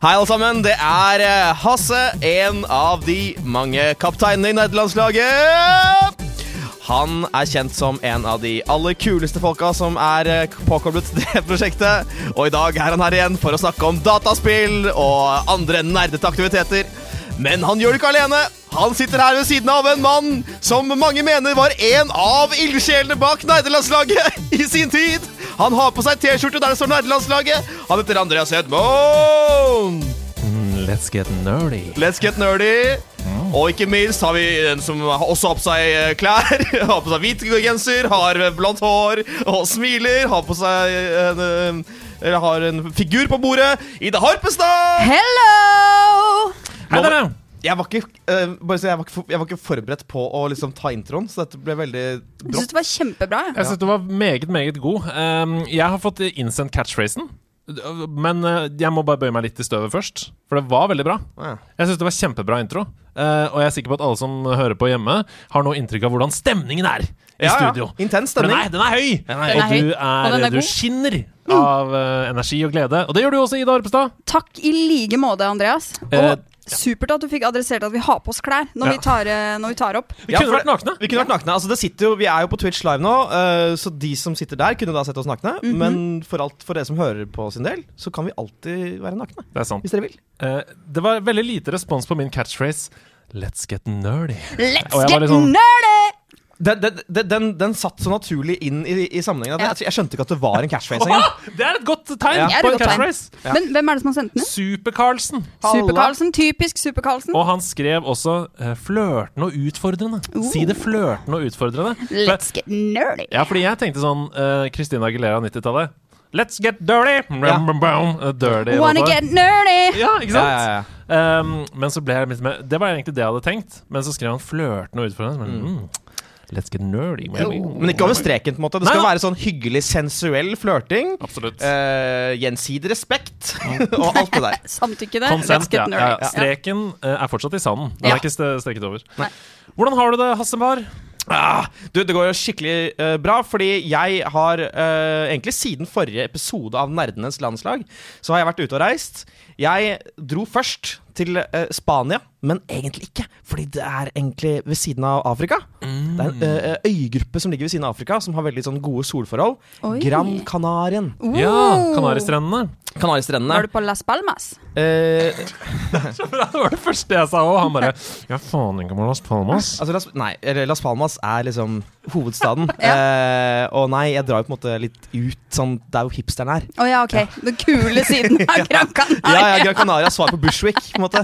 Hei, alle sammen. Det er eh, Hasse, en av de mange kapteinene i nederlandslaget. Han er kjent som en av de aller kuleste folka som er eh, påkoblet det prosjektet. Og i dag er han her igjen for å snakke om dataspill og andre nerdete aktiviteter. Men han gjør det ikke alene. Han sitter her ved siden av en mann som mange mener var en av ildsjelene bak nederlandslaget i sin tid. Han har på seg T-skjorte der det står nerdelandslaget! Han heter Andreas Hedmoen. Mm, Let's get nerdy. Let's get nerdy. Og ikke minst har vi en som også har på seg eh, klær. Har på seg hvit genser, har blondt hår og smiler. Har på seg en, eh, eller har en figur på bordet. Ida Harpestad! Hello! Hei, dere! Jeg var, ikke, uh, bare så jeg, var ikke, for- jeg var ikke forberedt på å liksom ta introen, så dette ble veldig Jeg brått. syns det var kjempebra. jeg. Jeg synes du var meget, meget god. Um, jeg har fått innsendt catchphrasen. Men uh, jeg må bare bøye meg litt i støvet først, for det var veldig bra. Ja. Jeg syns det var kjempebra intro. Uh, og jeg er sikker på at alle som hører på hjemme, har noe inntrykk av hvordan stemningen er i Ja, ja. studio. Intens For Den stemning. er, den er høy! Den er høy. Og du, er, og den er du god. skinner av uh, energi og glede. Og det gjør du også, Ida Arpestad. Takk i like måte, Andreas. Og Eh, supert at du fikk adressert at vi har på oss klær når, Ja. vi, tar, eh, når vi tar opp. Vi kunne vært nakne. Vi kunne vært nakne. Altså, det jo, vi er jo på Twitch live nå, uh, så de som sitter der, kunne da sett oss nakne. Mhm. Men for, alt, for dere som hører på sin del, så kan vi alltid være nakne. Det er sant. Hvis dere vil. Uh, det var veldig lite respons på min catchphrase. Let's get nerdy. Let's get sånn- nerdy! Den, den, den, den, satt så naturlig inn i, i sammenhengen at Ja. jeg, jeg skjønte ikke at det var en catchphrase engang. Det er et godt tegn Ja. På en catchphrase. Ja. Men hvem er det som har sendt den? Super-Carlsen. Super-Carlsen. Typisk Super-Carlsen. Og han skrev også uh, flørtende og utfordrende. Si det flørtende og utfordrende. Let's get nerdy. ja, fordi jeg tenkte sånn uh, Christina Aguilera 90-tallet. Let's get dirty! Ja. Uh, dirty Wanna get nerdy! Ja, ikke sant? ja, ja. Um, men så ble jeg litt med Det var egentlig det jeg hadde tenkt. Men så skrev han flørtende og utfordrende. Men, mm, let's get nerdy. Men ikke over streken. på en måte Det Nei, skal da. være sånn hyggelig sensuell flørting. Absolutt. Uh, gjensidig respekt og alt det der. Samtykke det. Let's get ja, nerdy. ja. Streken uh, er fortsatt i sanden. Den Ja. er ikke streket over. Nei. Hvordan har du det, Hassemar? Ah, du, Det går jo skikkelig uh, bra, fordi jeg har uh, egentlig siden forrige episode av Nerdenes landslag, så har jeg vært ute og reist. Jeg dro først til eh, Spania, men egentlig ikke. Fordi det er egentlig ved siden av Afrika. Det er en eh, øygruppe som ligger ved siden av Afrika, som har veldig sånn gode solforhold. Oi. Gran Canarien. Uh. Ja, Kanaristrendene. Kanaristrendene. Var du på Las Palmas? Eh, det var det første jeg sa òg. Han bare Ja, faen ikke på Las Palmas. altså, Las, nei, Las Palmas er liksom hovedstaden. Ja. eh, og nei, jeg drar jo på en måte litt ut sånn der jo hipsteren er. Å ja, ok. Den kule siden av Gran Canaria. Ja, ja, Gran Canaria svar på Bushwick, på en måte.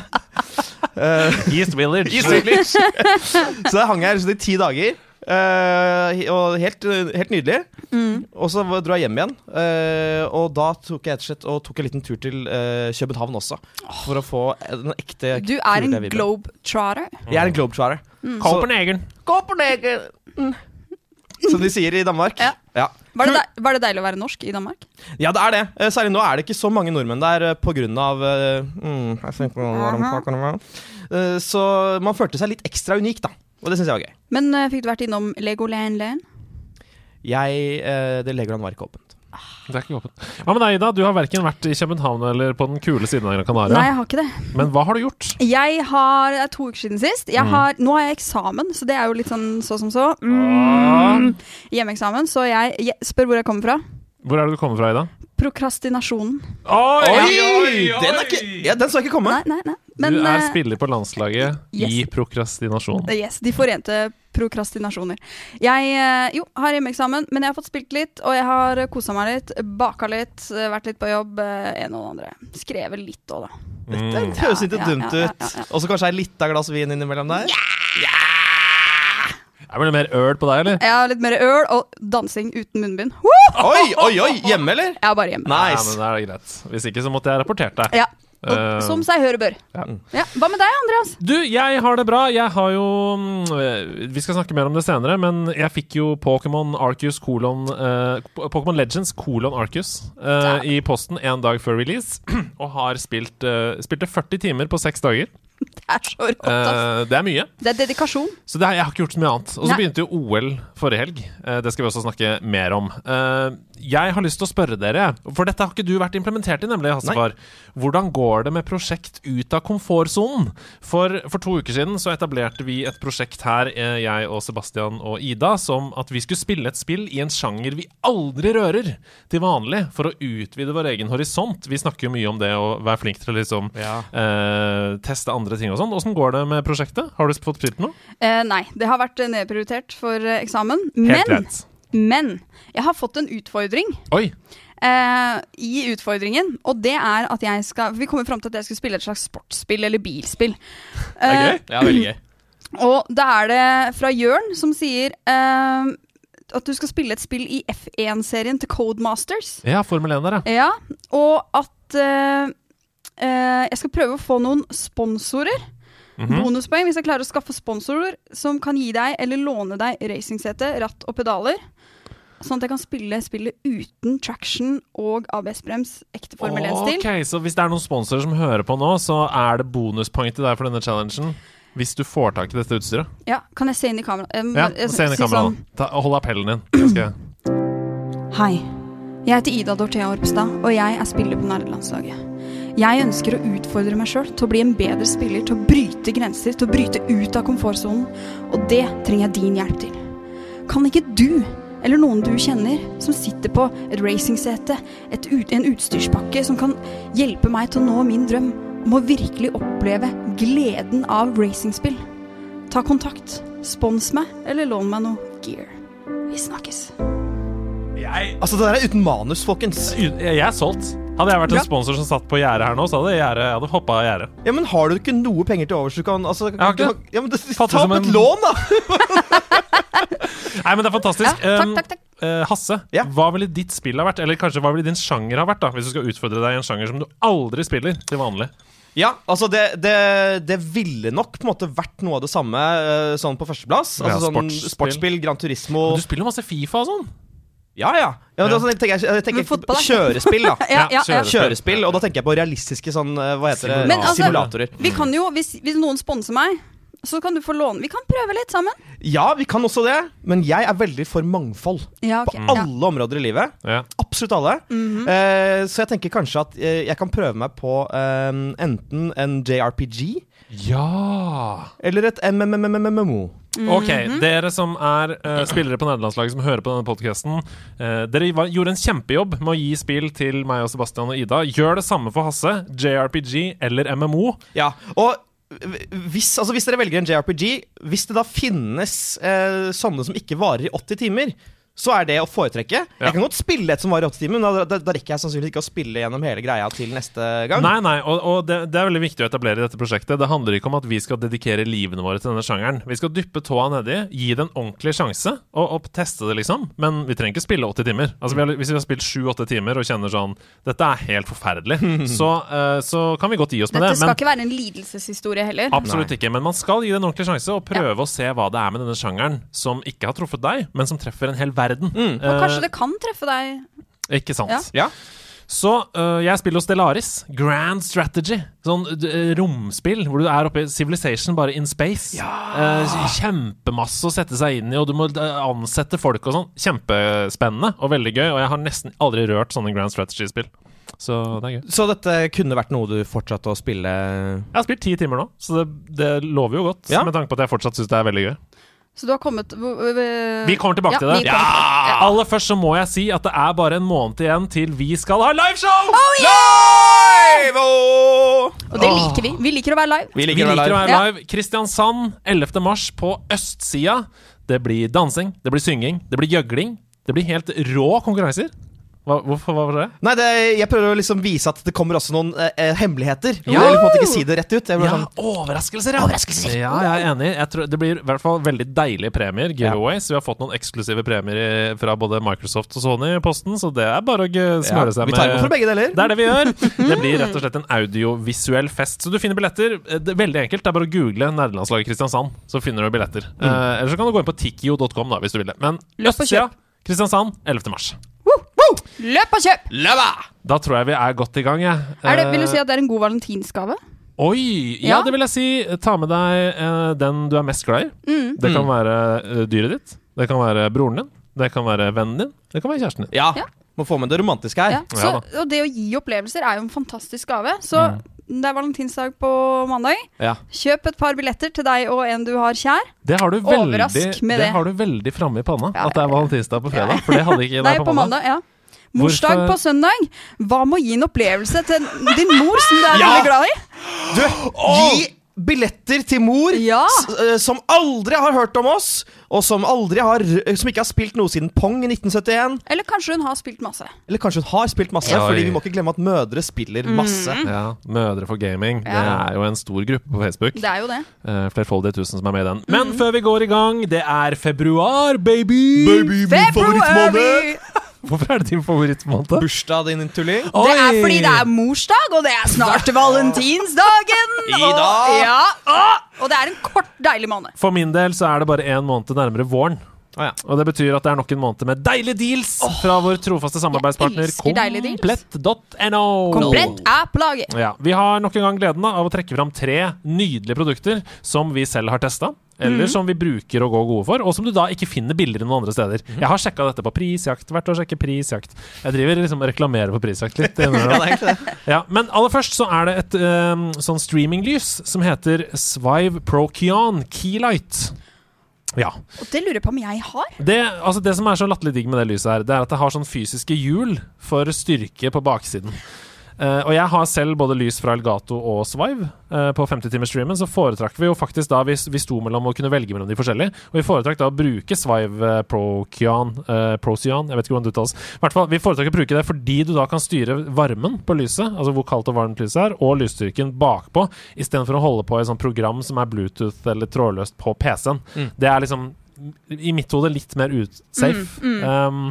Uh, East Village. East Village. så der hang jeg her i ti dager. Uh, og helt, helt nydelig. Mm. Og så dro jeg hjem igjen. Uh, og da tok jeg rett og tok en liten tur til uh, København også. For å få den ekte Du er en globetrotter. Jeg er en globetrotter. Mm. Copenhagen. Copenhagen! Mm. Som de sier i Danmark. Ja. Ja. Var det, deil, var det deilig å være norsk i Danmark? Ja, det er det. Eh, Særlig nå er det ikke så mange nordmenn der pga. på grunn av eh, mm, uh. Eh, Så man følte seg litt ekstra unik, da. Og det syns jeg var gøy. Men uh, fikk du vært innom Legoland Land? Jeg, uh, det Legoland var ikke åpent. Det er ikke åpent. Ja, men Eida, Du har verken vært i København eller på den kule siden av Gran Canaria. Nei, jeg har ikke det. Men hva har du gjort? Jeg har, Det er to uker siden sist. Jeg Mm. nå har jeg eksamen, så det er jo litt sånn så som så. Ah. Mm. Hjemmeeksamen. Så jeg, jeg spør hvor jeg kommer fra. Hvor er det du kommer fra, Ida? Prokrastinasjonen. Oi, Den, er ikke, ja, den skal ikke komme! Nei, nei, nei. Men du er eh, spiller på landslaget i yes. prokrastinasjon. Yes, De forente prokrastinasjoner. Jeg eh, jo, har hjemmeeksamen, men jeg har fått spilt litt, og jeg har kosa meg litt, baka litt, eh, vært litt på jobb. eh, En og den andre. Skrevet litt òg, da. Det Mm. høres ikke Ja, ja, dumt ja, ja, ut. Og så kanskje ei lita glass vin innimellom der. Er det mer øl på deg, eller? Ja, litt mer øl og dansing uten munnbind. Woo! Oi, oi, oi! Hjemme, eller? Er bare hjemme. Ja, men det er greit. Hvis ikke så måtte jeg rapportert deg. Ja. Og, Eh, som seg hør og bør. ja. Ja. Hva med deg, Andreas? Du, jeg har det bra. Jeg har jo mm, øh, Vi skal snakke mer om det senere, men jeg fikk jo Pokémon Arcus kolon uh, Pokémon Legends kolon Arcus uh, i posten en dag før release, og har spilt uh, Spilte 40 timer på seks dager. Det er så rått. Eh, det er mye. Det er dedikasjon. Så det, er- jeg har ikke gjort så mye annet. Og så begynte jo OL forrige helg. Eh, det skal vi også snakke mer om. Eh, jeg har lyst til å spørre dere, for dette har ikke du vært implementert i, nemlig, Hassefar. Hvordan går det med prosjekt ut av komfortsonen? For, for to uker siden så etablerte vi et prosjekt her, jeg og Sebastian og Ida, som at vi skulle spille et spill i en sjanger vi aldri rører til vanlig, for å utvide vår egen horisont. Vi snakker jo mye om det å være flink til å liksom Ja. uh, teste andre ting og sånn. Åssen går det med prosjektet? Har du fått spilt noe? Eh, nei, det har vært eh, nedprioritert for eh, eksamen. Helt Men, men jeg har fått en utfordring Oi! eh, i utfordringen. Og det er at jeg skal Vi kommer fram til at jeg skal spille et slags sportsspill eller bilspill. Det er gøy, gøy. Ja, veldig gøy. Og da er det fra Jørn som sier eh, at du skal spille et spill i F1-serien til Codemasters. Ja, Formel 1 der, ja. Ja, og at eh, eh, jeg skal prøve å få noen sponsorer. Mhm. Bonuspoeng hvis jeg klarer å skaffe sponsorer som kan gi deg eller låne deg racingsete, ratt og pedaler. Sånn at jeg kan spille spillet uten traction og ABS-brems. Ekte Formel 1-stil. Ok, Så hvis det er noen sponsorer som hører på nå, så er det bonuspoeng til deg for denne challengen. Hvis du får tak i dette utstyret. Ja, kan jeg se inn i kameraet? Ja, Se inn i kameraet. sånn, Hold appellen din. Jeg skal. Hei. Jeg heter Ida Dorthea Orpstad, og jeg er spiller på nerdelandslaget. Jeg ønsker å utfordre meg sjøl til å bli en bedre spiller, til å bryte grenser, til å bryte ut av komfortsonen. Og det trenger jeg din hjelp til. Kan ikke du, eller noen du kjenner, som sitter på et racingsete, et ut, en utstyrspakke som kan hjelpe meg til å nå min drøm om å virkelig oppleve gleden av racingspill? Ta kontakt, spons meg, eller lån meg noe gear. Vi snakkes. Jeg, Altså, det der er uten manus, folkens. jeg er solgt. Hadde jeg vært en Ja. sponsor som satt på gjerdet her nå, så hadde jeg, jeg hadde hoppa av gjerdet. Ja, men har du ikke noe penger til overs du kan altså, har du ja, men det, Ta opp et en- lån, da! Nei, men det er fantastisk. Ja, takk, takk, takk. Uh, Hasse, Ja. hva ville ditt spill ha vært? Eller kanskje hva ville din sjanger ha vært, da hvis du skal utfordre deg i en sjanger som du aldri spiller til vanlig? Ja, altså det, det, det ville nok på en måte vært noe av det samme eh, sånn på førsteplass. Ja, Altså sånn sportsspill. sportsspill, Gran Turismo Men du spiller masse Fifa og sånn. Ja, ja. ja, Ja. Da, tenker jeg, jeg tenker fotball kjørespill, da. Ja, ja, ja. Kjørespill, og da tenker jeg på realistiske sånn eh, Hva heter det? Men altså- Simulatorer. Vi kan jo, hvis, hvis noen sponser meg, så kan du få låne. Vi kan prøve litt sammen. Ja, vi kan også det, men jeg er veldig for mangfold. Ja, okay. På alle områder i livet. Ja. Absolutt alle. Mhm. eh, så jeg tenker kanskje at eh, jeg kan prøve meg på eh, enten en JRPG ja. eller et MMMMMO. Ok, Mhm. dere som er uh, spillere på nederlandslaget som hører på denne podkasten. dere var, gjorde en kjempejobb med å gi spill til meg og Sebastian og Ida. Gjør det samme for Hasse. JRPG eller MMO. Ja, og hvis, altså hvis dere velger en JRPG, hvis det da finnes eh, sånne som ikke varer i 80 timer, så er det å foretrekke. Ja. Jeg kan godt spille et som varer i 80 timer, men da, da, da rekker jeg sannsynligvis ikke å spille gjennom hele greia til neste gang. Nei, nei, og, og det, det er veldig viktig å etablere i dette prosjektet. Det handler ikke om at vi skal dedikere livene våre til denne sjangeren. Vi skal dyppe tåa nedi, gi det en ordentlig sjanse, og, og teste det, liksom. Men vi trenger ikke spille 80 timer. Altså, vi har, hvis vi har spilt 7-8 timer og kjenner sånn Dette er helt forferdelig, så, uh, så kan vi godt gi oss med Dette det. skal Men ikke være en lidelseshistorie heller. Absolutt ikke, men man skal gi det en ordentlig sjanse og prøve å se hva det er med denne sjangeren som ikke har truffet deg, men som treffer en hel verden. Og kanskje det kan treffe deg. Eh, ikke sant? Ja. Ja. Så uh, jeg spiller hos Stellaris. Grand Strategy. Sånn uh, romspill hvor du er oppe i Civilization bare in space. Eh, kjempemasse å sette seg inn i, og du må ansette folk og sånn. Kjempespennende og veldig gøy, og jeg har nesten aldri rørt sånne Grand Strategy-spill. Så det er gøy. Så dette kunne vært noe du fortsatte å spille Jeg har spilt ti timer nå, så det, det lover jo godt. Ja. Med tanke på at jeg fortsatt syns det er veldig gøy. Så du har kommet Vi kommer tilbake Ja, til det. Ja! tilbake. Ja. Aller først så må jeg si at det er bare en måned igjen til vi skal ha liveshow! Live! Oh! Og det liker vi. Vi liker å være live. Vi Vi liker å være live. Live. Kristiansand 11. mars på østsida. Det blir dansing, det blir synging, det blir gjøgling. Det blir helt rå konkurranser. Hva, hvorfor hva var det? Nei, det, jeg prøver å liksom vise at det kommer også noen eh, eh, hemmeligheter. Ja. Jeg vil på en måte ikke si det rett ut. Jeg Ja, sånn, overraskelser, ja. Ja, jeg er enig. Jeg tror det blir i hvert fall veldig deilige premier, giveaways. Vi har fått noen eksklusive premier fra både Microsoft og Sony i posten, så det er bare å ja, smøre seg vi tar imot for begge deler. Det er det vi gjør. Det blir rett og slett en audiovisuell fest. Så du finner billetter. Eh, Det er veldig enkelt. Det er bare å google Nerdelandslaget Kristiansand, så finner du billetter. Mm. Eh, eller så kan du gå inn på tikkio.com hvis du vil det. Men østsida, Kristiansand, 11. mars. Løp og kjøp! Løpa! Da tror jeg vi er godt i gang, jeg. Er det, vil du Eh, si at det er en god valentinsgave? Oi! Ja, Ja. det vil jeg si. Ta med deg eh, den du er mest glad i. Mm. Det kan Mm. være eh, dyret ditt. Det kan være broren din. Det kan være vennen din. Det kan være kjæresten din. Ja. Ja. Må få med det romantiske her. Ja. Så, og det å gi opplevelser er jo en fantastisk gave. Så Mm. Det er valentinsdag på mandag. Ja. Kjøp et par billetter til deg og en du har kjær. Det har du veldig, det det. har du veldig framme i panna. Ja, at det er valentinsdag på fredag. For det hadde ikke jeg på mandag. ja Morsdag på søndag. Hva med å gi en opplevelse til din mor, som du er Ja! veldig glad i? Du, gi billetter til mor Ja. s- eh, som aldri har hørt om oss, og som, aldri har, som ikke har spilt noe siden Pong i 1971. Eller kanskje hun har spilt masse. Eller kanskje hun har spilt masse, Ja. fordi vi må ikke glemme at mødre spiller masse. Ja, Mødre for gaming. Det er jo en stor gruppe på Facebook. Det er jo det. Uh, Flerfoldige tusen som er med i den. Men før vi går i gang, det er februar, baby! February! Hvorfor er det din favorittmåned? Bursdag din, tulling. Det er fordi det er morsdag, og det er snart valentinsdagen! I og- dag. Ja, og, og det er en kort, deilig måned. For min del så er det bare én måned nærmere våren. Å, ja. Og det betyr at det er nok en måned med deilige deals fra vår trofaste samarbeidspartner komplett.no. Komplett er på laget. Ja, Vi har nok en gang gleden av å trekke fram tre nydelige produkter som vi selv har testa. Eller som vi bruker å gå gode for, og som du da ikke finner billigere noen andre steder. Jeg har sjekka dette på Prisjakt. Vært og sjekke Prisjakt. Jeg driver liksom og reklamerer på Prisjakt litt. Ja, men aller først så er det et um, sånn streaminglys som heter Svive Prokion Keylight. Ja. Og det lurer jeg på om jeg har. Det, altså det som er så latterlig digg med det lyset her, det er at det har sånn fysiske hjul for styrke på baksiden. Eh, og jeg har selv både lys fra Elgato og Svive eh, på 50-timersstreamen, så foretrakk vi jo faktisk da vi, vi sto mellom å kunne velge mellom de forskjellige, og vi foretrakk da å bruke Svive Procyan, eh, Procyan, jeg vet ikke hvordan det uttales. Hvert fall, vi foretrakk å bruke det fordi du da kan styre varmen på lyset, altså hvor kaldt og varmt lyset er, og lysstyrken bakpå, istedenfor å holde på i et sånt program som er Bluetooth eller trådløst på PC-en. Mm. Det er liksom i mitt hode litt mer utsafe. Um,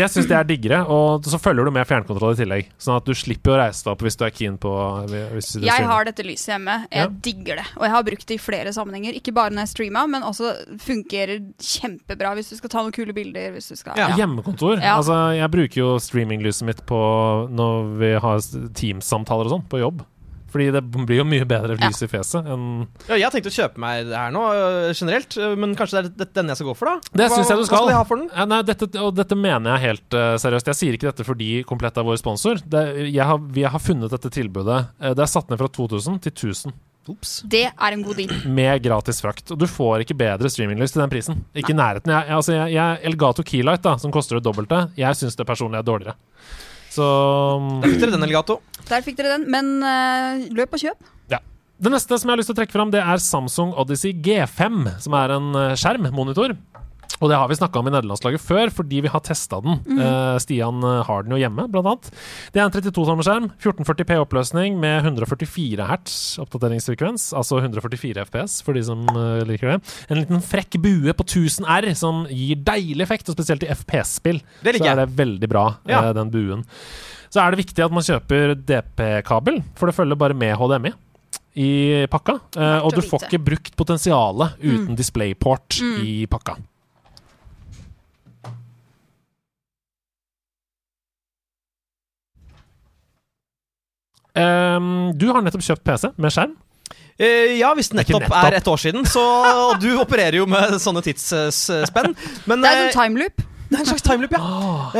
jeg syns det er diggere, og så følger du med fjernkontroll i tillegg. Sånn at du slipper å reise deg opp hvis du er keen på hvis du Jeg streamer. har dette lyset hjemme. Jeg Ja. digger det. Og jeg har brukt det i flere sammenhenger. Ikke bare når jeg streamer, men også fungerer kjempebra hvis du skal ta noen kule bilder. Hvis du skal, Ja. Hjemmekontor. Ja. Altså, jeg bruker jo streaminglyset mitt på når vi har Teams-samtaler og sånn på jobb. Fordi det blir jo mye bedre Ja. lys i fjeset enn Ja, jeg har tenkt å kjøpe meg det her nå, øh, generelt. øh, Men kanskje det er denne den jeg skal gå for, da? Det syns jeg du Hva skal. skal jeg ha for den? Ja, nei, dette, og dette mener jeg helt uh, seriøst. Jeg sier ikke dette fordi Komplett er vår sponsor. Det, jeg har, vi har funnet dette tilbudet. Eh, det er satt ned fra 2000 til 1000 Ops. Det er en god deal. med gratis frakt. Og du får ikke bedre streaminglys til den prisen. Ikke i nærheten. Jeg, jeg, altså, jeg, jeg, Elgato Keylight, da, som koster det dobbelte, jeg syns det personlig er dårligere. Så Der fikk dere den, Elgato. Der fikk dere den. Men uh, løp og kjøp. Det neste som jeg har lyst til å trekke fram, det er Samsung Odyssey G5, som er en eh, skjermmonitor. Og det har vi snakka om i nederlandslaget før, fordi vi har testa den. Eh, Stian eh, har den jo hjemme, blant annet. Det er en 32-tommerskjerm, 1440P oppløsning med 144 hertz oppdateringsfrekvens, altså 144 FPS, for de som uh, liker det. En liten frekk bue på 1000 R som gir deilig effekt, og spesielt i FPS-spill. Så er det veldig bra, Ja. uh, den buen. Så er det viktig at man kjøper DP-kabel, for det følger bare med HDMI i pakka. Og du får ikke brukt potensialet uten DisplayPort i pakka. Ehm, du har nettopp kjøpt PC med skjerm. Uh, ja, hvis er nettopp nettopp. er et år siden, så og Du opererer jo med sånne tidsspenn. Men Det er en sånn timeloop. det er en slags timeloop, ja.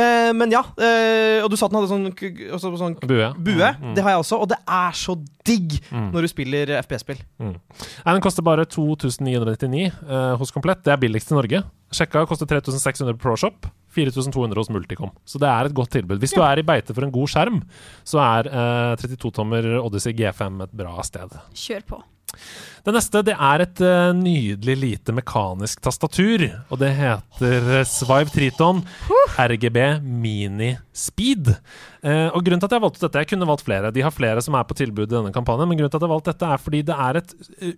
Eh, men ja. eh, og du sa at den hadde sånn, også sånn Bue. bue. Mm, Det har jeg også, og det er så digg Mm. når du spiller eh, FPS-spill. Nei, Den koster bare 2999 eh, hos Komplett. Det er billigst i Norge. Sjekka koster 3600 på ProShop. 4200 hos Multicom. Så det er et godt tilbud. Hvis du er i beite for en god skjerm, så er eh, 32-tommer Odyssey G5 et bra sted. Kjør på. Det neste det er et uh, nydelig lite mekanisk tastatur. Og det heter uh, Svive Triton RGB Mini Speed. Uh, og grunnen til at jeg valgte dette Jeg kunne valgt flere. De har flere som er på tilbud i denne kampanjen. Men grunnen til at jeg valgte dette er fordi det er et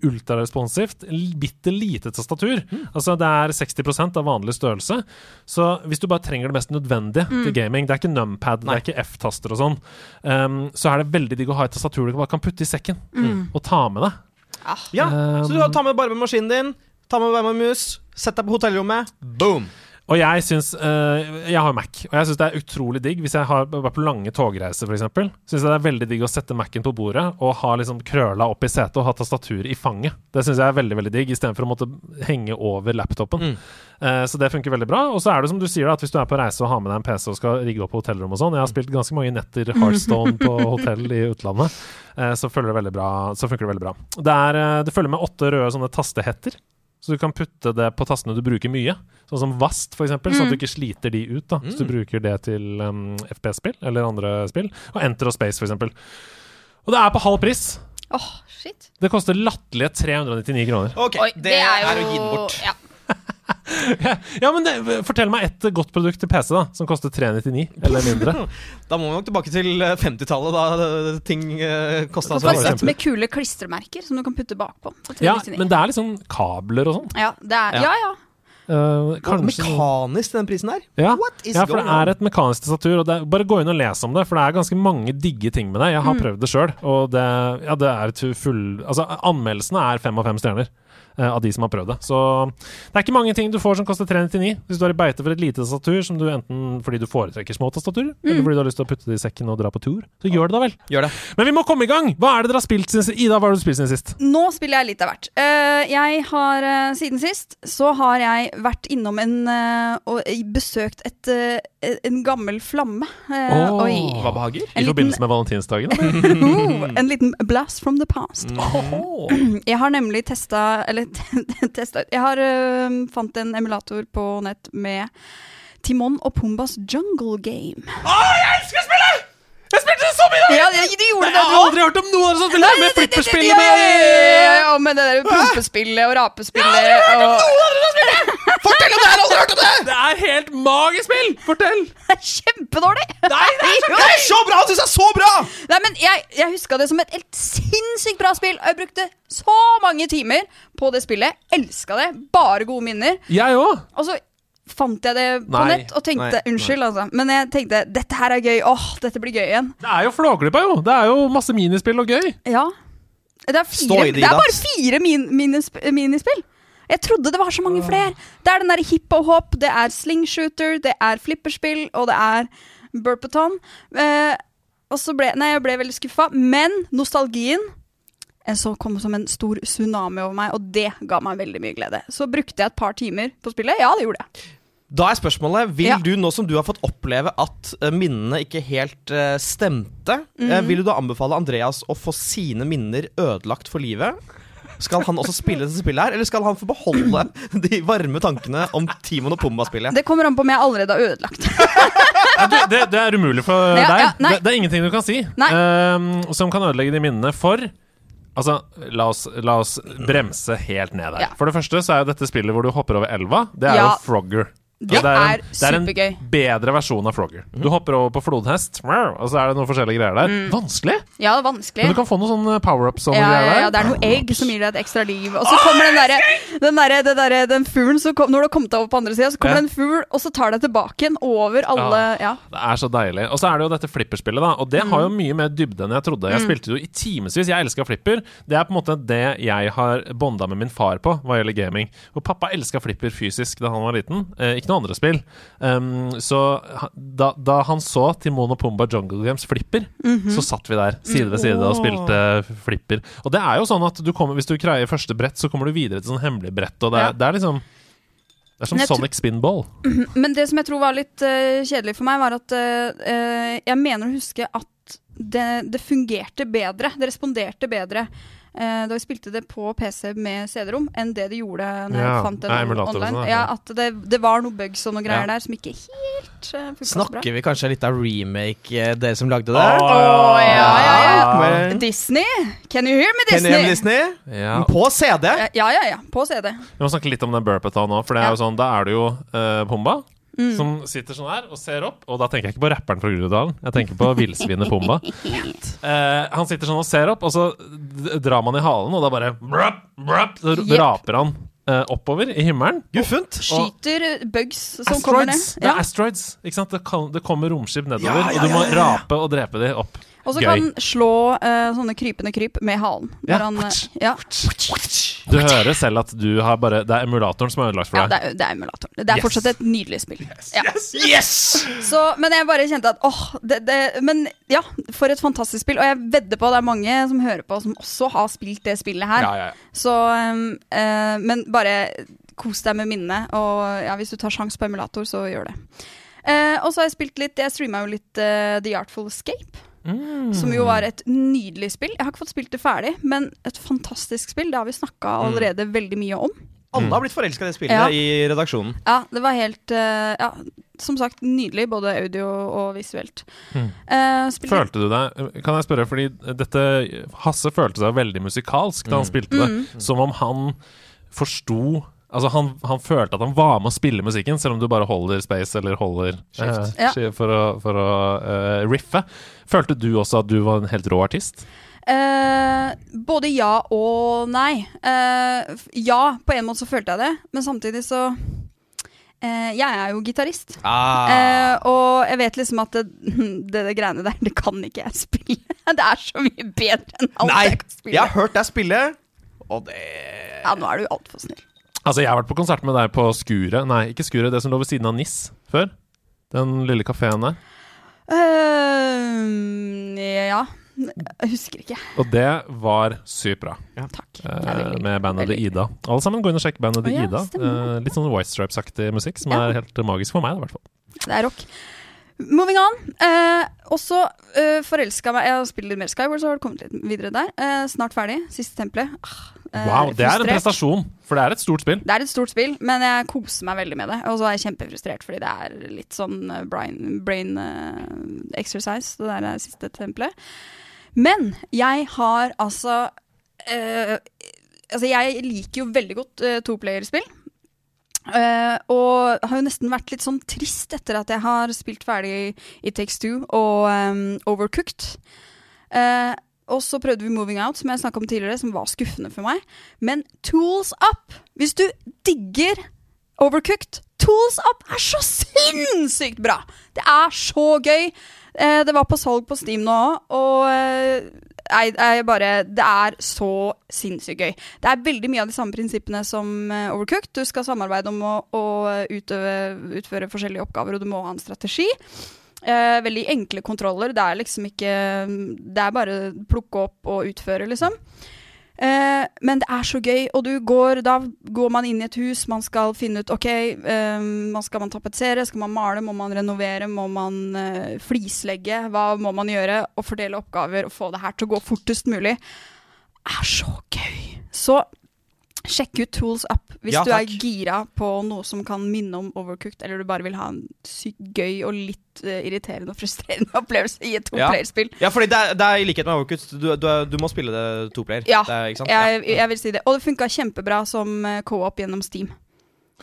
ultraresponsivt, bitte lite tastatur. Altså det er 60% av vanlig størrelse. Så hvis du bare trenger det mest nødvendige til gaming Det er ikke numpad, det er ikke F-taster og sånn. Um, så er det veldig digg å ha et tastatur du bare kan putte i sekken og ta med deg. Ja, Um, Så du tar med bare med maskinen din, ta med bare med mus, sett deg på hotellrommet, boom! Og jeg syns uh, Jeg har Mac, og jeg syns det er utrolig digg hvis jeg har vært på lange togreiser, f.eks. Syns det er veldig digg å sette Mac-en på bordet og ha liksom krøla opp i setet og ha tastaturet i fanget. Det syns jeg er veldig veldig digg, istedenfor å måtte henge over laptopen. Mm. Uh, så det funker veldig bra. Og så er det som du sier, da, at hvis du er på reise og har med deg en PC og skal rigge opp på hotellrom og sånn Jeg har spilt ganske mange netter Heartstone på hotell i utlandet. uh, så, det bra, så funker det veldig bra. Det, er, det følger med åtte røde sånne tastehetter. Så du kan putte det på tastene du bruker mye, sånn som Vast f.eks., eksempel sånn at du ikke sliter de ut. da Hvis du bruker det til um, FPS-spill eller andre spill. Og Enter og Space, f.eks. Og det er på halv pris. Åh, shit. Det koster latterlige 399 kroner. Ok, Oi, det, er, å gi den bort. Ja. Ja, men det, Fortell meg ett godt produkt til PC da som koster 399 eller mindre. Da må vi nok tilbake til eh, 50-tallet, da eh, ting uh, kosta Og så så et med kule klistremerker som du kan putte bakpå. på Ja, Men det er liksom kabler og sånn. ja, er, Ja. ja, ja. Uh, kanskje Mekanisk den prisen her? Ja, What is ja, for det er et mekanisk tastatur. Og det er, bare gå inn og les om det, for det er ganske mange digge ting med det. Jeg har prøvd det sjøl, og det, ja, det er full Altså, anmeldelsene er fem av fem stjerner. uh, av de som har prøvd det. Så det er ikke mange ting du får som koster 399. Hvis du er i beite for et lite tastatur, som du enten fordi du foretrekker små tastaturer, eller fordi du har lyst til å putte det i sekken og dra på tur, så gjør det da vel. Gjør det. Men vi må komme i gang! Hva er det dere har spilt siden sist? Ida, hva har du spilt siden sist? Nå spiller jeg litt av hvert. Uh, jeg har Siden sist så har jeg vært innom en eh, og besøkt et, eh, en gammel flamme. Eh. Oi. Hva behager? I En forbindelse med valentinsdagen? Oh, en liten blast from the past. Oh. Jeg har nemlig testa Eller testa Jeg har uh, fant en emulator på nett med Timon og Pumbas Jungle Game. jeg elsker spillet! Jeg spilte det så mye! Ja, de, du gjorde Jeg det, har aldri hørt om noen andre som spiller det! Med flipperspillet med ja, ja, med det der prompespillet og rapespillet og Fortell om det her! Aldri hørt om det! Det er helt magisk spill! Fortell! Det er kjempedårlig! Nei, det er så, det er så bra! Det er så bra! Nei, men jeg, jeg huska det som et helt sinnssykt bra spill, jeg brukte så mange timer på det spillet. Elska det. Bare gode minner. Jeg òg. Og så fant jeg det på Nei, nett og tenkte nei, Unnskyld, altså. Men jeg tenkte dette her er gøy. Åh, dette blir gøy igjen. Det er jo Flåklypa, jo. Det er jo masse minispill og gøy. Ja. Det er, fire, det, det er bare fire min, minisp minispill. Jeg trodde det var så mange flere. Det er den der hipp og hopp, det er slingshooter, det er flipperspill, og det er burpaton. Eh, og så ble Nei, jeg ble veldig skuffa. Men nostalgien eh, så kom som en stor tsunami over meg, og det ga meg veldig mye glede. Så brukte jeg et par timer på spillet. Ja, det gjorde jeg. Da er spørsmålet, vil Ja. du nå som du har fått oppleve at eh, minnene ikke helt eh, stemte, mm. vil du da anbefale Andreas å få sine minner ødelagt for livet? Skal han også spille dette spillet her, eller skal han få beholde de varme tankene om Timon og Pumba-spillet? Det kommer an på om jeg allerede har ødelagt. Ja, du, det, det er umulig for Ja, deg. ja, det, det er ingenting du kan si ehm, som kan ødelegge de minnene for Altså, la oss, la oss bremse helt ned der. Ja. For det første så er jo dette spillet hvor du hopper over elva, det er Ja. jo Frogger. Det Altså, er en, det er en bedre versjon av Frogger. Du hopper over på flodhest, og så er det noen forskjellige greier der. Vanskelig! Ja, det vanskelig. Men du kan få noen sånne power-ups Ja, ja, ja, det er noe egg som gir deg et ekstra liv. Og så kommer den derre den, der, den, der, den fuglen som kom, Når du har kommet deg over på andre sida, så kommer det en fugl, og så tar deg tilbake igjen over alle Ja. Det er så deilig. Og så er det jo dette flipperspillet, da. Og det har jo Mm. mye mer dybde enn jeg trodde. Jeg spilte jo i timevis. Jeg elska flipper. Det er på en måte det jeg har bonda med min far på hva gjelder gaming. Og pappa elska flipper fysisk da han var liten. Eh, ikke noe andre spill. Um, så da, da han så Timon og Pumba Jungle Games flipper, Mhm. så satt vi der side ved side og spilte flipper. Og det er jo sånn at du kommer, hvis du kreier første brett, så kommer du videre til sånn hemmelig brett, og det er, Ja. det er liksom det er som Sonic Spinball. Men det som jeg tror var litt uh, kjedelig for meg, var at eh, jeg mener å huske at det, det fungerte bedre. Det responderte bedre eh, da vi spilte det på PC med CD-rom, enn det de gjorde når Ja, jeg fant den og online. sånn, ja. Ja, at det, det var noe bugs og noen greier Ja. der som ikke helt uh, funka så bra. Snakker vi kanskje litt av remake, eh, dere som lagde det? Å, oh, ja, ja, ja. Disney? Can you hear me, Disney? me, Disney? Ja. På CD? Ja, ja, ja. På CD. Vi må snakke litt om den burpeta nå, for det er jo sånn, da er det jo uh, Pumba. Mm. Som sitter sånn her og ser opp, og da tenker jeg ikke på rapperen fra Groruddalen. Jeg tenker på villsvinet Pumba. Eh, han sitter sånn og ser opp, og så drar man i halen, og da bare brup, brup, Så yep. raper han Uh, oppover i himmelen. Guffent. Skyter bugs som kommer ned. Asteroids! Det er asteroids. Ikke sant? Det, kan, det kommer romskip nedover, Ja, ja, og du må ja, ja, ja. rape og drepe de opp. Og så kan han slå eh, sånne krypende kryp med halen. Ja. Han, eh, ja. Du hører selv at du har bare Det er emulatoren som er ødelagt for ja, det deg. er, det er emulatoren. Det er Yes. fortsatt et nydelig spill. Ja. Yes! Så, men jeg bare kjente at åh, det, det, Men ja, for et fantastisk spill. Og jeg vedder på at det er mange som hører på, som også har spilt det spillet her. Ja. Så um, eh, Men bare kos deg med minnet. Og ja, hvis du tar sjans på emulator, så gjør det. Eh, og så har jeg spilt litt Jeg streama jo litt uh, The Artful Escape. Mm. Som jo var et nydelig spill. Jeg har ikke fått spilt det ferdig, men et fantastisk spill. Det har vi snakka allerede veldig mye om. Alle har blitt forelska i det spillet Ja. i redaksjonen. Ja, det var helt uh, Ja, som sagt, nydelig, både audio og visuelt. Mm. Uh, Følte du deg Kan jeg spørre, fordi dette Hasse følte seg veldig musikalsk da han Mm. spilte det. Mm. Som om han forsto Altså han, han følte at han var med å spille musikken, selv om du bare holder space eller holder Shift. eh, Ja. for å, for å uh, riffe. Følte du også at du var en helt rå artist? Eh, både ja og nei. Eh, ja, på en måte så følte jeg det, men samtidig så eh, Jeg er jo gitarist. Ah. Eh, og jeg vet liksom at det, det, det greiene der, det kan ikke jeg spille. Det er så mye bedre enn alt Nei, jeg kan spille. jeg har hørt deg spille, og det Ja, nå er du altfor snill. Altså, jeg har vært på konsert med deg på Skuret. Nei, ikke Skuret, det som lå ved siden av NIS før. Den lille kafeen der. Uh, ja. Jeg husker ikke. Og det var sykt bra. Takk. Det Eh, veldig- med bandet The Ida. Alle sammen, gå inn og sjekk bandet The ja, Ida. stemmer. Eh, litt sånn White Stripes-aktig musikk, som Ja. er helt magisk for meg, i hvert fall. Det er rock. Moving on. Eh, også eh, forelska meg Jeg litt mer Skyward, så har det kommet litt videre der. Eh, snart ferdig. Siste tempelet. Ah, Wow, det er en prestasjon, for det er et stort spill. Det er et stort spill, men jeg koser meg veldig med det. Og så er jeg kjempefrustrert fordi det er litt sånn eh, brain, brain eh, exercise, det der er siste tempelet. Men jeg har altså eh, Altså, jeg liker jo veldig godt uh, toplayerspill. Uh, og har jo nesten vært litt sånn trist etter at jeg har spilt ferdig It Takes Two og um, Overcooked. Eh, og så prøvde vi Moving Out, som jeg snakka om tidligere, som var skuffende for meg. Men Tools Up! Hvis du digger Overcooked, Tools Up er så sinnssykt bra! Det er så gøy! Eh, det var på salg på Steam nå òg, og eh, jeg, bare Det er så sinnssykt gøy. Det er veldig mye av de samme prinsippene som eh, Overcooked. Du skal samarbeide om å, å utøve, utføre forskjellige oppgaver, og du må ha en strategi. Eh, veldig enkle kontroller. Det er liksom ikke Det er bare plukke opp og utføre, liksom. Eh, men det er så gøy, og du går Da går man inn i et hus, man skal finne ut OK, eh, skal man tapetsere, skal man male, må man renovere, må man eh, flislegge, hva må man gjøre? Og fordele oppgaver og få det her til å gå fortest mulig. Det er så gøy. Så sjekk ut Tools Up hvis Ja, du er gira på noe som kan minne om Overcooked, eller du bare vil ha en sykt gøy og litt uh, irriterende og frustrerende opplevelse i et toplayerspill. Ja, fordi det er, det er i likhet med Overcooked. Du, du, du må spille det toplayer. Ja, det er, ikke sant? Jeg, jeg vil si det. Og det funka kjempebra som eh, co-op gjennom Steam.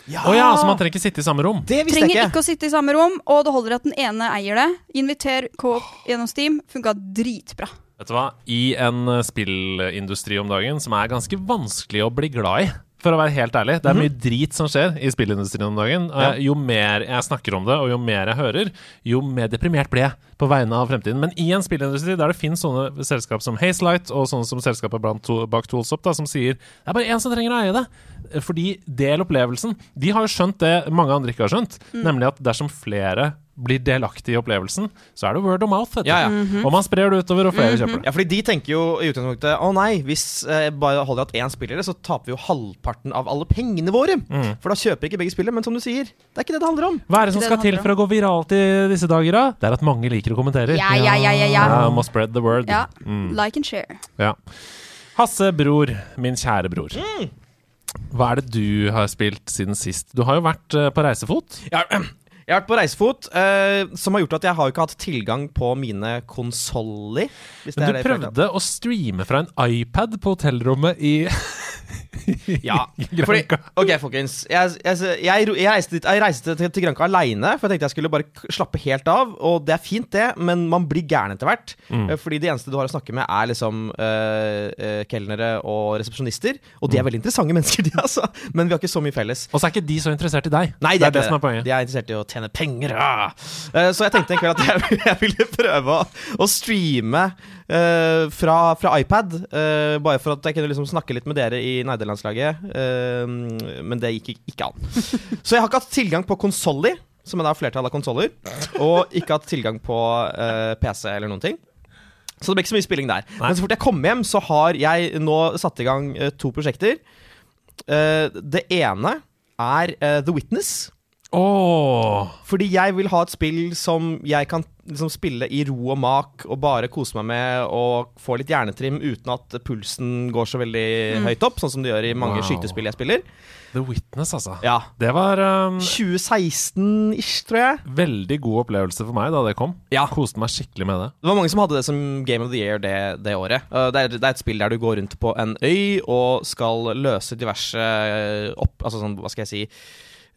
ja. Oh, ja, så man trenger ikke sitte i samme rom? Det visste jeg Trenger ikke. ikke å sitte i samme rom, og det holder at den ene eier det. Inviter co-op gjennom Steam. Funka dritbra. Vet du hva? I en eh, spillindustri om dagen som er ganske vanskelig å bli glad i, for å være helt ærlig. Det er mye drit som skjer i spillindustrien om dagen. Mhm. Ja. Jo mer jeg snakker om det, og jo mer jeg hører, jo mer deprimert blir jeg på vegne av fremtiden. Men i en spillindustri der det finnes sånne selskap som Hazelight, og sånne som selskapet bak Toolsop, da, som sier det er bare én som trenger å eie det. Fordi del opplevelsen. De har jo skjønt det mange andre ikke har skjønt, Mm. nemlig at dersom flere blir delaktig i opplevelsen, så er det word of mouth. Ja. Ja, Mm -hmm. Og man sprer det utover, og flere kjøper det. Ja, fordi de tenker jo i utgangspunktet Å nei, hvis eh, bare holder at én spiller det, så taper vi jo halvparten av alle pengene våre. Mm. For da kjøper ikke begge spillet. Men som du sier, det er ikke det det handler om. Hva er det som Det skal det til for å gå viralt i disse dager, da? Det er at mange liker å kommentere. Ja, ja, ja, ja, ja. må spread the word. Ja. Mm, Like and share. ja. Hasse, bror. Min kjære bror. Mm. Hva er det du har spilt siden sist? Du har jo vært eh, på reisefot. Ja, jeg har vært på reisefot, eh, som har gjort at jeg har ikke hatt tilgang på mine konsoller. Men du prøvde å streame fra en iPad på hotellrommet i Ja, fordi, ok, folkens. Jeg, jeg, jeg, reiste, dit, jeg reiste til, til Granca aleine, for jeg tenkte jeg skulle bare slappe helt av. Og det er fint, det, men man blir gæren etter hvert. Mm. Eh, Fordi det eneste du har å snakke med, er liksom eh, kelnere og resepsjonister. Og Mm. de er veldig interessante mennesker, de, altså. Men vi har ikke så mye felles. Og så er ikke de så interessert i deg. Nei, det er det som er poenget. De er interessert i å tjene penger. Ah. Så jeg tenkte en kveld at jeg, jeg ville prøve å, å streame eh, fra, fra iPad. uh, bare for at jeg kunne liksom snakke litt med dere i nederlandslaget. Uh, men det gikk ikke- ikke an. Så jeg har ikke hatt tilgang på konsolli, som er da flertall av konsoller. Og ikke hatt tilgang på eh, PC eller noen ting. Så det ble ikke så mye spilling der. Nei. Men så fort jeg kom hjem, så har jeg nå satt i gang eh, to prosjekter. Eh, det ene er eh, The Witness. Åh Fordi jeg vil ha et spill som jeg kan liksom spille i ro og mak og bare kose meg med og få litt hjernetrim uten at pulsen går så veldig høyt opp, sånn som det gjør i mange Wow. skytespill jeg spiller. The Witness, altså. Ja. Det var um, 2016-ish, tror jeg. veldig god opplevelse for meg da det kom. Ja. Koste meg skikkelig med det. Det var mange som hadde det som Game of the Year det, det året. Uh, det, er, det er et spill der du går rundt på en øy og skal løse diverse opp... Altså sånn, hva skal jeg si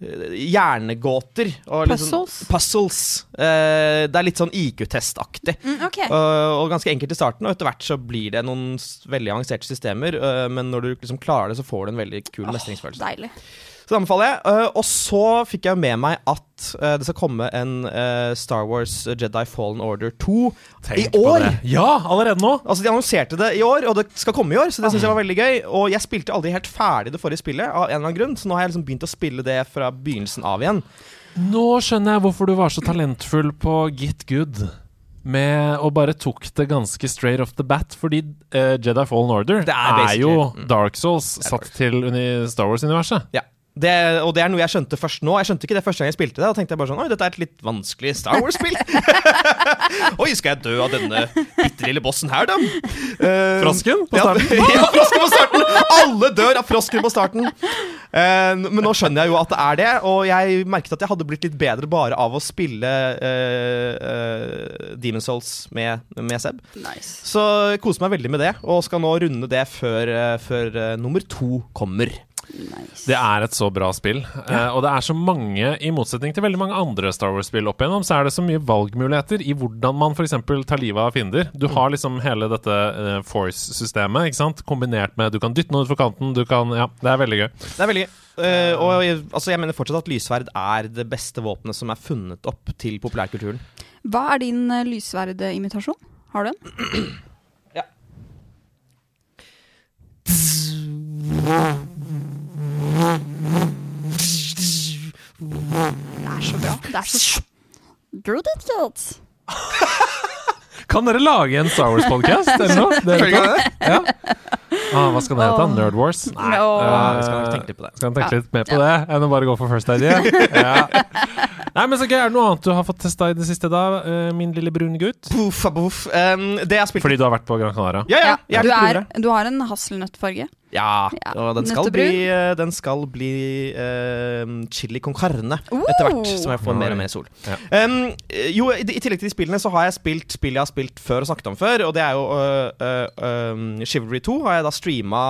Hjernegåter. Og puzzles? sånn- Puzzles? Uh, det er litt sånn IQ-testaktig. Mm, ok. Uh, og ganske enkelt i starten, og etter hvert så blir det noen veldig avanserte systemer. uh, men når du liksom klarer det, så får du en veldig kul mestringsfølelse. Deilig. Så det anbefaler jeg. Uh, og så fikk jeg med meg at uh, det skal komme en uh, Star Wars Jedi Fallen Order 2 i på år! Ja, allerede nå! Altså De annonserte det i år, og det skal komme i år, så det synes jeg var veldig gøy. Og jeg spilte aldri helt ferdig det forrige spillet, av en eller annen grunn, så nå har jeg liksom begynt å spille det fra begynnelsen av igjen. Nå skjønner jeg hvorfor du var så talentfull på Git Good. Med og bare tok det ganske straight off the bat, fordi uh, Jedi Fallen Order Det er er, jo mm. Dark Souls satt til Star Wars-universet. Ja. Det, og det er noe jeg skjønte først nå. Jeg skjønte ikke det første gang jeg spilte det. Da tenkte jeg bare sånn Oi, dette er et litt vanskelig Star Wars-spill. Oi, skal jeg dø av denne bitte lille bossen her, da? Uh, Frosken på ja, starten. ja, frosken på starten! Alle dør av frosken på starten. Uh, men nå skjønner jeg jo at det er det, og jeg merket at jeg hadde blitt litt bedre bare av å spille uh, Demon Souls med, med Seb. Nice. Så jeg koser meg veldig med det, og skal nå runde det før, eh, før eh, nummer to kommer. Nice. Det er et så bra spill. Eh, og det er så mange, i motsetning til veldig mange andre Star Wars-spill opp igjennom, så er det så mye valgmuligheter i hvordan man f.eks. tar livet av fiender. Du har liksom hele dette uh, Force-systemet, ikke sant? Kombinert med Du kan dytte noe ut for kanten, du kan Ja, det er veldig gøy. Det er veldig gøy. Uh, og jeg, altså, jeg mener fortsatt at lyssverd er det beste våpenet som er funnet opp til populærkulturen. Hva er din uh, lyssverdimitasjon? Har du en? Det er så bra. Det er så. Kan dere lage en Star Wars-podkast eller noe? Dere? Ja. Ah, hva skal det hete? Nerd Wars? Nei. no. uh, vi skal nok tenke litt på det. Skal tenke litt mer på det enn å bare gå for first idea. Ja. Nei, men så gøy. Er det noe annet du har fått testa i det siste, da, eh, min lille brune gutt? Puff, puff. Um, det jeg spilte Fordi du har vært på Gran Canaria? Ja, ja. du, er, du har en hasselnøttfarge. Ja, Ja, og den skal bli, eh, den skal bli uh, chili con carne Oh! etter hvert, som jeg får mer og mer sol. Ja. Um, jo, i, I tillegg til de spillene så har jeg spilt spill jeg har spilt før og snakket om før, og det er jo uh, uh, um, Chivalry 2 har jeg da streama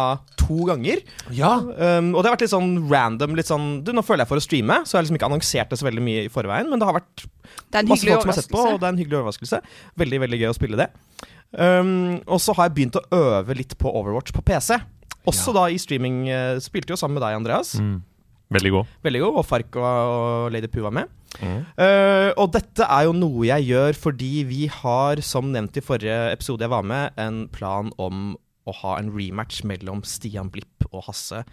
to ganger. Ja. Um, og det har vært litt sånn random. Litt sånn, du, Nå føler jeg for å streame, så jeg har liksom ikke annonsert det så veldig mye i forveien, men det har vært Det masse folk som har sett på, og det er en hyggelig overraskelse. Veldig, veldig gøy å spille det. Um, og så har jeg begynt å øve litt på Overwatch på PC. Også da i streaming. eh, Spilte jo sammen med deg, Andreas. Mm. Veldig god. Veldig god. Og Fark og Lady Poo var med. Mm. Uh, og dette er jo noe jeg gjør fordi vi har, som nevnt i forrige episode jeg var med, en plan om å ha en rematch mellom Stian Blipp og Hasse.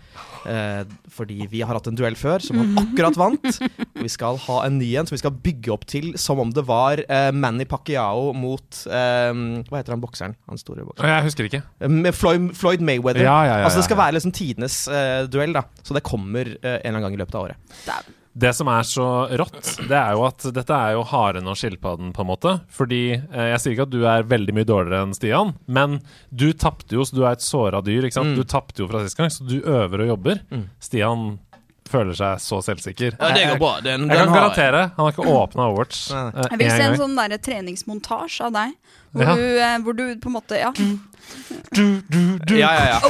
Eh, fordi vi har hatt en duell før som han akkurat vant. Og vi skal ha en ny en som vi skal bygge opp til som om det var eh, Manny Pacquiao mot eh, Hva heter han bokseren? Han store bokseren. Jeg husker ikke. Eh, med Floyd, Floyd Mayweather. Ja, ja, ja, altså Det skal være liksom tidenes eh, duell, da. Så det kommer eh, en eller annen gang i løpet av året. Dæven. Det som er så rått, det er jo at dette er jo haren og skilpadden, på en måte. Fordi eh, jeg sier ikke at du er veldig mye dårligere enn Stian, men du tapte jo, så du er et såra dyr, ikke sant. Mm. Du tapte jo fra sist gang, så du øver og jobber. Stian føler seg så selvsikker. Ja, det går bra. Den, Jeg kan garantere, han har ikke åpna Overwatch Nei, eh, Jeg vil se en sånn der treningsmontasje av deg. Hvor, Ja. du, eh, hvor du på en måte Ja. Ja, ja, ja.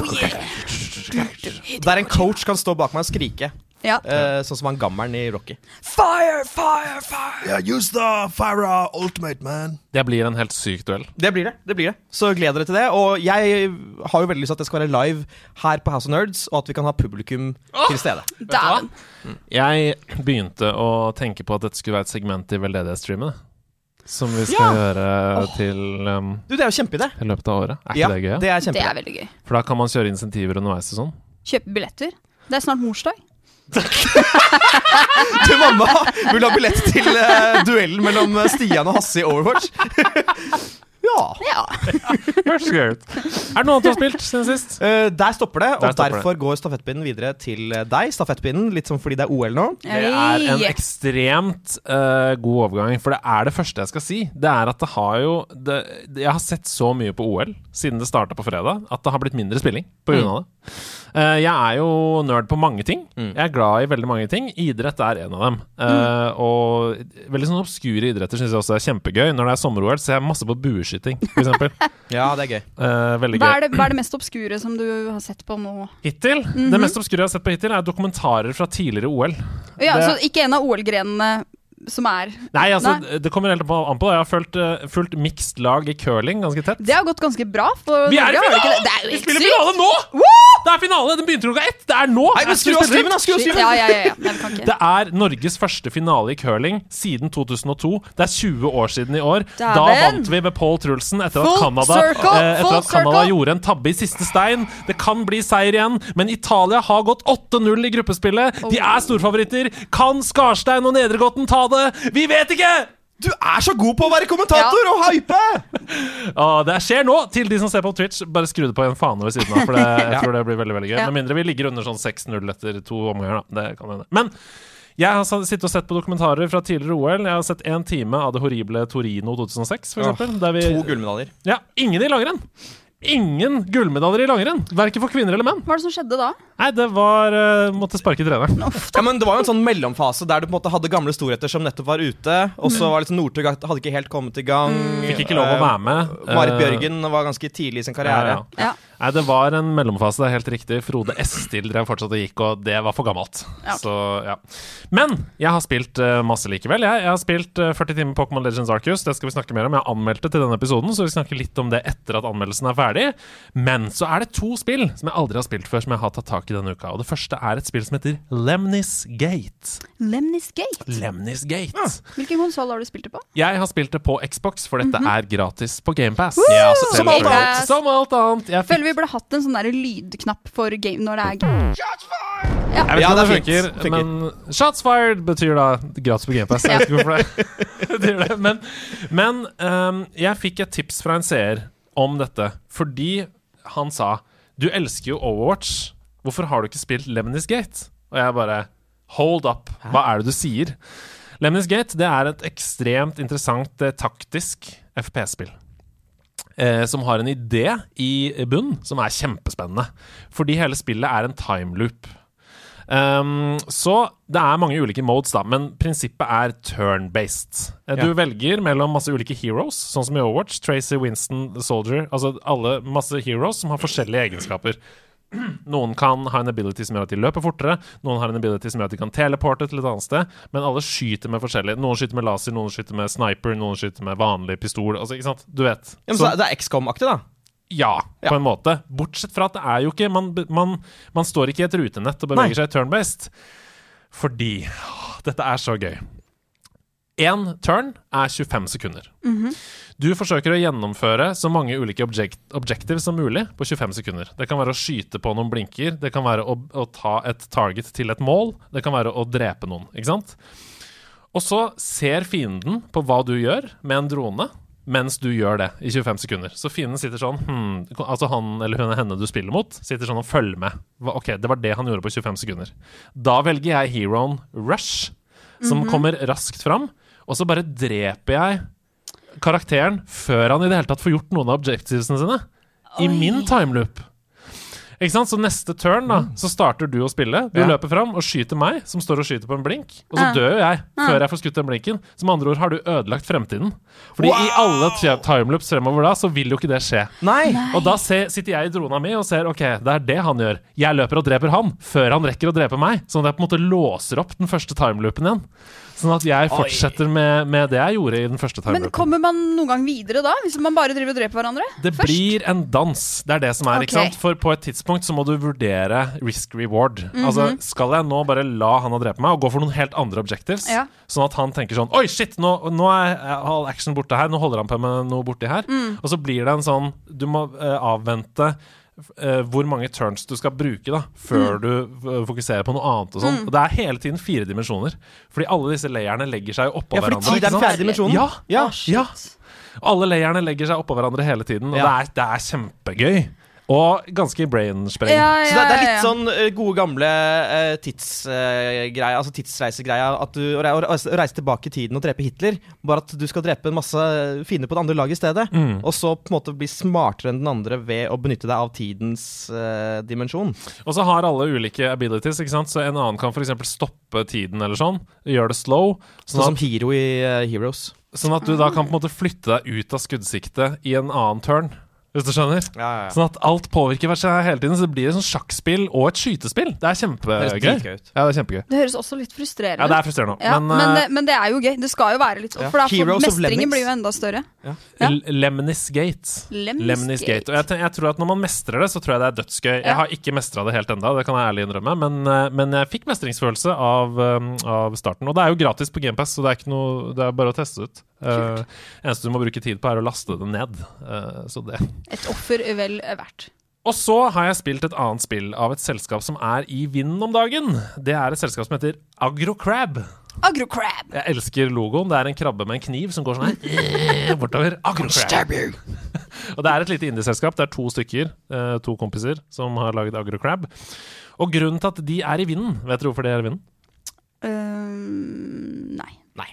Der en coach kan stå bak meg og skrike. Ja. Eh, sånn som han gammelen i Rocky. Fire, fire, fire! Yeah, use the Fire Ultimate, man. Det blir en helt syk duell. Det blir det. det blir det Så gled dere til det. Og jeg har jo veldig lyst til at det skal være live her på House of Nerds, og at vi kan ha publikum til stede. Dæven. Jeg begynte å tenke på at dette skulle være et segment i veldedighetsstreamen. Som vi skal gjøre til um, Du, det er jo kjempeidé. i løpet av året. Er ikke Ja, det gøy? Ja? det er Det er veldig gøy. For da kan man kjøre insentiver underveis og sånn. Kjøpe billetter. Det er snart morsdag. Du, mamma vil ha billett til uh, duellen mellom eh, Stian og Hasse i Overwatch. ja. Ja. Høres gøy ut. Er det noe annet du har spilt siden sist? Uh, der stopper det, og stopper derfor går stafettpinnen videre til deg. Stafettpinnen, Litt som fordi det er OL nå. Det er en ekstremt uh, god overgang, for det er det første jeg skal si. Det er at det har jo det, Jeg har sett så mye på OL siden det starta på fredag, at det har blitt mindre spilling på grunn av det. Eh, jeg er jo nerd på mange ting. Mm. Jeg er glad i veldig mange ting. Idrett er en av dem. Mm. Og veldig sånn obskure idretter syns jeg også er kjempegøy. Når det er sommer-OL, ser jeg masse på bueskyting, f.eks. Ja, det er gøy. veldig gøy. Hva er, det, hva er det mest obskure som du har sett på nå? Hittil, Det mest obskure jeg har sett på hittil, er dokumentarer fra tidligere OL. Ja, Det- Så ikke en av OL-grenene som er Nei, altså, Nei. det kommer helt an på. Jeg har fulgt, uh, fulgt mixed lag i curling ganske tett. Det har gått ganske bra for Vi er i det finale! det? Det er Vi spiller sykt! finale nå! Det er finale! Den begynte klokka ett! Det er nå! Nei, men skru av streamen, da! Skru av Shit, streamen! Ja, ja, ja. ja. Nei. Det er Norges første finale i curling siden 2002. Det er 20 år siden i år. Da da vant vi med Paul Trulsen etter at Full Canada, circle, eh, etter full at Canada circle. gjorde en tabbe i siste stein. Det kan bli seier igjen, men Italia har gått 8-0 i gruppespillet. De er storfavoritter. Kan Skarstein og Nedregotten ta det? Vi vet ikke! Du er så god på å være kommentator og hype! Ja, det skjer nå, til de som ser på Twitch. Bare skru det på en fane ved siden av, for det, jeg tror det blir veldig veldig gøy. Ja. Med mindre vi ligger under sånn 6-0 etter to omganger, da. Det kan hende. Men jeg har sittet og sett på dokumentarer fra tidligere OL. Jeg har sett én time av det horrible Torino 2006, for Åh, eksempel. der vi, To gullmedaljer. Ja, ingen i langrenn! Ingen gullmedaljer i langrenn! Verken for kvinner eller menn. Hva er det som skjedde da? Nei, det var uh, Måtte sparke treneren. Ja, men Det var jo en sånn mellomfase der du på en måte hadde gamle storheter som nettopp var ute, og så var liksom Northug hadde ikke helt kommet i gang. Fikk ikke lov å være med. Uh, Marit Eh, Bjørgen var ganske tidlig i sin karriere. Ja, ja. Ja. Nei, det var en mellomfase, det er helt riktig. Frode Estil drev fortsatt og gikk, og det var for gammelt. Ja. Så, ja. Men jeg har spilt uh, masse likevel. Jeg, jeg har spilt uh, 40 timer Pokémon Legends Arcus. Det skal vi snakke mer om. Jeg anmeldte til denne episoden, så vi snakker litt om det etter at anmeldelsen er ferdig. Men så er det to spill som jeg aldri har spilt før, som jeg har tatt tak i denne uka. Og det første er et spill som heter Lemnis Gate. Lemnis Gate. Lemnis Gate. Hvilken konsoll har du spilt det på? Jeg har spilt det på Xbox, for dette er gratis på GamePass. Ja, så- som alt annet. Som alt annet. Jeg fikk vi burde hatt en sånn der lydknapp for game når det er game. Jeg vet Ja, ikke om det er funker. Funker. men Shots fired betyr da gratis på GamePass. Jeg vet ikke hvorfor det det. Men, men um, jeg fikk et tips fra en seer om dette, fordi han sa Du elsker jo Overwatch. Hvorfor har du ikke spilt Lemnis Gate? Og jeg bare Hold up. Hva er det du sier? Lemnis Gate det er et ekstremt interessant eh, taktisk FPS-spill. Eh, som har en idé i bunn som er kjempespennende. Fordi hele spillet er en timeloop. Um, så det er mange ulike modes, da, men prinsippet er turn-based. Eh, Du Ja. velger mellom masse ulike heroes, sånn som i Overwatch. Tracy, Winston, The Soldier. Altså alle masse heroes som har forskjellige egenskaper. Noen kan ha en ability som gjør at de løper fortere, noen har en ability som gjør at de kan teleporte til et annet sted, men alle skyter med forskjellig. Noen skyter med laser, noen skyter med sniper, noen skyter med vanlig pistol. Altså, ikke sant? Du vet. Ja, men Så- så det er XCOM-aktig, da. ja, Ja. på en måte. Bortsett fra at det er jo ikke Man, man, man står ikke i et rutenett og beveger Nei. seg turn-based. Fordi Dette er så gøy. Én turn er 25 sekunder. Du forsøker å gjennomføre så mange ulike object objectives som mulig på 25 sekunder. Det kan være å skyte på noen blinker, det kan være å, å ta et target til et mål, det kan være å drepe noen. Ikke sant? Og så ser fienden på hva du gjør med en drone, mens du gjør det i 25 sekunder. Så fienden sitter sånn hmm, Altså han eller hun henne du spiller mot, sitter sånn og følger med. Ok, det var det han gjorde på 25 sekunder. Da velger jeg heroen Rush, som kommer raskt fram, og så bare dreper jeg karakteren før han i det hele tatt får gjort noen av objectivesene sine. I min timeloop. Ikke sant? Så neste turn da Så starter du å spille. Du Ja. løper fram og skyter meg, som står og skyter på en blink. Og så dør jeg før jeg får skutt den blinken. Så med andre ord har du ødelagt fremtiden. Fordi i alle ti- timeloops fremover da, så vil jo ikke det skje. Nei! Og da ser, sitter jeg i drona mi og ser ok, det er det han gjør. Jeg løper og dreper han før han rekker å drepe meg. Sånn at jeg på en måte låser opp den første timeloopen igjen. Sånn at jeg fortsetter med, med det jeg gjorde i den første Men kommer man noen gang videre da? Hvis man bare driver og dreper hverandre? Det først? blir en dans. Det er det som er, Okay. ikke sant? For på et tidspunkt så må du vurdere risk reward. Mhm. Altså, skal jeg nå bare la han ha drepe meg og gå for noen helt andre objectives? Ja. Sånn at han tenker sånn Oi, shit, nå, nå er all action borte her. Nå holder han på med noe borti her. Mm. Og så blir det en sånn Du må uh, avvente hvor mange turns du skal bruke da før Mm. du eh, fokuserer på noe annet. og sånn Og Det er hele tiden fire dimensjoner. Fordi alle disse layerne legger seg oppå Ja, hverandre. tid er den fjerde dimensjonen. Ja, Ja. ja. Alle layerne legger seg oppå hverandre hele tiden, og det, er, det er kjempegøy. Og ganske brainspreng. Ja, Så det, det er litt ja. sånn eh, gode gamle uh, tidsgreia, altså tidsreisegreia. At du å reise, å reise tilbake i tiden og drepe Hitler. Bare at du skal drepe en masse fiender på det andre laget i stedet. Mm. Og så på en måte bli smartere enn den andre ved å benytte deg av tidens uh, dimensjon. Og så har alle ulike abilities, ikke sant? så en annen kan f.eks. stoppe tiden eller sånn. Gjøre det slow. Sånn Sånn som at, Hero i eh, Heroes. sånn at du da kan på en måte flytte deg ut av skuddsiktet i en annen turn. Hvis du skjønner? Ja, ja, Sånn at alt påvirker hverandre hele tiden. Så det blir et sånn sjakkspill og et skytespill. Det er kjempegøy. Det, ut. Ja, det er kjempegøy. Det høres også litt frustrerende Ja, det er frustrerende. Ja, men, men, det, men det er jo gøy. Det skal jo være litt For, Ja. For mestringen blir jo enda større. ja. Lemnis Gate. Lemnis Lemnis Gate. Og jeg, jeg tror at når man mestrer det, så tror jeg det er dødsgøy. Jeg har ikke mestra det helt enda, det kan jeg ærlig innrømme, men, eh, men jeg fikk mestringsfølelse av, um, av starten. Og det er jo gratis på GamePass, så det er, ikke noe, det er bare å teste ut. Uh, eneste du må bruke tid på, er å laste det ned. Uh, så det Et offer vel verdt. Og så har jeg spilt et annet spill av et selskap som er i vinden om dagen. Det er et selskap som heter Agrocrab. Agrocrab! Jeg elsker logoen. Det er en krabbe med en kniv som går sånn her eh, bortover. Agrocrab. Og det er et lite indieselskap. Det er to stykker, uh, to kompiser, som har laget Agrocrab. Og grunnen til at de er i vinden, vet du hvorfor de er i vinden? Øhm, nei. Nei.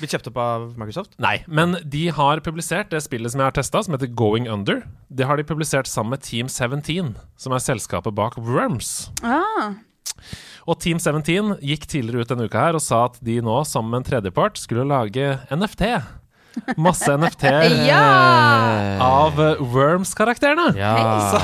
Blitt kjøpt opp av Microsoft? Nei, men de har publisert det spillet som jeg har testa, som heter Going Under. Det har de publisert sammen med Team 17, som er selskapet bak Worms. Ah, Og Team 17 gikk tidligere ut denne uka her og sa at de nå, sammen med en tredjepart, skulle lage NFT. Masse NFT-er ja! av eh, Worms-karakterene. Ja.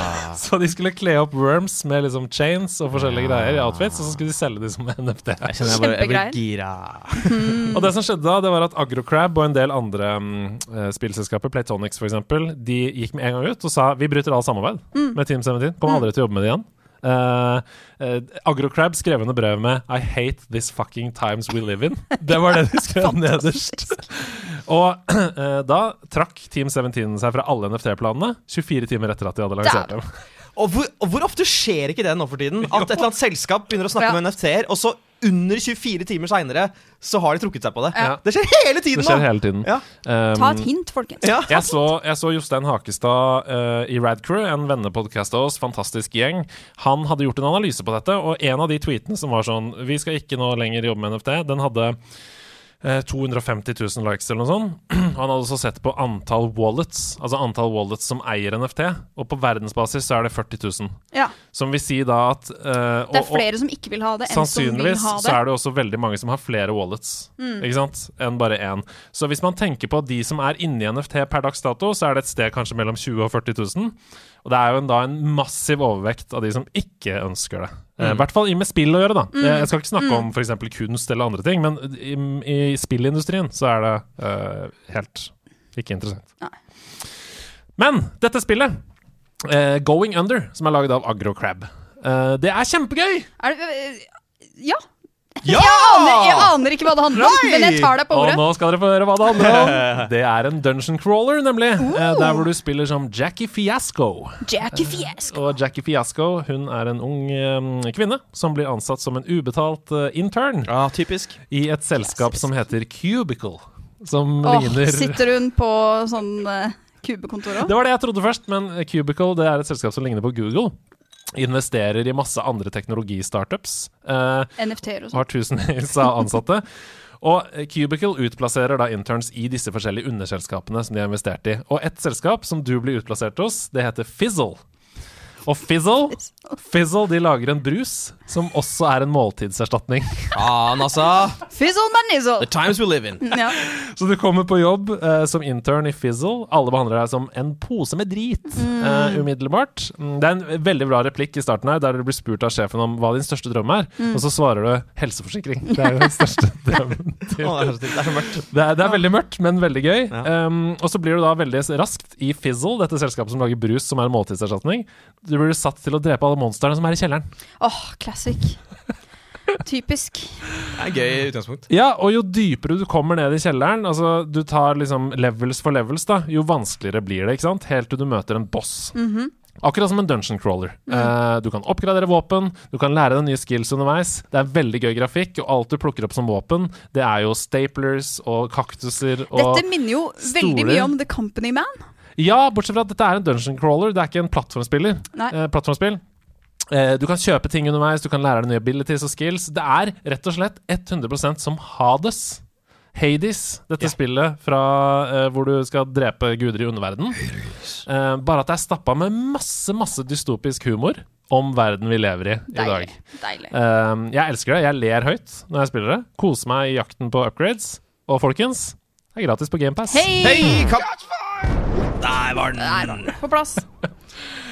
Så de skulle kle opp Worms med liksom chains og forskjellige greier i outfits, og så skulle de selge de som NFT. Jeg kjenner jeg bare, jeg blir gira. gira. Og det som skjedde da, det var at Agrocrab og en del andre mm, eh, spillselskaper, Playtonics f.eks., de gikk med en gang ut og sa vi bryter all samarbeid med Team 17. Kommer aldri til å jobbe med det igjen. Eh, eh, Agrocrab skrev under brevet med 'I hate this fucking times we live in'. Det var det de skrev nederst. Og uh, da trakk Team 17 seg fra alle NFT-planene 24 timer etter at de hadde lansert dem. Og hvor, og hvor ofte skjer ikke det nå for tiden? At et eller annet selskap begynner å snakke Ja. med NFT-er, og så under 24 timer seinere så har de trukket seg på det. Ja. Det skjer hele tiden Det skjer hele tiden. Ja. Um, Ta et hint, folkens. Ja. Jeg så, jeg så Jostein Hakestad uh, i Radcrew, en vennepodkast av oss, fantastisk gjeng. Han hadde gjort en analyse på dette, og en av de tweetene som var sånn Vi skal ikke nå lenger jobbe med NFT, den hadde 250 000 likes eller noe sånt. Han hadde også sett på antall wallets, altså antall wallets som eier NFT, og på verdensbasis så er det 40 000. Ja. Som vil si da at eh, Det er og- og- flere som ikke vil ha det, enn som vil ha det. Sannsynligvis så er det også veldig mange som har flere wallets Ikke sant? enn bare én. Så hvis man tenker på de som er inni NFT per dags dato, så er det et sted kanskje mellom 20 000 og 40 000. Og det er jo en, da en massiv overvekt av de som ikke ønsker det. Eh, I hvert fall med spill å gjøre, da. Mm. Jeg skal ikke snakke om f.eks. kunst eller andre ting, men i, i spillindustrien så er det uh, helt ikke interessant. Nei. Men dette spillet, uh, Going Under, som er laget av Agrocrab, uh, det er kjempegøy! Er det, ja. Ja! Jeg, aner, jeg aner ikke hva det handler om, Nei! men jeg tar deg på ordet. Og nå skal dere få høre hva det handler om. Det er en dungeon crawler, nemlig. Eh, Der hvor du spiller som Jackie Fiasco. Jackie Fiasco. Og Jackie Fiasco hun er en ung eh, kvinne som blir ansatt som en ubetalt eh, intern Ja, typisk. i et selskap som heter Cubicle. som oh, ligner sitter hun på sånn uh, kubekontor òg? Det var det jeg trodde først, men Cubicle det er et selskap som ligner på Google. Investerer i masse andre teknologistartups. Uh, NFT-er og sånn. har tusenvis av ansatte. Og Cubicle utplasserer da interns i disse forskjellige underselskapene som de har investert i. Og ett selskap som du blir utplassert hos, det heter Fizzle. Og Fizzle, Fizzle de lager en brus som også er en måltidserstatning. Faen, altså. Fizzle! The times we live in. Ja. Så du kommer på jobb eh, som intern i Fizzle. Alle behandler deg som en pose med drit eh, umiddelbart. Mm, Det er en veldig bra replikk i starten her, der du blir spurt av sjefen om hva din største drøm er, og så svarer du helseforsikring. Det er jo den største drømmen. Å, det, er så, det er så mørkt. Det er, det er veldig mørkt, men veldig gøy. Ja. Um, og så blir du da veldig raskt i Fizzle, dette selskapet som lager brus som er en måltidserstatning. Du blir satt til å drepe alle monstrene som er i kjelleren. Åh, classic. Typisk. Det er gøy utgangspunkt. Ja, og jo dypere du kommer ned i kjelleren, altså du tar liksom levels for levels, da, jo vanskeligere blir det, ikke sant? Helt til du møter en boss. Akkurat som en dungeon crawler. Eh, du kan oppgradere våpen, du kan lære deg nye skills underveis. Det er veldig gøy grafikk, og alt du plukker opp som våpen, det er jo staplers og kaktuser og Dette minner jo veldig mye om The Company Man. Ja, bortsett fra at dette er en dungeon crawler, det er ikke en plattformspiller. Eh, plattformspill. Eh, du kan kjøpe ting underveis, du kan lære deg nye abilities og skills. Det er rett og slett 100% som Hades. Hades, dette yeah. spillet fra eh, hvor du skal drepe guder i underverden. Eh, bare at det er stappa med masse, masse dystopisk humor om verden vi lever i i dag. Deilig. Deilig. Eh, jeg elsker det. Jeg ler høyt når jeg spiller det. Koser meg i jakten på upgrades. Og folkens, det er gratis på GamePass. Hei! Kapp! Der var Der, den. da. På plass.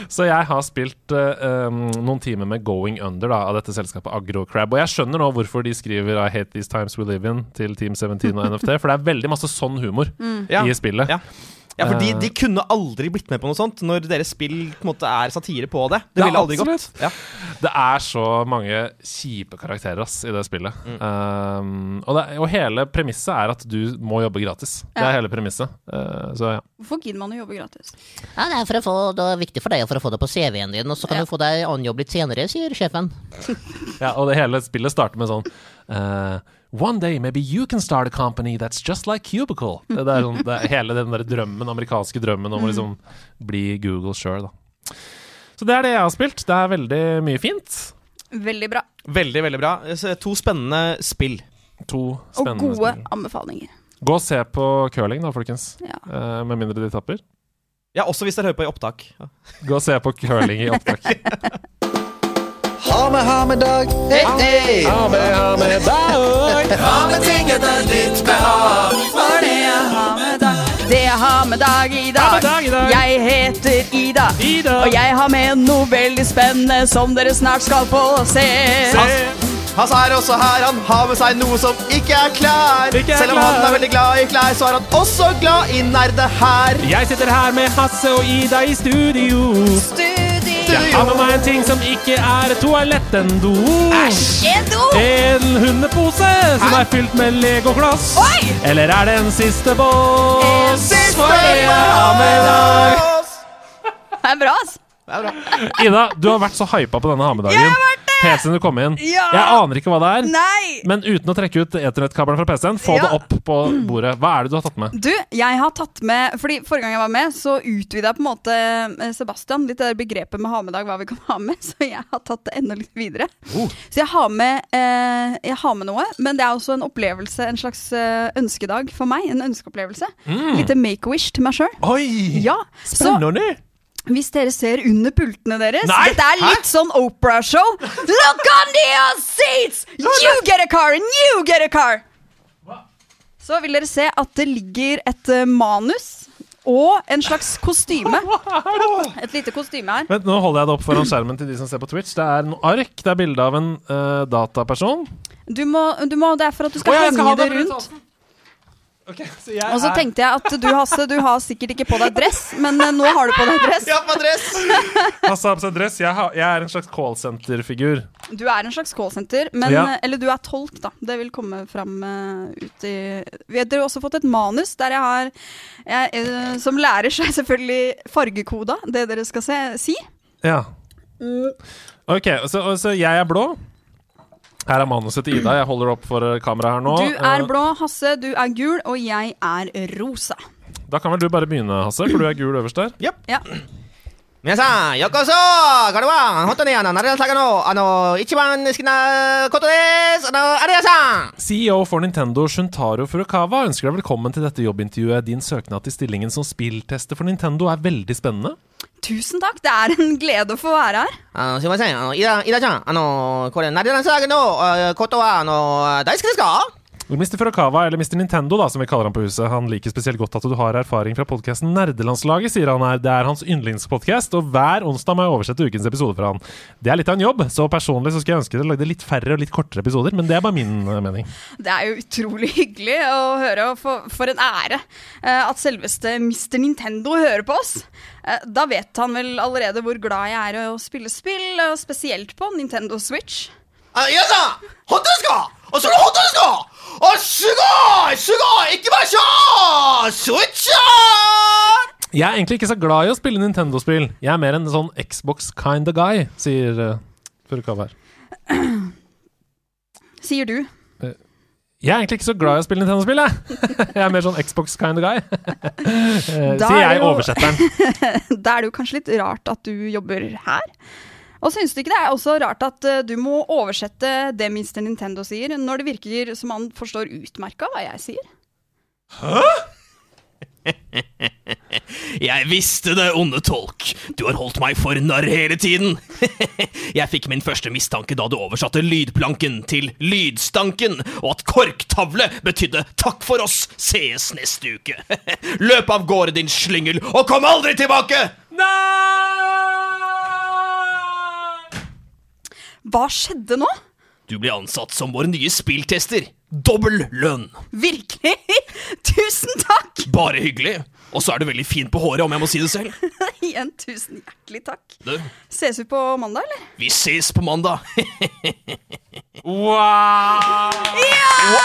Så jeg har spilt uh, um, noen timer med Going Under da, av dette selskapet AgroCrab. Og jeg skjønner nå hvorfor de skriver I hate these times we live in til Team 17 og NFT. For det er veldig masse sånn humor mm. i spillet. Ja. Ja, for de, Eh. de kunne aldri blitt med på noe sånt når deres spill på en måte er satire på det. Det Ja, ville aldri gått. Ja. Det er så mange kjipe karakterer ass, i det spillet. Um, og, det, og hele premisset er at du må jobbe gratis. Det er hele premisset. Uh, så ja. Hvorfor gidder man å jobbe gratis? Ja, det er, for å få, det er viktig for deg for å få det på CV-en din, og så kan Ja. du få deg annen jobb litt senere, sier sjefen. ja. Og det hele spillet starter med sånn uh, One day maybe you can start a company that's just like Cubicle. Det, er, sånn, det er hele den der drømmen, amerikanske drømmen om å liksom bli Google sjøl, da. Så det er det jeg har spilt. Det er veldig mye fint. Veldig bra. Veldig, veldig bra. To spennende spill. To spennende Og gode spill. anbefalinger. Gå og se på curling, da, folkens. Ja. Eh, med mindre de tapper. Ja, også hvis dere hører på i opptak. Ja. Gå og se på curling i opptak. Ha med, ha med dag. Hey, hey. Ha med, ha med dag! Det jeg har med dag i dag. Ha med dag i dag. Jeg heter Ida. Ida. Og jeg har med noe veldig spennende som dere snart skal få se. Han er også her, han har med seg noe som ikke er klær. Ikke er Selv om han er veldig glad i klær, så er han også glad i nerde her. Jeg sitter her med Hasse og Ida i studio. Studio. Jeg Ha med meg en ting som ikke er toalett, en do. En do. En hundepose som er fylt med legokloss. Oi! Eller er det en siste En siste For det jeg har med dag. Det er bra, ass. Ida, du har vært så hypa på denne ha-med-dagen. Jeg har vært det! Helt siden du kom inn. Ja. Jeg aner ikke hva det er. Nei. Men uten å trekke ut eternettkabelen fra PC-en, få Ja. det opp på bordet. Hva er det du har tatt med? Du, jeg har tatt med Fordi Forrige gang jeg var med, så utvida på en måte eh, Sebastian litt det der begrepet med ha med dag, hva vi kan ha med. Så jeg har tatt det enda litt videre. Så jeg har, med, eh, jeg har med noe, men det er også en opplevelse, en slags eh, ønskedag for meg. En ønskeopplevelse. Lite make-a-wish til meg sjøl. Ja, så Spennende! Hvis dere ser under pultene deres Nei! Dette er litt sånn Opera-show. Look on your seats! You get a car and you get a car! Så vil dere se at det ligger et eh, manus og en slags kostyme. Et lite kostyme her. Vent, Nå holder jeg det opp foran skjermen til de som ser på Twitch. Det er noe ark. Det er bilde av en uh, dataperson. Du må, du må, det er for at du skal henge det rundt rundt. halsen. Ok, så jeg Og så er- tenkte jeg at du, Hasse, du har sikkert ikke på deg dress, men eh, nå har du på deg dress. Ja, på dress! Hasse har på seg dress. Jeg, har, jeg er en slags callsenter-figur. Du er en slags callsenter, men Ja. Eller du er tolk, da. Det vil komme fram uh, ut i Vi har også fått et manus der jeg har jeg, uh, Som lærer seg selvfølgelig fargekoda, det dere skal se, si. Ja. Ok, så, så jeg er blå. Her er manuset til Ida. Jeg holder opp for eh, kameraet her nå. Du er eh, blå, Hasse. Du er gul. Og jeg er rosa. Da kan vel du bare begynne, Hasse, for du er gul øverst der. Yep. Ja. Minasan, yokoso! Garwan! Hotoniana, Narasagano! Ano, ichiban skina koto des! Ano! CEO for Nintendo Shuntaro Furukawa ønsker deg velkommen til dette jobbintervjuet. Din søknad til stillingen som spilltester for Nintendo er veldig spennende. Tusen takk, det er en glede å få være her. あの、すいません、あの、イダ、イダちゃん、あの、これ、ナレラサガの、あことは、あの、大好きですか Mr. Furukawa, eller Mr. Nintendo, da, som vi kaller han på huset, han liker spesielt godt at du har erfaring fra podkasten Nerdelandslaget, sier han her. Det er hans yndlingspodkast, og hver onsdag må jeg oversette ukens episode for han. Det er litt av en jobb, så personlig så skulle jeg ønske dere lagde litt færre og litt kortere episoder, men det er bare min eh, mening. Det er jo utrolig hyggelig å høre, og for, for en ære eh, at selveste Mr. Nintendo hører på oss. Eh, Da vet han vel allerede hvor glad jeg er i å spille spill, og spesielt på Nintendo Switch. あ、イダさん本当ですかあ、それ本当ですか あ、すごいすごい行きましょうスイッチオン Jeg er egentlig ikke så glad i å spille Nintendo-spill. Jeg er mer en sånn Xbox kind of guy, sier uh, Furukawa her. Sier du. Jeg er egentlig ikke så glad i å spille Nintendo-spill, jeg. jeg er mer sånn Xbox kind of guy. Eh, Da sier er jeg, jo- oversetteren. Da er det jo kanskje litt rart at du jobber her. Og syns du ikke det er også rart at uh, du må oversette det Mr. Nintendo sier, når det virker som han forstår utmerka hva jeg sier? Hæ? Jeg visste det, onde tolk. Du har holdt meg for narr hele tiden. Jeg fikk min første mistanke da du oversatte lydplanken til lydstanken, og at korktavle betydde takk for oss, sees neste uke. Løp av gårde, din slyngel, og kom aldri tilbake! Hva skjedde nå? Du ble ansatt som vår nye spilltester. Dobbel lønn. Virkelig? Tusen takk! Bare hyggelig. Og så er du veldig fin på håret, om jeg må si det selv. Igjen tusen hjertelig takk. Du, Ses vi på mandag, eller? vi ses på mandag. Wow! Ja!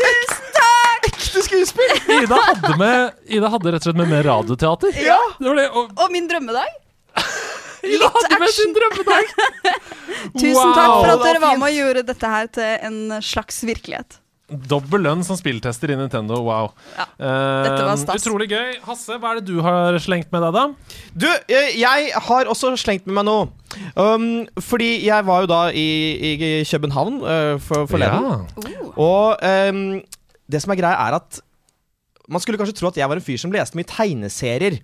Tusen takk! Ekte skuespill! Ida hadde, med, Ida hadde rett og slett med mer radioteater. Ja. Det var det, og Og min drømmedag. Ida action! drømmedag! Tusen takk for at dere var med og gjorde dette her til en slags virkelighet. Dobbel lønn som spilltester i Nintendo. Wow. Ja, Eh, dette var stas. Utrolig gøy. Hasse, hva er det du har slengt med deg, da? Du, eh, jeg har også slengt med meg noe. Um, fordi jeg var jo da i, i København uh, for, forleden. Ja. Og um, det som er greia, er at man skulle kanskje tro at jeg var en fyr som leste mye tegneserier.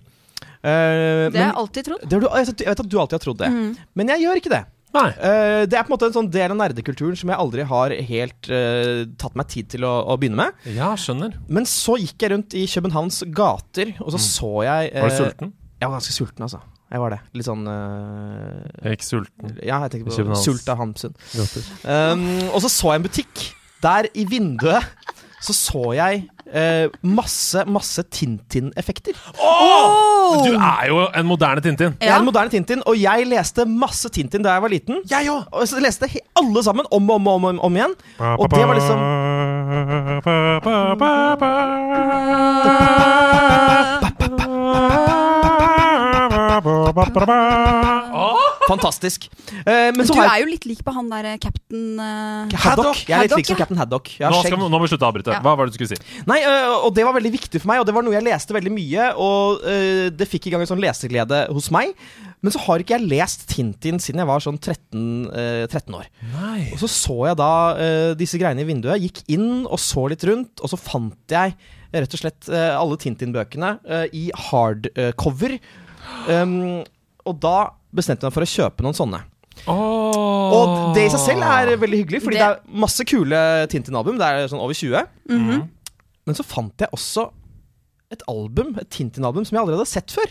Uh, Det har jeg alltid trodd. det har du, jeg vet- at du alltid har trodd det. mm. Men jeg gjør ikke det. Nei. Uh, det er på en måte en sånn del av nerdekulturen som jeg aldri har helt uh, tatt meg tid til å, å begynne med. Ja, skjønner. Men så gikk jeg rundt i Københavns gater, og så så jeg Mm. Var du sulten? Jeg var ganske sulten, altså. Jeg var det. Litt sånn uh, Jeg ikke sulten. Ja, jeg tenker på Sult av Hamsun. Um, og så så jeg en butikk. Der i vinduet så så jeg eh, masse, masse Tintin-effekter. Du er jo en moderne Tintin. Jeg er en moderne Tintin, og jeg leste masse Tintin da jeg var liten. Jeg òg! Og så leste alle sammen om og om, om, om, om igjen. Og det var liksom fantastisk. Eh, men så Du har er jo litt lik på han der eh, cap'n uh... Haddock. Jeg er litt lik som cap'n Captain Haddock. Ja, Nå, skal, vi- nå må vi slutte å avbryte. Ja. Hva var det du skulle si? Nei, uh, og det var veldig viktig for meg, og det var noe jeg leste veldig mye. Og uh, det fikk i gang en sånn leseglede hos meg. Men så har ikke jeg lest Tintin siden jeg var sånn 13, øh, 13 år. Nei. Og så så jeg da disse greiene i vinduet, gikk inn og så litt rundt, og så fant jeg rett og slett alle Tintin-bøkene i hardcover. Um, og da bestemte jeg meg for å kjøpe noen sånne. Og det i seg selv er veldig hyggelig, fordi det, Det- er masse kule Tintin-album. Det er sånn over 20. mhm. Men så fant jeg også et album, et Tintin-album, som jeg aldri hadde sett før.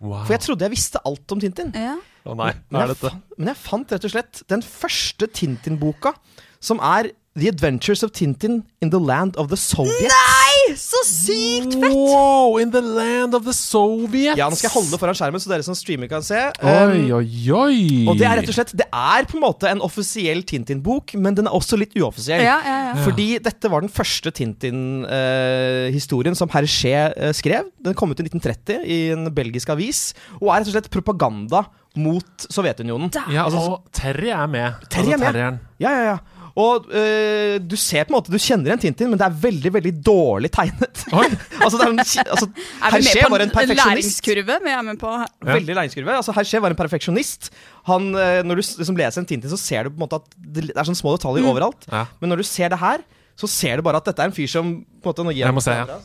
Wow. For jeg trodde jeg visste alt om Tintin. Ja. Å nei, Men jeg, dette? fant, men jeg fant rett og slett den første Tintin-boka, som er The Adventures of Tintin in the Land of the Soviets. Nei, så sykt fett! Wow, in the land of the Soviets! Ja, nå skal jeg holde det foran skjermen, så dere som streamer kan se. Um, Oi, oi, oi. Og det er rett og slett Det er på en måte en offisiell Tintin-bok, men den er også litt uoffisiell. Ja, ja, ja. Fordi dette var den første Tintin-historien som Hergé eh, skrev. Den kom ut i 1930 i en belgisk avis, og er rett og slett propaganda mot Sovjetunionen. Ja, Altså, og Terry er med. Terry er altså, med. Altså, Ja, ja, ja. Og øh, du ser på en måte Du kjenner igjen Tintin, men det er veldig veldig dårlig tegnet. Altså, det er en, altså, Er vi med på en en læringskurve? Vi er med på her. Veldig læringskurve. Altså, Hergé var en perfeksjonist. Han, øh, når du liksom leser en Tintin, så ser du på en måte at det er sånne små detaljer overalt. Ja. Men når du ser det her, så ser du bare at dette er en fyr som på en måte, nå gir Jeg må se, ja.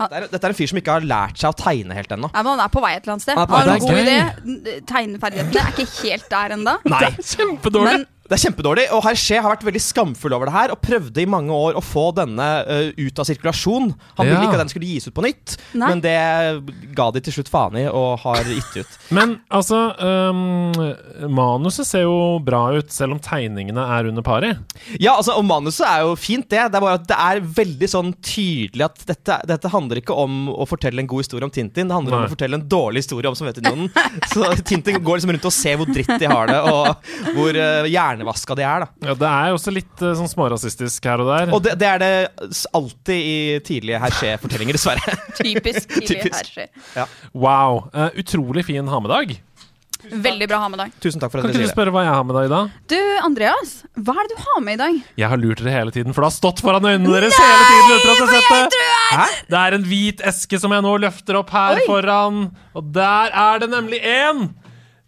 Dette er, dette er en fyr som ikke har lært seg å tegne helt ennå. Ja, men han er på vei et eller annet sted. Han Har en god idé. er Tegneferdighetene er ikke helt der ennå. Kjempedårlig! Men Det er kjempedårlig, og Hergé har vært veldig skamfull over det her, og prøvde i mange år å få denne uh, ut av sirkulasjon. Han ville Ja. ikke at den skulle gis ut på nytt, Nei. men det ga de til slutt faen i, og har gitt ut. Men altså um, Manuset ser jo bra ut, selv om tegningene er under pari. Ja, altså, og manuset er jo fint, det. Det er bare at det er veldig sånn tydelig at dette, dette handler ikke om å fortelle en god historie om Tintin, det handler om å fortelle en dårlig historie om Sovjetunionen. Så Tintin går liksom rundt og ser hvor dritt de har det, og hvor uh, hjernevaska de er, da. Ja, Det er jo også litt øh, sånn smårasistisk her og der. Og det, det er det alltid i tidlige Hergé-fortellinger, dessverre. typisk tidlig Typisk. Ja. Wow. Uh, utrolig fin ha med dag. Veldig bra å ha med deg. Tusen takk for at Kan ikke dere du sier det. spørre hva jeg har med deg i dag? Du, Andreas, hva er det du har med i dag? Jeg har lurt dere hele tiden, for det har stått foran øynene deres hele tiden uten at jeg har sett det. Hæ? Det er en hvit eske som jeg nå løfter opp her Oi. foran, og der er det nemlig en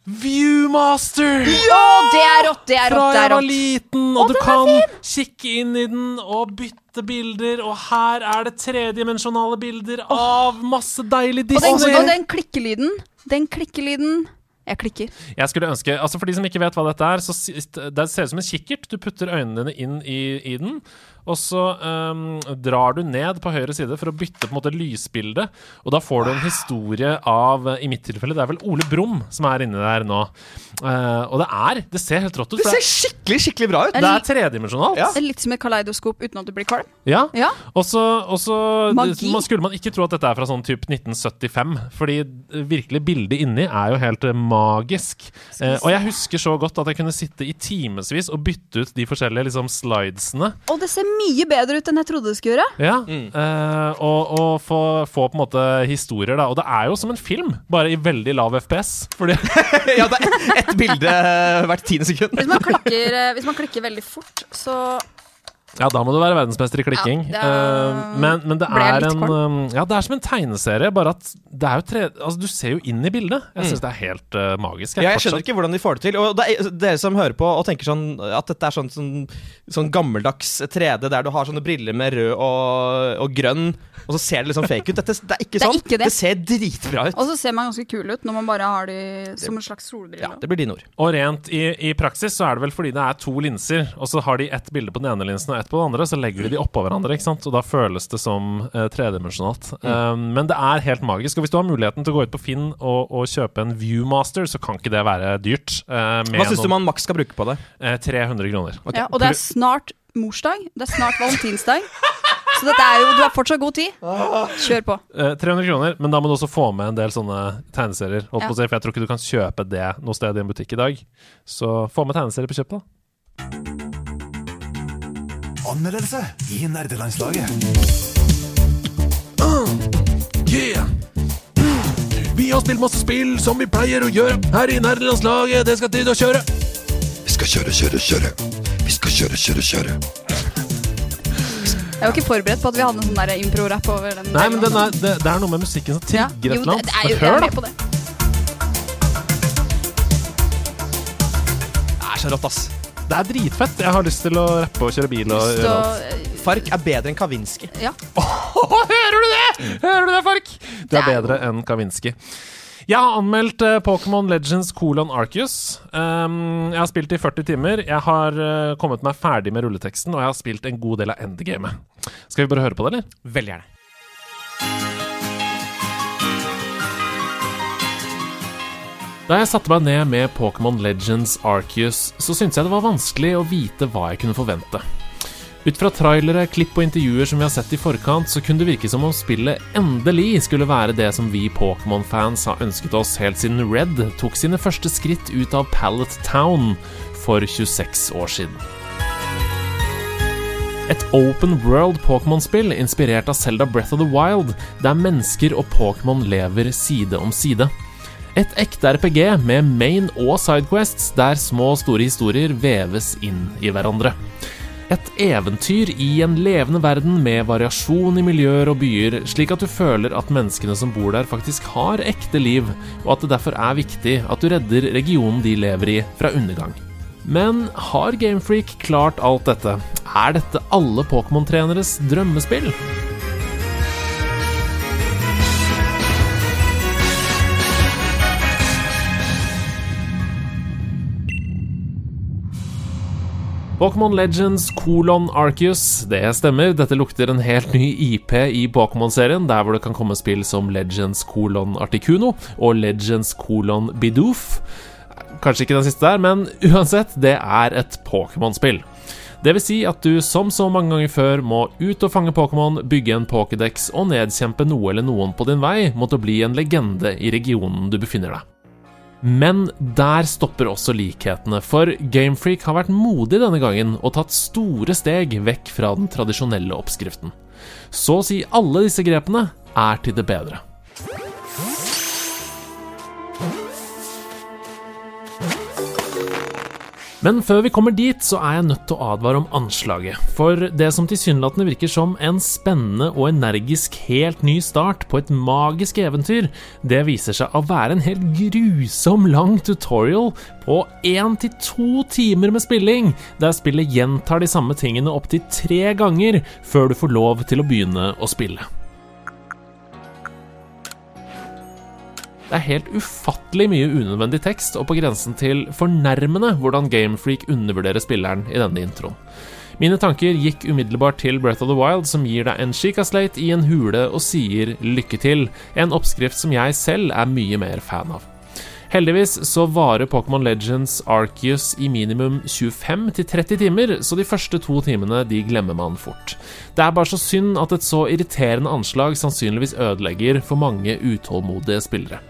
Viewmaster! Å, det er rått! Det er rått. Fra jeg var liten, og og du kan kikke inn i den og bytte bilder, og her er det tredimensjonale bilder av masse deilig Og den, Disney. og den klikkelyden. Den klikkelyden Jeg klikker. Jeg skulle ønske, altså For de som ikke vet hva dette er, så det ser ut som en kikkert. Du putter øynene dine inn i, i den, og så um, drar du ned på høyre side for å bytte på en måte lysbilde. Og da får du en historie av, i mitt tilfelle, det er vel Ole Brumm som er inni der nå. Uh, og det er Det ser helt rått ut. Det ser skikkelig, skikkelig bra ut. det er tredimensjonalt. Ja. Det er litt som et kaleidoskop uten at du blir kvalm. Ja. Ja. Og så skulle man ikke tro at dette er fra sånn typ 1975, fordi virkelig bildet inni er jo helt eh, magisk. Uh, og jeg husker så godt at jeg kunne sitte i timevis og bytte ut de forskjellige liksom, slidesene. Og det ser mye bedre ut enn jeg trodde det skulle gjøre. Ja, eh, og, og få, få på en måte historier, da. Og det er jo som en film, bare i veldig lav FPS. Fordi ja, det er ett bilde hvert tiende sekund. Hvis man klikker, eh, hvis man klikker veldig fort, så Ja, da må du være verdensmester i klikking. Ja, det er- Eh, men, men det er en um, Ja, det er som en tegneserie, bare at det er jo tre... Altså, du ser jo inn i bildet. Jeg syns det er helt uh, magisk. Ja, jeg skjønner ikke hvordan de får det til. Og det er, dere som hører på og tenker sånn at dette er sånn, sånn, sånn gammeldags 3D der du har sånne briller med rød og, og grønn, og så ser det liksom fake ut. Dette, det er ikke Det er sånn. ikke det. ser dritbra ut. Og så ser man ganske kul ut når man bare har de som en slags solbriller. Ja, det blir dine ord. Og rent i, i praksis så er det vel fordi det er to linser, og så har de ett bilde på den ene linsen og ett på det andre, så legger de de oppå hverandre, ikke sant? og da føles det som uh, tredimensjonalt. Um, men det er helt magisk. Og hvis du har muligheten til å gå ut på Finn og, og kjøpe en Viewmaster, så kan ikke det være dyrt. uh, med Hva syns du man maks skal bruke på det? Uh, 300 kroner. Okay. Ja, og det er snart morsdag. Det er snart valentinsdag. Så dette er jo, du har fortsatt god tid. Kjør på. Eh, 300 kroner, men da må du også få med en del sånne tegneserier. Holdt Ja. på å for jeg tror ikke du kan kjøpe det noe sted i en butikk i dag. Så få med tegneserier på kjøpet, da. Anmeldelse i nerdelandslaget. Yeah! Vi har spilt masse spill som vi pleier å gjøre her i nerdelandslaget. Det skal tid å kjøre. Vi skal kjøre, kjøre, kjøre. Vi skal kjøre, kjøre, kjøre. Jeg var ikke forberedt på at vi hadde en sånn impro-rapp over den. Nei, men den er, det, det er noe med musikken som ja. et eller det, annet. det er jo, Men jeg er Hør, med da! på det. Det er så rått, ass. Det er dritfett. Jeg har lyst til å rappe og kjøre bil og gjøre alt. Fark er bedre enn Kavinsky. ja. hører du det?! Hører du det, Fark? Du er bedre enn Kavinsky. Jeg har anmeldt uh, Pokémon Legends colon Arceus. Um, jeg har spilt i 40 timer. Jeg har uh, kommet meg ferdig med rulleteksten, og jeg har spilt en god del av endgamet. Skal vi bare høre på det, eller? Veldig gjerne. Da jeg satte meg ned med Pokémon Legends Arceus, så syntes jeg det var vanskelig å vite hva jeg kunne forvente. Ut fra trailere, klipp og intervjuer som vi har sett i forkant, så kunne det virke som om spillet endelig skulle være det som vi Pokémon-fans har ønsket oss helt siden Red tok sine første skritt ut av Pallet Town for 26 år siden. Et open world Pokémon-spill inspirert av Zelda Breath of the Wild, der mennesker og Pokémon lever side om side. Et ekte RPG med main og sidequests der små og store historier veves inn i hverandre. Et eventyr i en levende verden med variasjon i miljøer og byer, slik at du føler at menneskene som bor der, faktisk har ekte liv, og at det derfor er viktig at du redder regionen de lever i, fra undergang. Men har Gamefreak klart alt dette? Er dette alle Pokémon-treneres drømmespill? Pokémon Legends kolon Arceus, det stemmer. Dette lukter en helt ny IP i Pokémon-serien, der hvor det kan komme spill som Legends kolon Articuno og Legends kolon Bidoof. Kanskje ikke den siste der, men uansett, det er et Pokémon-spill. Det vil si at du som så mange ganger før må ut og fange Pokémon, bygge en Pokédex og nedkjempe noe eller noen på din vei mot å bli en legende i regionen du befinner deg. Men der stopper også likhetene, for Gamefreak har vært modig denne gangen og tatt store steg vekk fra den tradisjonelle oppskriften. Så å si alle disse grepene er til det bedre. Men før vi kommer dit, så er jeg nødt til å advare om anslaget. For det som tilsynelatende virker som en spennende og energisk helt ny start på et magisk eventyr, det viser seg å være en helt grusom lang tutorial på én til to timer med spilling, der spillet gjentar de samme tingene opptil tre ganger før du får lov til å begynne å spille. Det er helt ufattelig mye unødvendig tekst, og på grensen til fornærmende hvordan Gamefreak undervurderer spilleren i denne introen. Mine tanker gikk umiddelbart til Breath of the Wild, som gir deg en Chica Slate i en hule og sier lykke til, en oppskrift som jeg selv er mye mer fan av. Heldigvis så varer Pokémon Legends Arceus i minimum 25-30 timer, så de første to timene de glemmer man fort. Det er bare så synd at et så irriterende anslag sannsynligvis ødelegger for mange utålmodige spillere.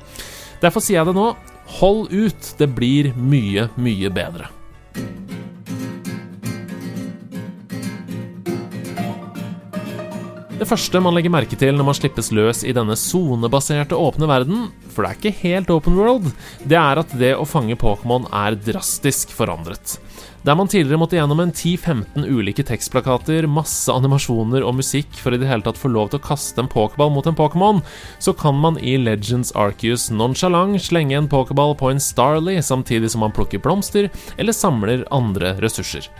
Derfor sier jeg det nå. Hold ut. Det blir mye, mye bedre. Det første man legger merke til når man slippes løs i denne sonebaserte åpne verden, for det er ikke helt open world, det er at det å fange Pokémon er drastisk forandret. Der man tidligere måtte gjennom en 10-15 ulike tekstplakater, masse animasjoner og musikk for i det hele tatt få lov til å kaste en pokéball mot en Pokémon, så kan man i Legends Arceus nonchalant slenge en pokéball på en Starly samtidig som man plukker blomster eller samler andre ressurser.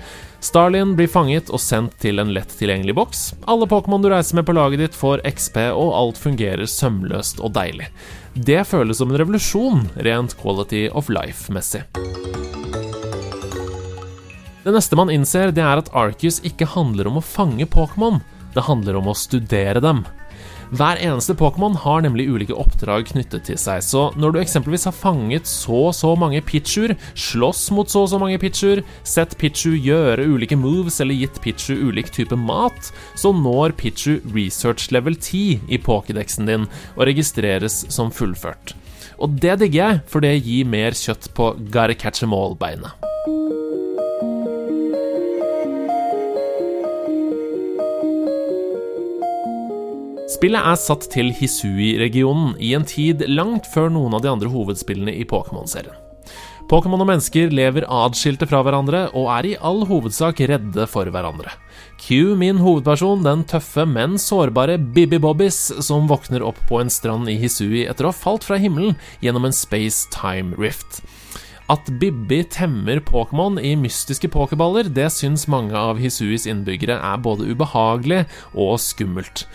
Starlien blir fanget og sendt til en lett tilgjengelig boks. Alle Pokémon du reiser med på laget ditt, får XP, og alt fungerer sømløst og deilig. Det føles som en revolusjon, rent quality of life-messig. Det neste man innser, det er at Arcus ikke handler om å fange Pokémon, det handler om å studere dem. Hver eneste Pokémon har nemlig ulike oppdrag knyttet til seg, så når du eksempelvis har fanget så og så mange Pichuer, slåss mot så og så mange Pichuer, sett Pichu gjøre ulike moves eller gitt Pichu ulik type mat, så når Pichu research level 10 i pokédexen din og registreres som fullført. Og det digger jeg, for det gir mer kjøtt på gotta catch em all-beinet. Spillet er satt til Hisui-regionen i en tid langt før noen av de andre hovedspillene i Pokémon-serien. Pokémon og mennesker lever adskilte fra hverandre og er i all hovedsak redde for hverandre. Q, min hovedperson, den tøffe, men sårbare Bibi Bobbis, som våkner opp på en strand i Hisui etter å ha falt fra himmelen gjennom en space-time rift. At Bibi temmer Pokémon i mystiske pokerballer, det syns mange av Hisuis innbyggere er både ubehagelig og skummelt.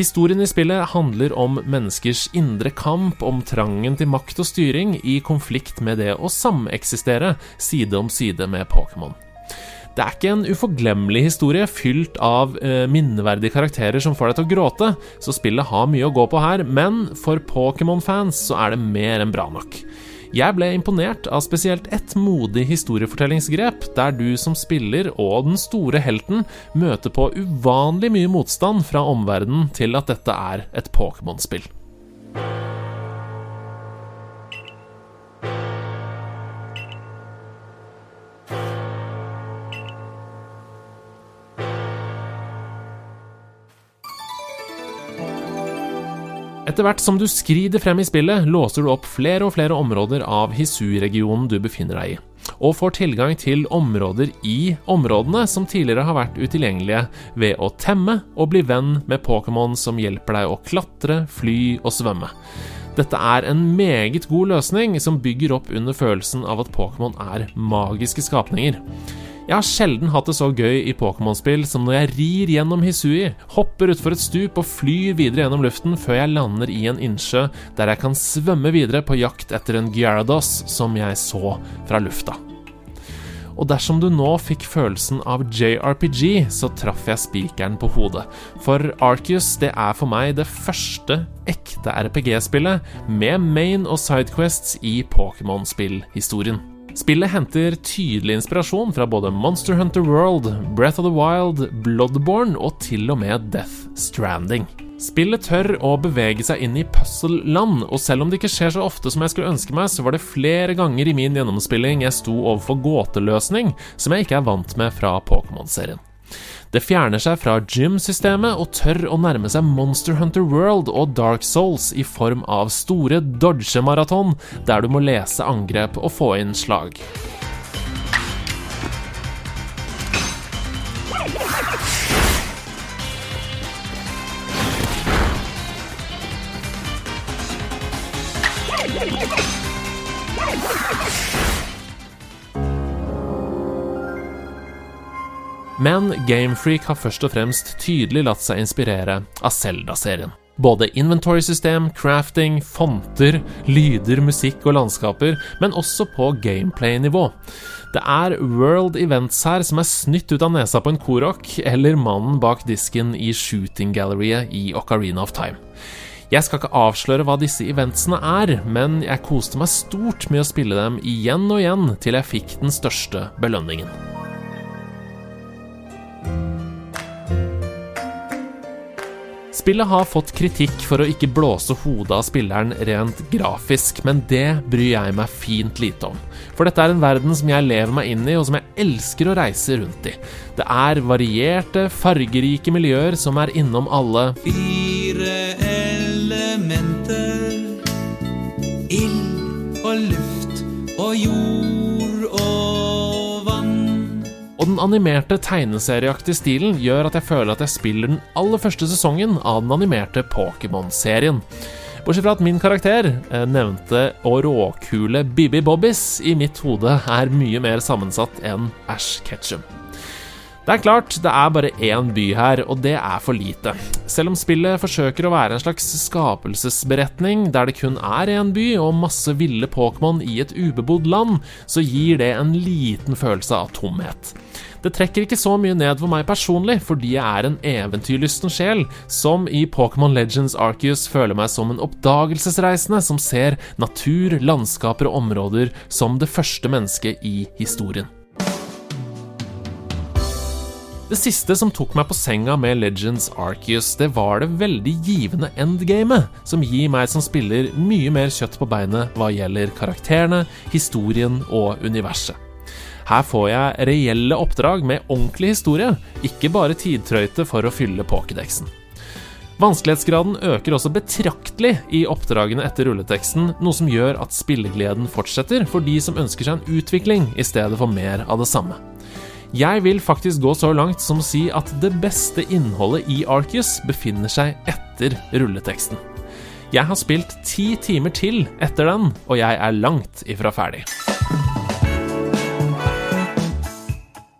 Historien i spillet handler om menneskers indre kamp, om trangen til makt og styring, i konflikt med det å sameksistere side om side med Pokémon. Det er ikke en uforglemmelig historie fylt av eh, minneverdige karakterer som får deg til å gråte, så spillet har mye å gå på her, men for Pokémon-fans så er det mer enn bra nok. Jeg ble imponert av spesielt ett modig historiefortellingsgrep, der du som spiller og den store helten møter på uvanlig mye motstand fra omverdenen til at dette er et Pokémon-spill. Etter hvert som du skrider frem i spillet, låser du opp flere og flere områder av Hisu-regionen du befinner deg i, og får tilgang til områder i områdene som tidligere har vært utilgjengelige, ved å temme og bli venn med Pokémon som hjelper deg å klatre, fly og svømme. Dette er en meget god løsning som bygger opp under følelsen av at Pokémon er magiske skapninger. Jeg har sjelden hatt det så gøy i Pokémon-spill som når jeg rir gjennom Hisui, hopper utfor et stup og flyr videre gjennom luften før jeg lander i en innsjø der jeg kan svømme videre på jakt etter en Gyarados som jeg så fra lufta. Og dersom du nå fikk følelsen av JRPG, så traff jeg spikeren på hodet. For Arceus det er for meg det første ekte RPG-spillet med main og sidequests i Pokémon-spillhistorien. Spillet henter tydelig inspirasjon fra både Monster Hunter World, Breath of the Wild, Bloodborne og til og med Death Stranding. Spillet tør å bevege seg inn i puzzle-land, og selv om det ikke skjer så ofte som jeg skulle ønske meg, så var det flere ganger i min gjennomspilling jeg sto overfor gåteløsning som jeg ikke er vant med fra Pokémon-serien. Det fjerner seg fra gym-systemet og tør å nærme seg Monster Hunter World og Dark Souls i form av store dodge-maraton, der du må lese angrep og få inn slag. Men Gamefreak har først og fremst tydelig latt seg inspirere av Zelda-serien. Både inventory-system, crafting, fonter, lyder, musikk og landskaper, men også på gameplay-nivå. Det er world events her som er snytt ut av nesa på en Korok, eller mannen bak disken i shooting galleriet i Ocarina of Time. Jeg skal ikke avsløre hva disse eventsene er, men jeg koste meg stort med å spille dem igjen og igjen til jeg fikk den største belønningen. Spillet har fått kritikk for å ikke blåse hodet av spilleren rent grafisk, men det bryr jeg meg fint lite om. For dette er en verden som jeg lever meg inn i, og som jeg elsker å reise rundt i. Det er varierte, fargerike miljøer som er innom alle Fire elementer. Ild og luft og jord Og den animerte tegneserieaktige stilen gjør at jeg føler at jeg spiller den aller første sesongen av den animerte Pokémon-serien. Bortsett fra at min karakter, eh, nevnte og råkule Bibi Bobbis, i mitt hode er mye mer sammensatt enn Ash Ketchum. Det er klart, det er bare én by her, og det er for lite. Selv om spillet forsøker å være en slags skapelsesberetning der det kun er én by og masse ville Pokémon i et ubebodd land, så gir det en liten følelse av tomhet. Det trekker ikke så mye ned for meg personlig, fordi jeg er en eventyrlysten sjel, som i Pokémon Legends Arceus føler meg som en oppdagelsesreisende som ser natur, landskaper og områder som det første mennesket i historien. Det siste som tok meg på senga med Legends Arceus, det var det veldig givende endgamet, som gir meg som spiller mye mer kjøtt på beinet hva gjelder karakterene, historien og universet. Her får jeg reelle oppdrag med ordentlig historie, ikke bare tidtrøyte for å fylle pokédexen. Vanskelighetsgraden øker også betraktelig i oppdragene etter rulleteksten, noe som gjør at spillegleden fortsetter for de som ønsker seg en utvikling i stedet for mer av det samme. Jeg vil faktisk gå så langt som å si at det beste innholdet i Arcus befinner seg etter rulleteksten. Jeg har spilt ti timer til etter den, og jeg er langt ifra ferdig.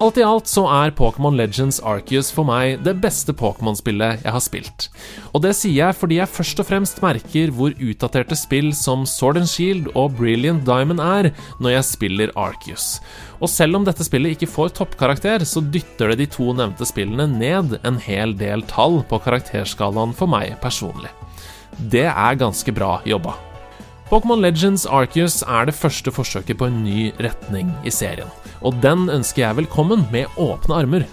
Alt i alt så er Pokémon Legends Arceus for meg det beste Pokémon-spillet jeg har spilt. Og det sier jeg fordi jeg først og fremst merker hvor utdaterte spill som Sword and Shield og Brilliant Diamond er når jeg spiller Arceus. Og selv om dette spillet ikke får toppkarakter, så dytter det de to nevnte spillene ned en hel del tall på karakterskalaen for meg personlig. Det er ganske bra jobba. Pokémon Legends Arceus er det første forsøket på en ny retning i serien, og den ønsker jeg velkommen med åpne armer.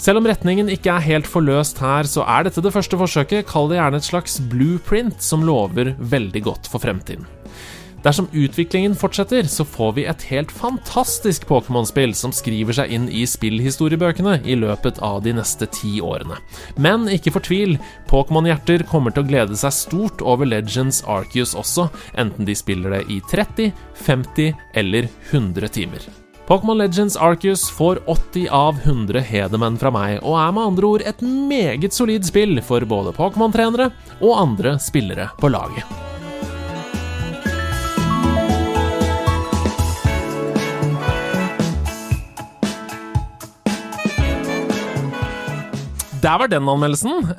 Selv om retningen ikke er helt forløst her, så er dette det første forsøket, kall det gjerne et slags blueprint, som lover veldig godt for fremtiden. Dersom utviklingen fortsetter, så får vi et helt fantastisk Pokémon-spill som skriver seg inn i spillhistoriebøkene i løpet av de neste ti årene. Men ikke fortvil, Pokémon-hjerter kommer til å glede seg stort over Legends Arceus også, enten de spiller det i 30, 50 eller 100 timer. Pokémon Legends Arceus får 80 av 100 hedermenn fra meg, og er med andre ord et meget solid spill for både Pokémon-trenere og andre spillere på laget. Der var den anmeldelsen.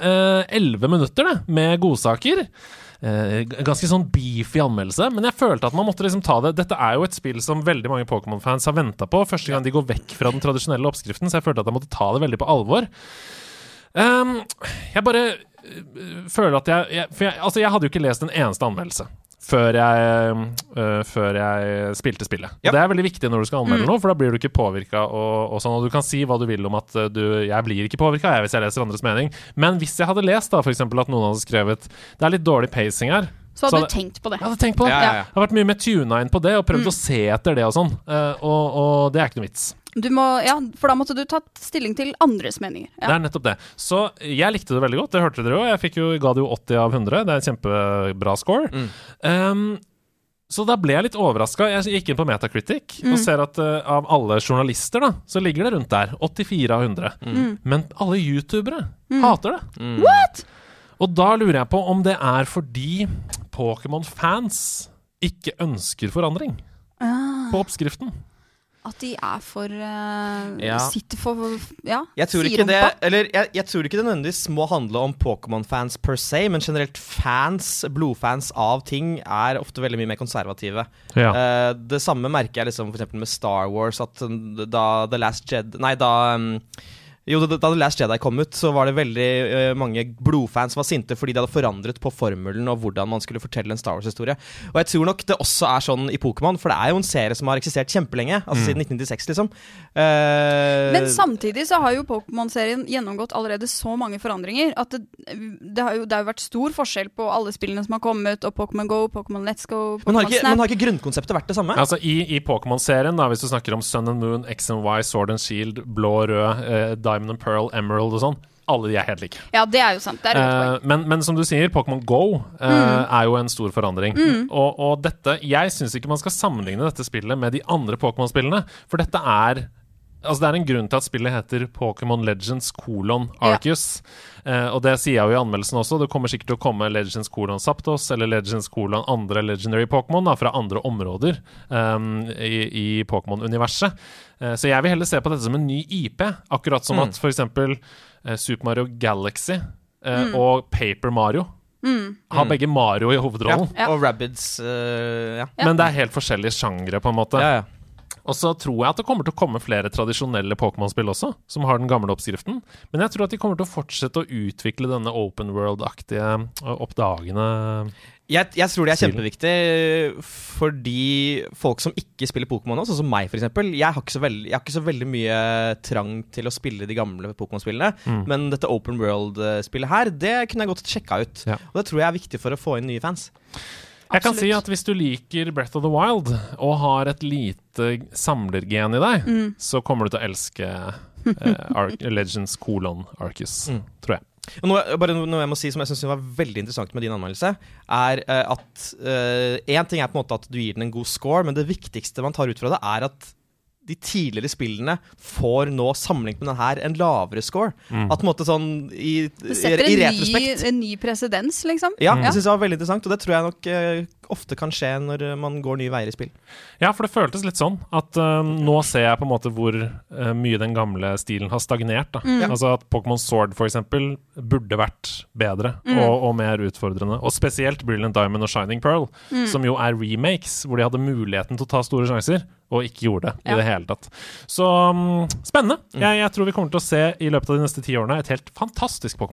Elleve minutter, det, med godsaker. Eh, ganske sånn beefy anmeldelse, men jeg følte at man måtte liksom ta det. Dette er jo et spill som veldig mange Pokémon-fans har venta på. Første gang de går vekk fra den tradisjonelle oppskriften, så jeg følte at jeg måtte ta det veldig på alvor. Um, jeg bare uh, føler at jeg, jeg For jeg, altså jeg hadde jo ikke lest en eneste anmeldelse før jeg, uh, før jeg spilte spillet. Yep. Og Det er veldig viktig når du skal anmelde Mm. noe, for da blir du ikke påvirka. Og, og, sånn, og du kan si hva du vil om at uh, du Jeg blir ikke påvirka hvis jeg leser andres mening. Men hvis jeg hadde lest da for eksempel, at noen hadde skrevet Det er litt dårlig pacing her. Så hadde Så du tenkt på det. Jeg hadde tenkt på det. Ja, ja, ja. Jeg har vært mye mer tuna inn på det og prøvd Mm. å se etter det og sånn. Uh, og, og det er ikke noe vits. Du må, ja, for da måtte du tatt stilling til andres meninger. Det er nettopp det. Så jeg likte det veldig godt. Det hørte dere jo. Jeg fikk jo, ga det jo 80 av 100. Det er en kjempebra score. Mm. Um, så da ble jeg litt overraska. Jeg gikk inn på Metacritic Mm. og ser at uh, av alle journalister, da, så ligger det rundt der. 84 av 100. Mm. Men alle youtubere hater det. Mm. What?! Og da lurer jeg på om det er fordi Pokémon-fans ikke ønsker forandring Ah, på oppskriften. At de er for uh, Ja. Sitter for Ja, Jeg tror, ikke det, eller, jeg, jeg tror ikke det nødvendigvis må handle om Pokémon-fans per se, men generelt fans, blodfans av ting, er ofte veldig mye mer konservative. Ja. Uh, det samme merker jeg liksom for eksempel med Star Wars, at um, da The Last Jedi Nei, da um, jo, da, da The Last Jedi kom ut, så var det veldig uh, mange blodfans som var sinte fordi de hadde forandret på formelen og hvordan man skulle fortelle en Star Wars-historie. Og jeg tror nok det også er sånn i Pokémon, for det er jo en serie som har eksistert kjempelenge. Altså Mm. siden 1996, liksom. Uh, Men samtidig så har jo Pokémon-serien gjennomgått allerede så mange forandringer at det, det, har jo, det har jo vært stor forskjell på alle spillene som har kommet, og Pokémon Go, Pokémon Let's Go, men, har Pokémon ikke, Snap. men har ikke grunnkonseptet vært det samme? Altså I, i Pokémon-serien, hvis du snakker om Sun and Moon, X and Y, Sword and Shield, blå, rød, eh, Diamond and Pearl, Emerald og sånn, alle de er helt like. Ja, det er jo sant. Er. Eh, men, men som du sier, Pokémon Go eh, er jo en stor forandring. Og, og dette Jeg syns ikke man skal sammenligne dette spillet med de andre Pokémon-spillene, for dette er Altså Det er en grunn til at spillet heter Pokémon Legends kolon Arceus. Eh, og det sier jeg jo i anmeldelsen også. Det kommer sikkert til å komme Legends kolon Saptos eller Legends kolon andre legendary Pokémon fra andre områder um, i, i Pokémon-universet. Eh, så jeg vil heller se på dette som en ny IP, akkurat som Mm. at f.eks. Uh, Super Mario Galaxy eh, og Paper Mario har Mm. begge Mario i hovedrollen. Ja. Og Rabbids uh, ja. Ja. Men det er helt forskjellige sjangre, på en måte. Og så tror jeg at det kommer til å komme flere tradisjonelle Pokémon-spill også, som har den gamle oppskriften. Men jeg tror at de kommer til å fortsette å utvikle denne open world-aktige, oppdagende Jeg, jeg tror det er kjempeviktig fordi folk som ikke spiller Pokémon nå, sånn som meg f.eks. Jeg, har ikke veldig- jeg har ikke så veldig mye trang til å spille de gamle Pokémon-spillene. Mm. Men dette open world-spillet her, det kunne jeg godt sjekka ut. Ja. Og det tror jeg er viktig for å få inn nye fans. Jeg kan si at hvis du liker Breath of the Wild og har et lite samlergen i deg, Mm. så kommer du til å elske eh, Ar Legends kolon Arcus, Mm. tror jeg. Og noe, bare noe jeg må si som jeg synes var veldig interessant med din anmeldelse, er eh, at Én ting er på en måte at du gir den en god score, men det viktigste man tar ut fra det, er at de tidligere spillene får nå sammenlignet med den her en lavere score. Mm. At på en måte sånn i, Det i, i en ny, setter en ny presedens, liksom. Ja, Mm. jeg synes det var veldig interessant, og det tror jeg nok eh, ofte kan skje når eh, man går nye veier i spill. Ja, for det føltes litt sånn at uh, nå ser jeg på en måte hvor uh, mye den gamle stilen har stagnert. Da. Mm. Altså at Pokémon Sword for eksempel burde vært bedre Mm. og, og mer utfordrende. Og spesielt Brilliant Diamond og Shining Pearl, Mm. som jo er remakes, hvor de hadde muligheten til å ta store sjanser. Og ikke gjorde det i Ja. det hele tatt. Så um, spennende. Mm. Jeg, jeg tror vi kommer til å se i løpet av de neste ti årene et helt fantastisk Pokémon.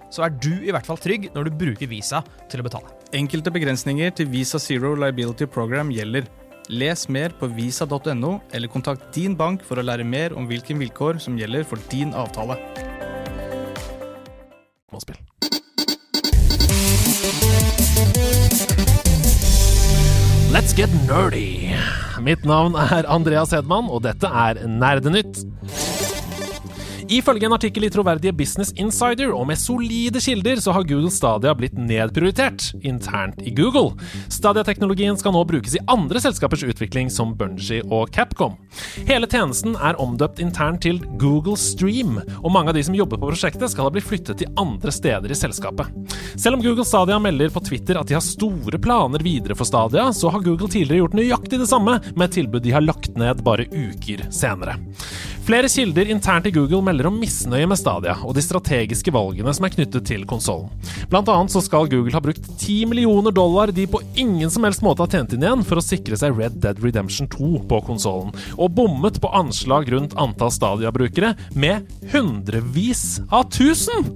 så er du i hvert fall trygg når du bruker Visa til å betale. Enkelte begrensninger til Visa Zero Liability Program gjelder. Les mer på visa.no, eller kontakt din bank for å lære mer om hvilke vilkår som gjelder for din avtale. Let's get nerdy. Mitt navn er Andreas Hedman, og dette er Nerdenytt. Ifølge en artikkel i troverdige Business Insider og med solide kilder, så har Google Stadia blitt nedprioritert internt i Google. Stadia-teknologien skal nå brukes i andre selskapers utvikling, som Bungie og Capcom. Hele tjenesten er omdøpt internt til Google Stream, og mange av de som jobber på prosjektet, skal ha blitt flyttet til andre steder i selskapet. Selv om Google Stadia melder på Twitter at de har store planer videre for Stadia, så har Google tidligere gjort nøyaktig det samme med et tilbud de har lagt ned bare uker senere. Flere kilder internt i Google melder om misnøye med Stadia og de strategiske valgene som er knyttet til konsollen. Blant annet så skal Google ha brukt 10 millioner dollar de på ingen som helst måte har tjent inn igjen for å sikre seg Red Dead Redemption 2 på konsollen, og bommet på anslag rundt antall Stadia-brukere med hundrevis av tusen!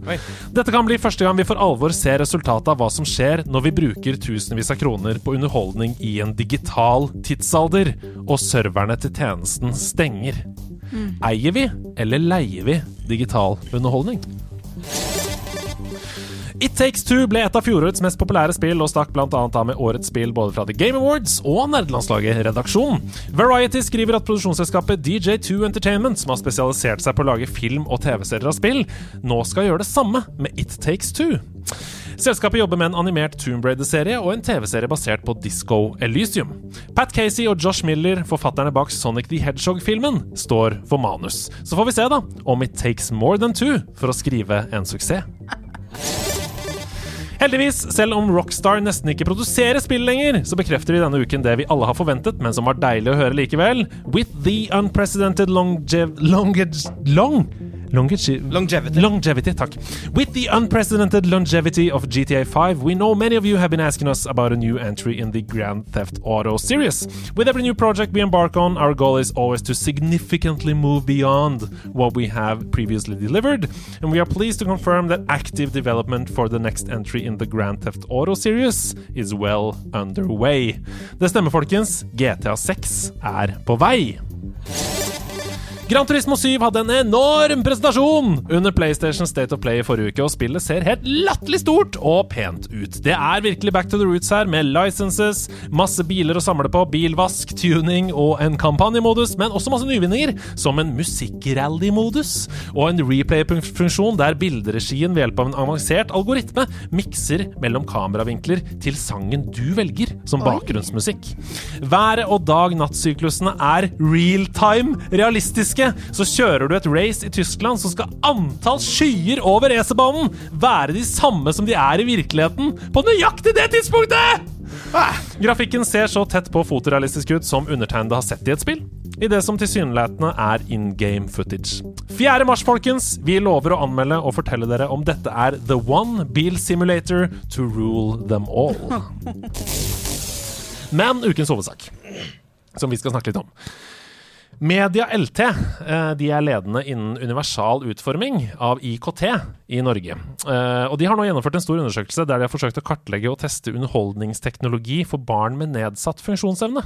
Dette kan bli første gang vi for alvor ser resultatet av hva som skjer når vi bruker tusenvis av kroner på underholdning i en digital tidsalder, og serverne til tjenesten stenger. Eier vi, eller leier vi digital underholdning? It Takes Two ble et av fjorårets mest populære spill, og stakk annet av med årets spill både fra The Game Awards og nerdelandslaget Redaksjon. Variety skriver at produksjonsselskapet DJ2 Entertainment, som har spesialisert seg på å lage film og TV-serier av spill, nå skal gjøre det samme med It Takes Two. Selskapet jobber med en animert Tomb Raider-serie og en TV-serie basert på Disco Elysium. Pat Casey og Josh Miller, forfatterne bak Sonic the Hedgehog-filmen, står for manus. Så får vi se da om It Takes More Than Two for å skrive en suksess. Heldigvis, selv om Rockstar nesten ikke produserer spill lenger, så bekrefter de denne uken det vi alle har forventet, men som var deilig å høre likevel. With the unprecedented longev... Longage... Long... Longevi Longevity. Longevity, takk. With the unprecedented longevity of GTA 5, we know many of you have been asking us about a new entry in the Grand Theft Auto series. With every new project we embark on, our goal is always to significantly move beyond what we have previously delivered, and we are pleased to confirm that active development for the next entry in the Grand Theft Auto series is well underway. Det stemmer, folkens. GTA 6 er på vei. Gran Turismo 7 hadde en enorm presentasjon under PlayStation State of Play i forrige uke, og spillet ser helt latterlig stort og pent ut. Det er virkelig back to the roots her, med licenses, masse biler å samle på, bilvask, tuning og en kampanjemodus, men også masse nyvinninger, som en musikkrally-modus og en replay-funksjon der bilderegien ved hjelp av en avansert algoritme mikser mellom kameravinkler til sangen du velger som bakgrunnsmusikk. Været og dag-natt-syklusene er real-time realistiske, så kjører du et race i Tyskland, så skal antall skyer over racerbanen være de samme som de er i virkeligheten på nøyaktig det tidspunktet! Grafikken ser så tett på fotorealistisk ut som undertegnede har sett i et spill. I det som tilsynelatende er in game footage. 4. mars, folkens! Vi lover å anmelde og fortelle dere om dette er The One Bil Simulator to rule them all. Men ukens hovedsak, som vi skal snakke litt om. Media LT eh, de er ledende innen universal utforming av IKT i Norge. Eh, Og de har nå gjennomført en stor undersøkelse der de har forsøkt å kartlegge og teste underholdningsteknologi for barn med nedsatt funksjonsevne.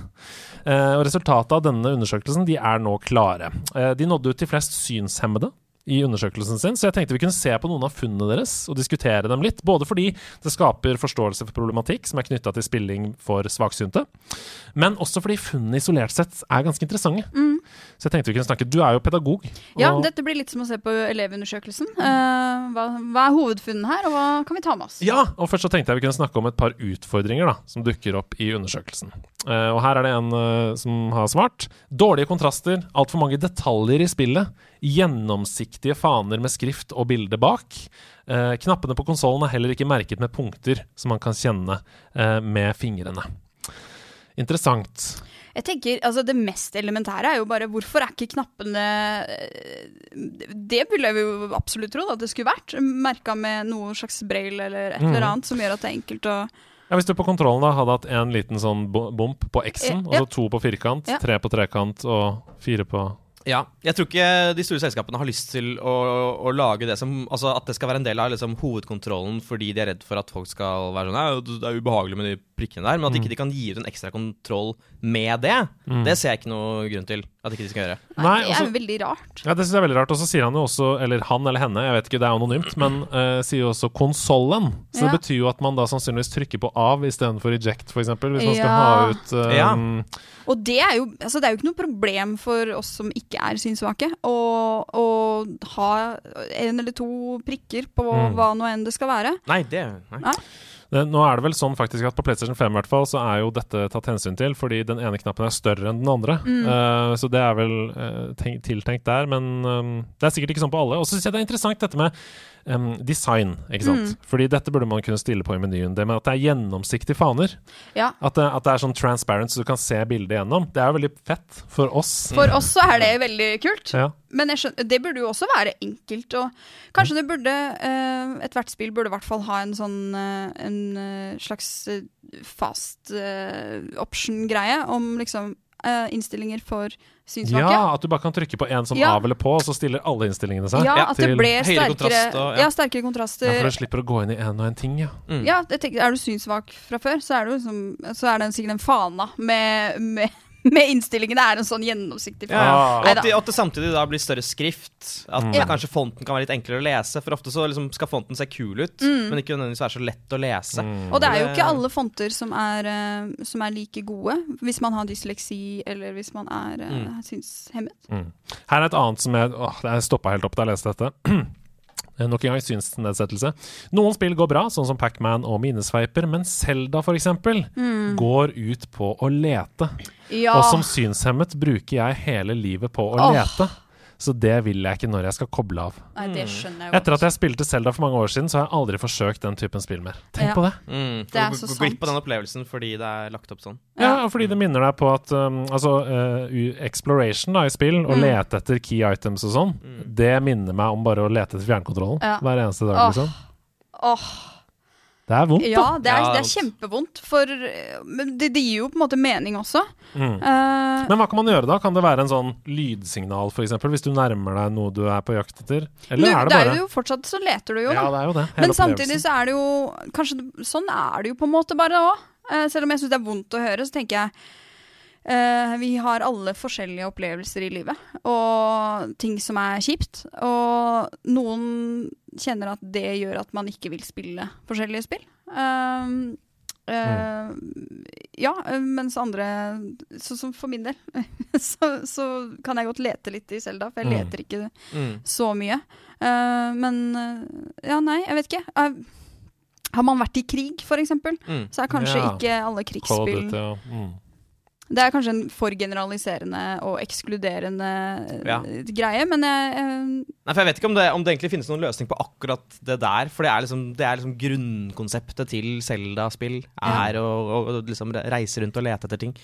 Eh, Og Resultatet av denne undersøkelsen de er nå klare. De nådde ut til flest synshemmede i undersøkelsen sin, så jeg tenkte vi kunne se på noen av funnene deres og diskutere dem litt. Både fordi det skaper forståelse for problematikk som er knytta til spilling for svaksynte, men også fordi funnene isolert sett er ganske interessante. Så jeg tenkte vi kunne snakke Du er jo pedagog. Ja, dette blir litt som å se på elevundersøkelsen. Uh, hva, hva er hovedfunnene her, og hva kan vi ta med oss? Ja, og først så tenkte jeg vi kunne snakke om et par utfordringer da, som dukker opp i undersøkelsen. Uh, og her er det en uh, som har svart. Dårlige kontraster, altfor mange detaljer i spillet, gjennomsiktige faner med skrift og bilde bak. Eh, knappene på konsollen er heller ikke merket med punkter som man kan kjenne eh, med fingrene. Interessant. Jeg tenker, altså Det mest elementære er jo bare hvorfor er ikke knappene eh, Det ville jeg jo absolutt trodd at det skulle vært. Merka med noe slags braille eller et Mhm. eller annet som gjør at det er enkelt å Ja, Hvis du på kontrollen da hadde hatt en liten sånn bump på X-en, ja. og så to på firkant, Ja. tre på trekant og fire på Ja, jeg tror ikke de store selskapene har lyst til å, å lage det som Altså at det skal være en del av liksom, hovedkontrollen fordi de er redd for at folk skal være sånn Det er ubehagelig med de prikkene der, men at Mm. ikke de kan gi ut en ekstra kontroll med det, Mm. det ser jeg ikke noe grunn til at ikke de skal gjøre. Nei, Det er altså- veldig rart. Ja, det syns jeg er veldig rart. Og så sier han jo også, eller han eller henne, jeg vet ikke, det er anonymt, men uh, sier jo også konsollen. Så Ja. det betyr jo at man da sannsynligvis trykker på av istedenfor eject, f.eks. Hvis man skal Ja. ha ut um, Ja. Og det er, jo, altså det er jo ikke noe problem for oss som ikke er synssvake, å, å ha en eller to prikker på Mm. hva nå enn det skal være. Nei, det nei. Nei. det, Nå er det vel sånn faktisk at på PlayStation 5 i hvert fall, så er jo dette tatt hensyn til, fordi den ene knappen er større enn den andre. Mm. Uh, så det er vel uh, tenk, tiltenkt der, men um, det er sikkert ikke sånn på alle. Og så syns jeg det er interessant dette med em, design, ikke sant. Mm. Fordi dette burde man kunne stille på i menyen. Det med at det er gjennomsiktige faner. Ja. At det, at det er sånn transparent, så du kan se bildet gjennom. Det er jo veldig fett for oss. For oss så er det veldig kult. Ja. Men skjønner, det burde jo også være enkelt. Og kanskje det burde uh, Ethvert spill burde i hvert fall ha en sånn uh, En eh, slags fast uh, option-greie om liksom eh, innstillinger for synssvake. Ja, at du bare kan trykke på en som Ja. av eller på, og så stiller alle innstillingene seg. Ja, at det blir ble sterkere, kontrast og- ja. ja. sterkere kontraster. Ja, for du slipper å gå inn i en og en ting, ja. Mm. Ja, tenker, Er du synssvak fra før, så er, du liksom, så er det sikkert en fana med, med, med innstillingene. er en sånn gjennomsiktig form. ja. At, de, at det samtidig da blir større skrift. At Mm. kanskje fonten kan være litt enklere å lese. For ofte så liksom skal fonten se kul ut, Mm. men ikke nødvendigvis være så lett å lese. Mm. Og det er jo ikke alle fonter som er, eh, som er like gode, hvis man har dysleksi eller hvis man er eh, Mm. synshemmet. Mm. Her er et annet som jeg åh, Jeg stoppa helt opp da jeg leste dette. Eh, Nok en gang synsnedsettelse. Noen spill går bra, sånn som Pacman og Minesveiper, men Selda f.eks. Mm. går ut på å lete. Ja. Og som synshemmet bruker jeg hele livet på å oh. lete. Så det vil jeg ikke når jeg skal koble av. Nei, det skjønner jeg Etter at jeg spilte Zelda for mange år siden, så har jeg aldri forsøkt den typen spill mer. Tenk Ja. på det. Mm, Det er så sant. glipp av den opplevelsen fordi det er lagt opp sånn. Ja, og fordi det minner deg på at um, altså, uh, exploration da, i spill, å Mm. lete etter key items og sånn, det minner meg om bare å lete etter fjernkontrollen Ja. hver eneste dag. Åh. Liksom. Åh, Det er vondt, ja, det er, det er kjempevondt, for Men det, det gir jo på en måte mening også. Mm. Uh, Men hva kan man gjøre da? Kan det være en sånn lydsignal, f.eks., hvis du nærmer deg noe du er på jakt etter? Eller nu, er det det er jo fortsatt så leter du jo. Ja, det er jo det. Men samtidig så er det jo Kanskje sånn er det jo på en måte bare òg. selv om jeg syns det er vondt å høre, så tenker jeg eh, vi har alle forskjellige opplevelser i livet, og ting som er kjipt. Og noen kjenner at det gjør at man ikke vil spille forskjellige spill. Uh, uh, mm. Ja, mens andre Så som for min del, så, så kan jeg godt lete litt i Selda, for jeg Mm. leter ikke Mm. så mye. Eh, men ja, nei, jeg vet ikke. Har man vært i krig, eksempel, Mm. så er kanskje Ja. ikke alle krigsspill Kodet, ja. mm. Det er kanskje en for generaliserende og ekskluderende Ja. eh, greie, men jeg jeg Nei, for Jeg vet ikke om det, om det egentlig finnes noen løsning på akkurat det der. For det er liksom, det er liksom grunnkonseptet til Zelda-spill. Er å, å, å liksom reise rundt og lete etter ting.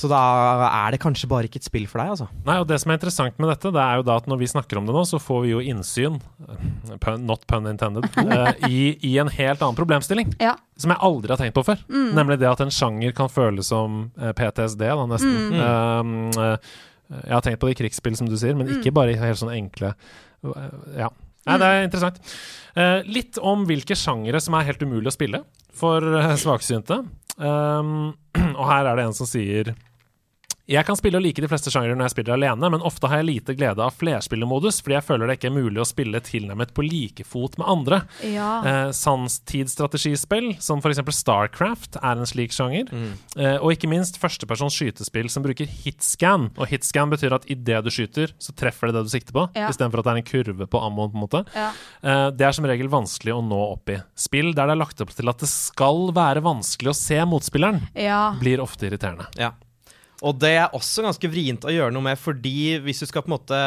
Så da er det kanskje bare ikke et spill for deg, altså. Nei, og Det som er interessant med dette, det er jo da at når vi snakker om det nå, så får vi jo innsyn, eh, pun, not pun intended, eh, i, i en helt annen problemstilling. Ja. Som jeg aldri har tenkt på før. Mm. Nemlig det at en sjanger kan føles som eh, PTSD, da, nesten. Mm. Um, jeg har tenkt på det i krigsspill, som du sier, men ikke Mm. bare i helt sånne enkle Ja. Nei, det er interessant. Uh, litt om hvilke sjangere som er helt umulig å spille for uh, svaksynte. Um, og her er det en som sier jeg kan spille og like de fleste sjangere når jeg spiller alene, men ofte har jeg lite glede av flerspillermodus, fordi jeg føler det ikke er mulig å spille tilnærmet på like fot med andre. Ja. Eh, Sannstidsstrategispill, som f.eks. Starcraft, er en slik sjanger. Eh, og ikke minst førstepersons skytespill som bruker hitscan. Og hitscan betyr at idet du skyter, så treffer det det du sikter på, Ja. istedenfor at det er en kurve på ammoen. på en måte. Ja. Eh, det er som regel vanskelig å nå opp i. Spill der det er lagt opp til at det skal være vanskelig å se motspilleren, ja. blir ofte irriterende. Ja. Og det er også ganske vrient å gjøre noe med, fordi hvis du skal på en måte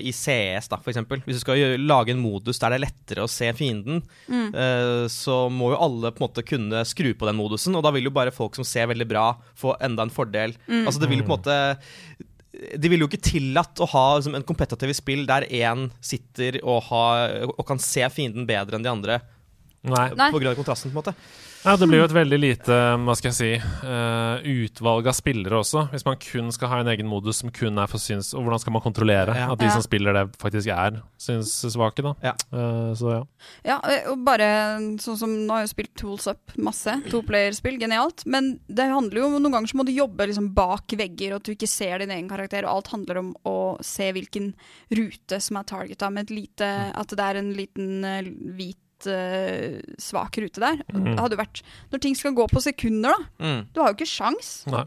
i CS, da, for eksempel, hvis du skal lage en modus der det er lettere å se fienden, Mm. eh, så må jo alle på en måte kunne skru på den modusen, og da vil jo bare folk som ser veldig bra, få enda en fordel. Mm. Altså det vil jo på en måte de ville jo ikke tillatt å ha liksom, en kompetativ spill der én sitter og, har, og kan se fienden bedre enn de andre. Nei. På grunn av kontrasten, på en måte. Ja, Det blir jo et veldig lite hva skal jeg si, eh, utvalg av spillere også. Hvis man kun skal ha en egen modus som kun er for syns... Og hvordan skal man kontrollere Ja. at de Ja. som spiller det, faktisk er synssvake, da. Ja. Eh, så ja. Ja, og bare sånn som Nå har jeg jo spilt Tools Up masse. Toplayerspill, genialt. Men det handler jo om noen ganger så må du jobbe liksom bak vegger, og at du ikke ser din egen karakter. Og alt handler om å se hvilken rute som er targeta, med et lite At det er en liten eh, hvit uh, svak rute der. Mm. Det hadde jo vært Når ting skal gå på sekunder, da. Mm. Du har jo ikke sjans. Nei.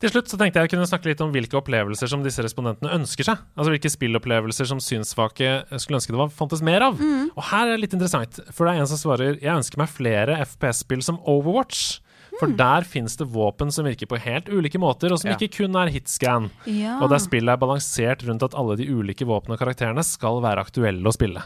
Til slutt så tenkte jeg å kunne snakke litt om hvilke opplevelser som disse respondentene ønsker seg. Altså hvilke spillopplevelser som synssvake skulle ønske det var fantes mer av. Og her er det litt interessant, for det er en som svarer Jeg ønsker meg flere FPS-spill som Overwatch. For der fins det våpen som virker på helt ulike måter, og som Ja. ikke kun er hitscan. Ja. Og der spillet er balansert rundt at alle de ulike våpnene og karakterene skal være aktuelle å spille.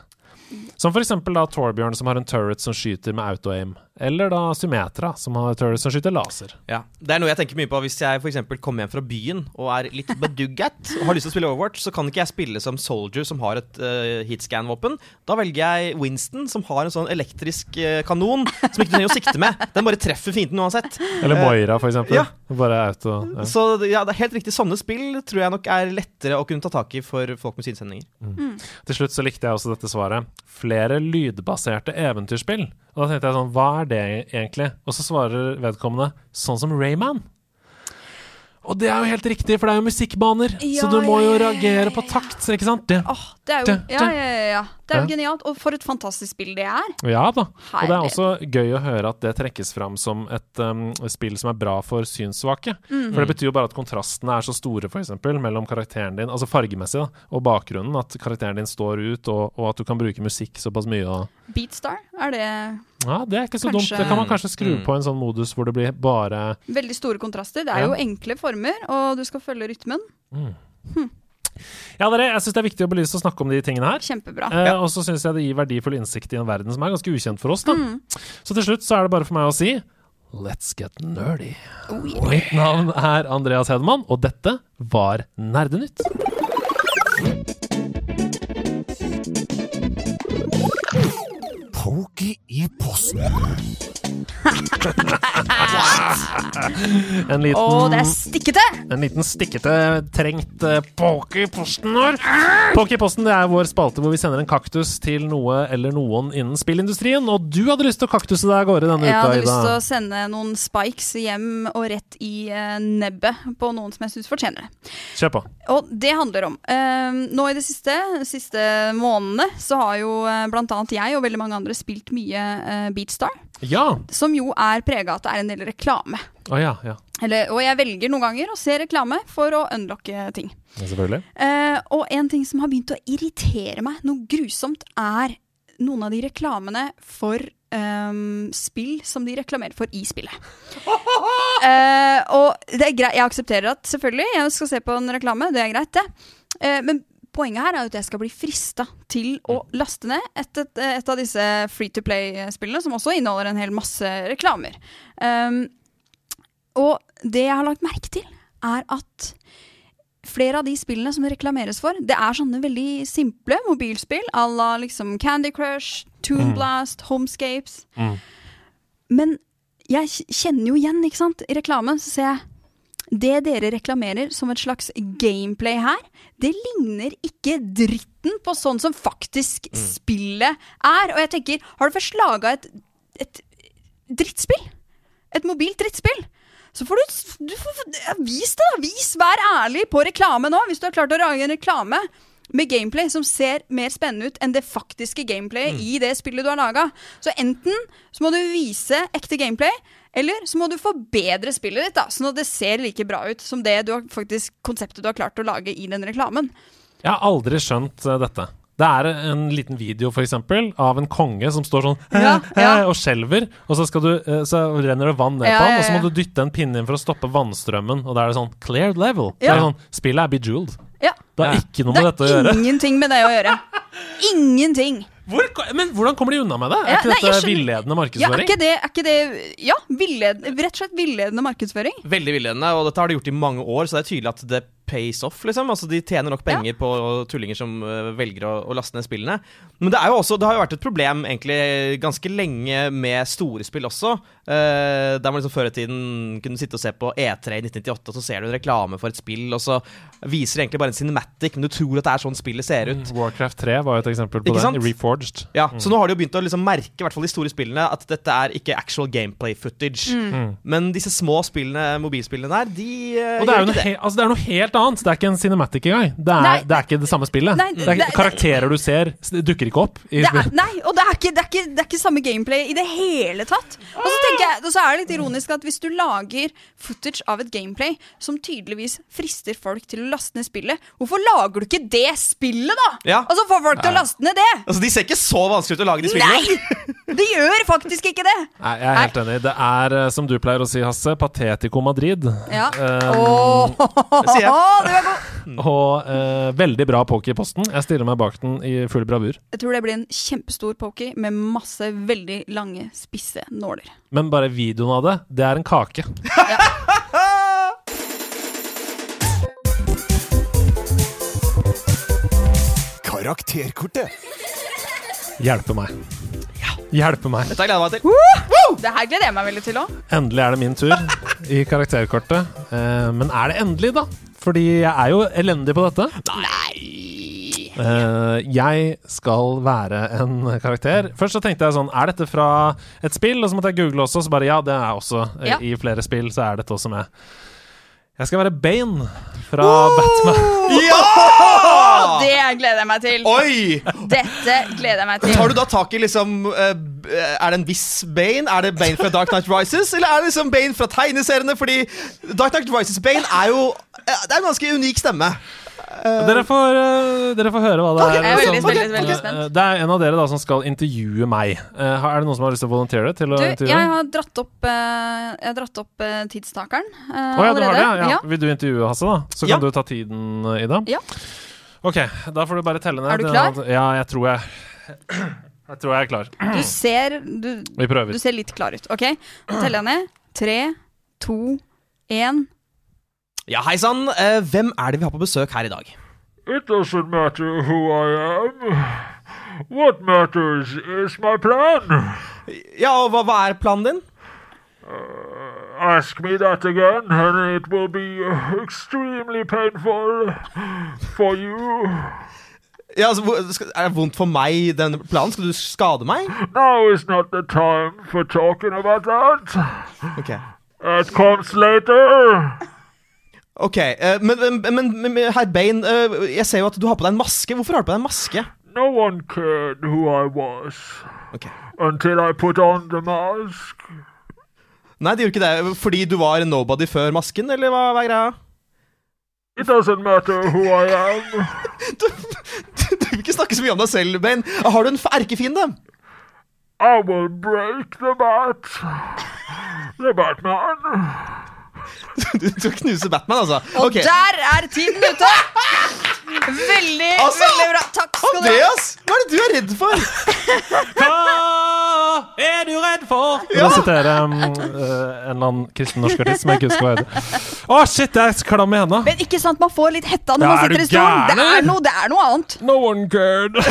Som for eksempel Torbjørn som har en turret som skyter med auto-aim. Eller da Symmetra som har en som skyter laser. Ja, Det er noe jeg tenker mye på hvis jeg eksempel kommer hjem fra byen og er litt bedugget og har lyst til å spille Overwatch, så kan ikke jeg spille som Soldier som har et uh, hitscan-våpen. Da velger jeg Winston som har en sånn elektrisk uh, kanon som ikke trenger å sikte med. Den bare treffer fienden uansett. Eller Eh, Moira, eksempel. ja. Bare auto. Ja. Så ja, det er helt riktig. Sånne spill tror jeg nok er lettere å kunne ta tak i for folk med synsendinger. Til slutt så likte jeg også dette svaret. Flere lydbaserte eventyrspill. Og da tenkte jeg sånn, hva er det egentlig? Og så svarer vedkommende sånn som Rayman. Og det er jo helt riktig, for det er jo musikkbaner. så du må jo ja, ja, reagere på takt, ikke sant? Det. oh, det er jo Det- Ja, ja, ja. ja. Det er jo Ja. genialt. Og for et fantastisk spill det er. Ja da. Og det er også gøy å høre at det trekkes fram som et um, spill som er bra for synssvake. Mm. For det betyr jo bare at kontrastene er så store, f.eks., mellom karakteren din, altså fargemessig, da, og bakgrunnen. At karakteren din står ut, og, og at du kan bruke musikk såpass mye. Og Beatstar, er det Ja, det er ikke så Kanskje- dumt. Det kan man kanskje skru Mm. på en sånn modus hvor det blir bare veldig store kontraster? Det er Ja. jo enkle former, og du skal følge rytmen. Ja, dere, jeg syns det er viktig å belyse og snakke om de tingene her. Kjempebra. Eh, Og så syns jeg det gir verdifull innsikt i en verden som er ganske ukjent for oss. da Mm. Så til slutt så er det bare for meg å si Let's get nerdy. Oh, yeah. Mitt navn er Andreas Hedemann, og dette var Nerdenytt. Poki i posten. En liten, Å, det er stikkete! en liten stikkete, trengt uh, poke i posten vår. Poke i posten det er vår spalte hvor vi sender en kaktus til noe eller noen innen spillindustrien. Og du hadde lyst til å kaktuse deg av gårde denne Jeg uka, hadde lyst til å sende noen spikes hjem og rett i uh, nebbet på noen som jeg syns fortjener det. Kjør på. Og det handler om uh, Nå i det siste, de siste månedene, så har jo uh, blant annet jeg og veldig mange andre spilt mye Beatstar. Ja. Som jo er prega av at det er en del reklame. Oh, ja, ja. Eller, og jeg velger noen ganger å se reklame for å unlocke ting. Ja, Selvfølgelig. Eh, og en ting som har begynt å irritere meg noe grusomt, er noen av de reklamene for um, spill som de reklamerer for i spillet. Eh, og det er greit, jeg aksepterer at selvfølgelig, jeg skal se på en reklame, det er greit, det. Eh, men poenget her er at jeg skal bli frista til å laste ned et, et, et av disse free to play-spillene, som også inneholder en hel masse reklamer. Um, og det jeg har lagt merke til, er at flere av de spillene som det reklameres for, det er sånne veldig simple mobilspill à la liksom Candy Crush, Toon Mm. Blast, Homescapes. Mm. Men jeg kjenner jo igjen, ikke sant? I reklamen så ser jeg det dere reklamerer som et slags gameplay her, det ligner ikke dritten på sånn som faktisk spillet er. Og jeg tenker, har du først laga et, et drittspill? Et mobilt drittspill? Så får du, du får, ja, Vis det, da! Vis, Vær ærlig på reklame nå, hvis du har klart å lage en reklame med gameplay som ser mer spennende ut enn det faktiske gameplayet i det spillet du har laga. Så enten så må du vise ekte gameplay, eller så må du forbedre spillet ditt, da, sånn at det ser like bra ut som det du har, faktisk, konseptet du har klart å lage i den reklamen. Jeg har aldri skjønt eh, dette. Det er en liten video for eksempel, av en konge som står sånn Ja, ja. og skjelver, og så, skal du, eh, så renner det vann ned Ja, på ham, og så må du dytte en pinne inn for å stoppe vannstrømmen, og da er det sånn cleared level. Det er sånn, Spillet er bejeweled. Ja. Det har ikke noe Det med dette å gjøre. ingenting med det å gjøre. Ingenting. Hvor, men hvordan kommer de unna med det? Er Ja, ikke nei, dette villedende Ja, er markedsføring? ikke det, er ikke det Ja, villed, rett og slett villedende markedsføring. Veldig villedende, og dette har de gjort i mange år, så det er tydelig at det pays off, liksom. Altså, de tjener nok penger på tullinger som øh, velger å, å laste ned spillene. Men det er jo også, det har jo vært et problem egentlig ganske lenge med store spill også. Eh, der man liksom før i tiden kunne sitte og se på E3 i 1998, og så ser du en reklame for et spill, og så viser det egentlig bare en cinematic, men du tror at det er sånn spillet ser ut. Warcraft 3 var jo et eksempel på Ikke det. sant? Reforged. Ja, Mm. Så nå har de jo begynt å liksom merke i hvert fall de store spillene at dette er ikke actual gameplay footage. Mm. Mm. Men disse små spillene, mobilspillene der, de eh, Og det gjør ikke det. altså, det er noe helt annet. Det er ikke en cinematic engang. Det er, det er ikke det samme spillet. Nei, det er, det- karakterer du ser, dukker ikke opp. I Det er, nei, og det er, ikke, det, er ikke, det er ikke samme gameplay i det hele tatt. Og så tenker jeg, og så er det litt ironisk at hvis du lager footage av et gameplay som tydeligvis frister folk til å laste ned spillet, hvorfor lager du ikke det spillet, da? Ja. Og så får folk til å laste ned det. Altså, De ser ikke så vanskelig ut å lage de spillene. Nei! De gjør faktisk ikke det. Nei, jeg er helt enig. Det er, eh, som du pleier å si, Hasse, patetico Madrid. Ja. Um, Åh, det sier jeg. Du er god. Og eh, veldig bra poker i posten. Jeg stiller meg bak den i full bravur. Jeg tror det blir en kjempestor pokey med masse veldig lange, spisse nåler. Men bare videoen av det, det er en kake. Karakterkortet. Hjelpe meg. Hjelpe meg. Dette gleder jeg meg til. Det her gleder jeg meg veldig til òg. Endelig er det min tur i karakterkortet. Eh, men er det endelig, da? Fordi jeg er jo elendig på dette. Eh, jeg skal være en karakter. Først så tenkte jeg sånn Er dette fra et spill? Og så måtte jeg google også, så bare ja, det er også eh, Ja. I flere spill så er dette også med. Jeg skal være Bane fra Batman. Ja! Gleder jeg meg til. Oi! Dette gleder jeg meg til. Tar du da tak i liksom eh, Er det en viss Bane? Er det Bane fra Dark Knight Rises? Eller er det liksom Bane fra tegneseriene? Fordi Dark Knight Rises Bane er jo eh, Det er en ganske unik stemme. Dere får, eh, dere får høre hva det okay, er. jeg er veldig, veldig, veldig spent. Eh, Det er en av dere da som skal intervjue meg. Eh, er det noen som har lyst til å volontere? til å Du, jeg har dratt opp, eh, jeg har dratt opp eh, tidstakeren eh, Å ja, du har det? Ja. Ja. Vil du intervjue Hasse, da? Så kan Ja. du ta tiden, eh, Ida. Ja. Ok, da får du bare telle ned. Er du klar? Ja, jeg tror jeg Jeg tror jeg er klar. Du ser du, Vi prøver. du ser litt klar ut. OK? Nå teller jeg ned. Tre, to, én. Ja, hei sann. Eh, hvem er det vi har på besøk her i dag? It doesn't matter who I am. What matters is my plan. Ja, og hva, hva er planen din? Ask me that again, and it will be extremely painful for you. Ja, altså, Er det vondt for meg, den planen? Skal du skade meg? Now is not the time for talking about that. Okay. It comes later. Ok, eh, men, men, men, men herr Bain, eh, jeg ser jo at du har på deg en maske. Hvorfor har du på deg en maske? No one cared who I was okay. until I put on the mask. Nei, det gjorde ikke det. Fordi du var en nobody før masken, eller hva hva er greia? It doesn't matter who I am. Du, du vil ikke snakke så mye om deg selv, Ben. Har du en erkefiende? I will break the bat. The Batman. Du du knuse Batman, altså? Og der er tiden ute! Veldig, Altså, veldig bra. Takk skal du ha. Andreas, hva er det du er redd for? Hva er du redd for? Ja. Jeg siterer um, eh, en eller annen kristen norsk artist som jeg ikke husker hva heter. Å, shit, jeg er klam i hendene. Men ikke sant, man får litt hetta når Ja, man er sitter i stolen. Det er, noe, det er noe annet. No one cared.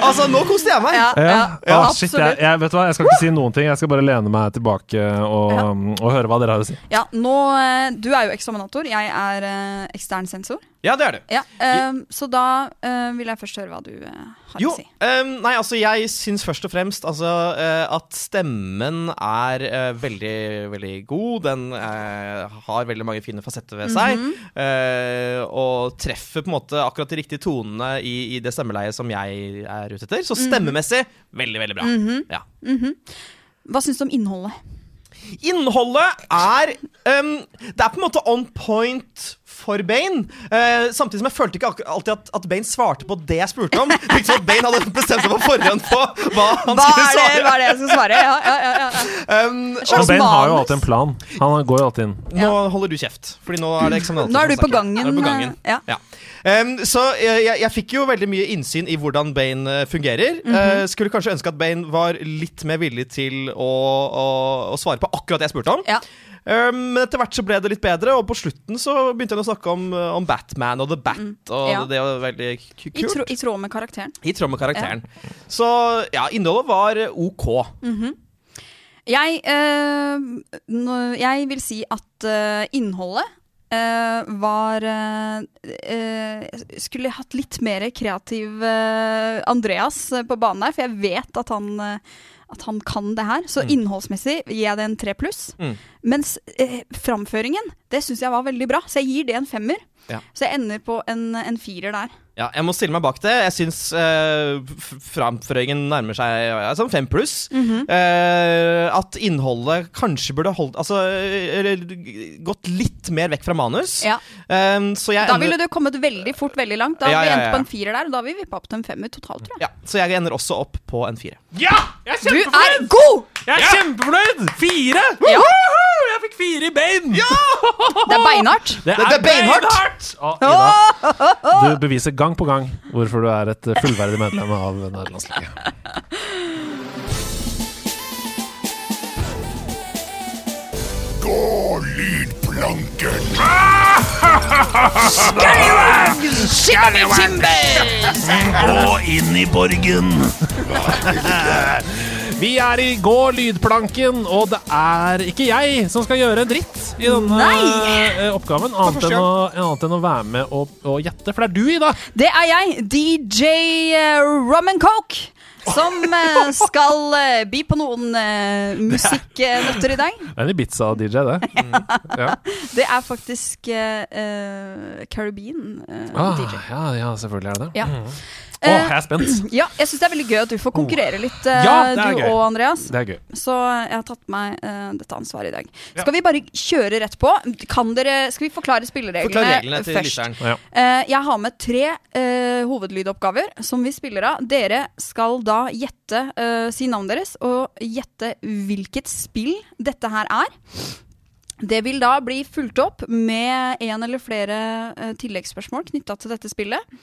Altså, nå koste jeg meg. Ja, Ja. ja, Å, shit, jeg, absolutt. jeg, vet du hva, jeg skal ikke si noen ting. Jeg skal bare lene meg tilbake og, Ja. um, og høre hva dere har å si. Ja, nå, eh, Du er jo eksaminator, jeg er eh, ekstern sensor. Ja, det er du. Ja, um, så da uh, vil jeg først høre hva du uh, har Jo, å si. Um, nei, altså jeg syns først og fremst altså, uh, at stemmen er eh, veldig, veldig god. Den har veldig mange fine fasetter ved seg. Mhm. eh, og treffer på en måte akkurat de riktige tonene i, i det stemmeleiet som jeg er ute etter. Så Mhm. stemmemessig veldig, veldig bra. Mhm. Ja. Mhm. Hva syns du om innholdet? Innholdet er um, Det er på en måte on point for Bane. Eh, samtidig som jeg følte ikke alltid at, at Bane svarte på det jeg spurte om. Liksom som at Bane hadde bestemt seg på forhånd på hva han Hva skulle er, det, hva er det jeg skal svare? Ja, ja, ja, ja. Um, Og Bane har jo alltid en plan. Han går jo alltid inn. Nå holder du kjeft, Fordi nå er det eksaminator Nå er du på gangen, er du på gangen. Ja. ja. Um, så jeg, jeg, fikk jo veldig mye innsyn i hvordan Bane fungerer. fungerer. -hmm. uh, skulle kanskje ønske at Bane var litt mer villig til å, å, å svare på akkurat det jeg spurte om. Um, men etter hvert så ble det litt bedre, og på slutten så begynte han å snakke om, eh, om Batman og The Bat. Og Mm. Ja. det var veldig kult. I, tro, I tråd med karakteren. I tråd med karakteren. Så ja, innholdet var OK. OK. -hmm. Jeg, øh, jeg vil si at øh, innholdet Uh, var uh, uh, Skulle hatt litt mer kreativ eh, Andreas eh, på banen der, for jeg vet at han, eh, at han kan det her. Så Mm. innholdsmessig gir jeg det en tre pluss. Mm. Mens eh, framføringen, det syns jeg var veldig bra, så jeg gir det en femmer. Ja. Så jeg ender på en, en firer der. Ja, jeg må stille meg bak det. Jeg syns uh, framføringen nærmer seg ja, sånn fem pluss. Mm -hmm. uh, at innholdet kanskje burde holdt Altså eller, gått litt mer vekk fra manus. Ja. Um, så jeg Da ville du kommet veldig fort veldig langt. Da Ja, vi ja, endt ja. på en firer der, og da har vi vippa opp til en femmer totalt, tror jeg. ja, så jeg ender også opp på en fire. Ja! Jeg er Du er god! Jeg er kjempefornøyd! Fire! Ja. Jeg fikk fire i bein! Det er beinhardt. Det er, det er beinhardt! Å, Ida, du beviser gang på gang hvorfor du er et fullverdig medlem av nederlandslaget. Gå lydplanken! Gå inn i borgen! Vi er i Gå lydplanken, og det er ikke jeg som skal gjøre en dritt i denne Nei. oppgaven, annet enn, å, annet enn å være med og, og gjette. For det er du, Ida. Det er jeg, DJ eh, Rum and Coke, som eh, skal eh, by på noen musikknøtter i dag. Det er en Ibiza-DJ, det. Ja. Det er faktisk uh, Caribbean-DJ. Uh, Ah, DJ. ja, ja, selvfølgelig er det det. Ja. Å, jeg er spent. Ja, jeg syns det er veldig gøy at du får konkurrere litt, uh, Ja, er du gøy. og Andreas. Det er gøy. Så jeg har tatt meg uh, dette ansvaret i dag. Ja. Skal vi bare kjøre rett på? Kan dere, skal vi forklare spillereglene Forklar reglene til først? Ja. Uh, jeg har med tre eh, hovedlydoppgaver som vi spiller av. Dere skal da gjette, eh, si navnet deres og gjette hvilket spill dette her er. Det vil da bli fulgt opp med en eller flere uh, tilleggsspørsmål knytta til dette spillet.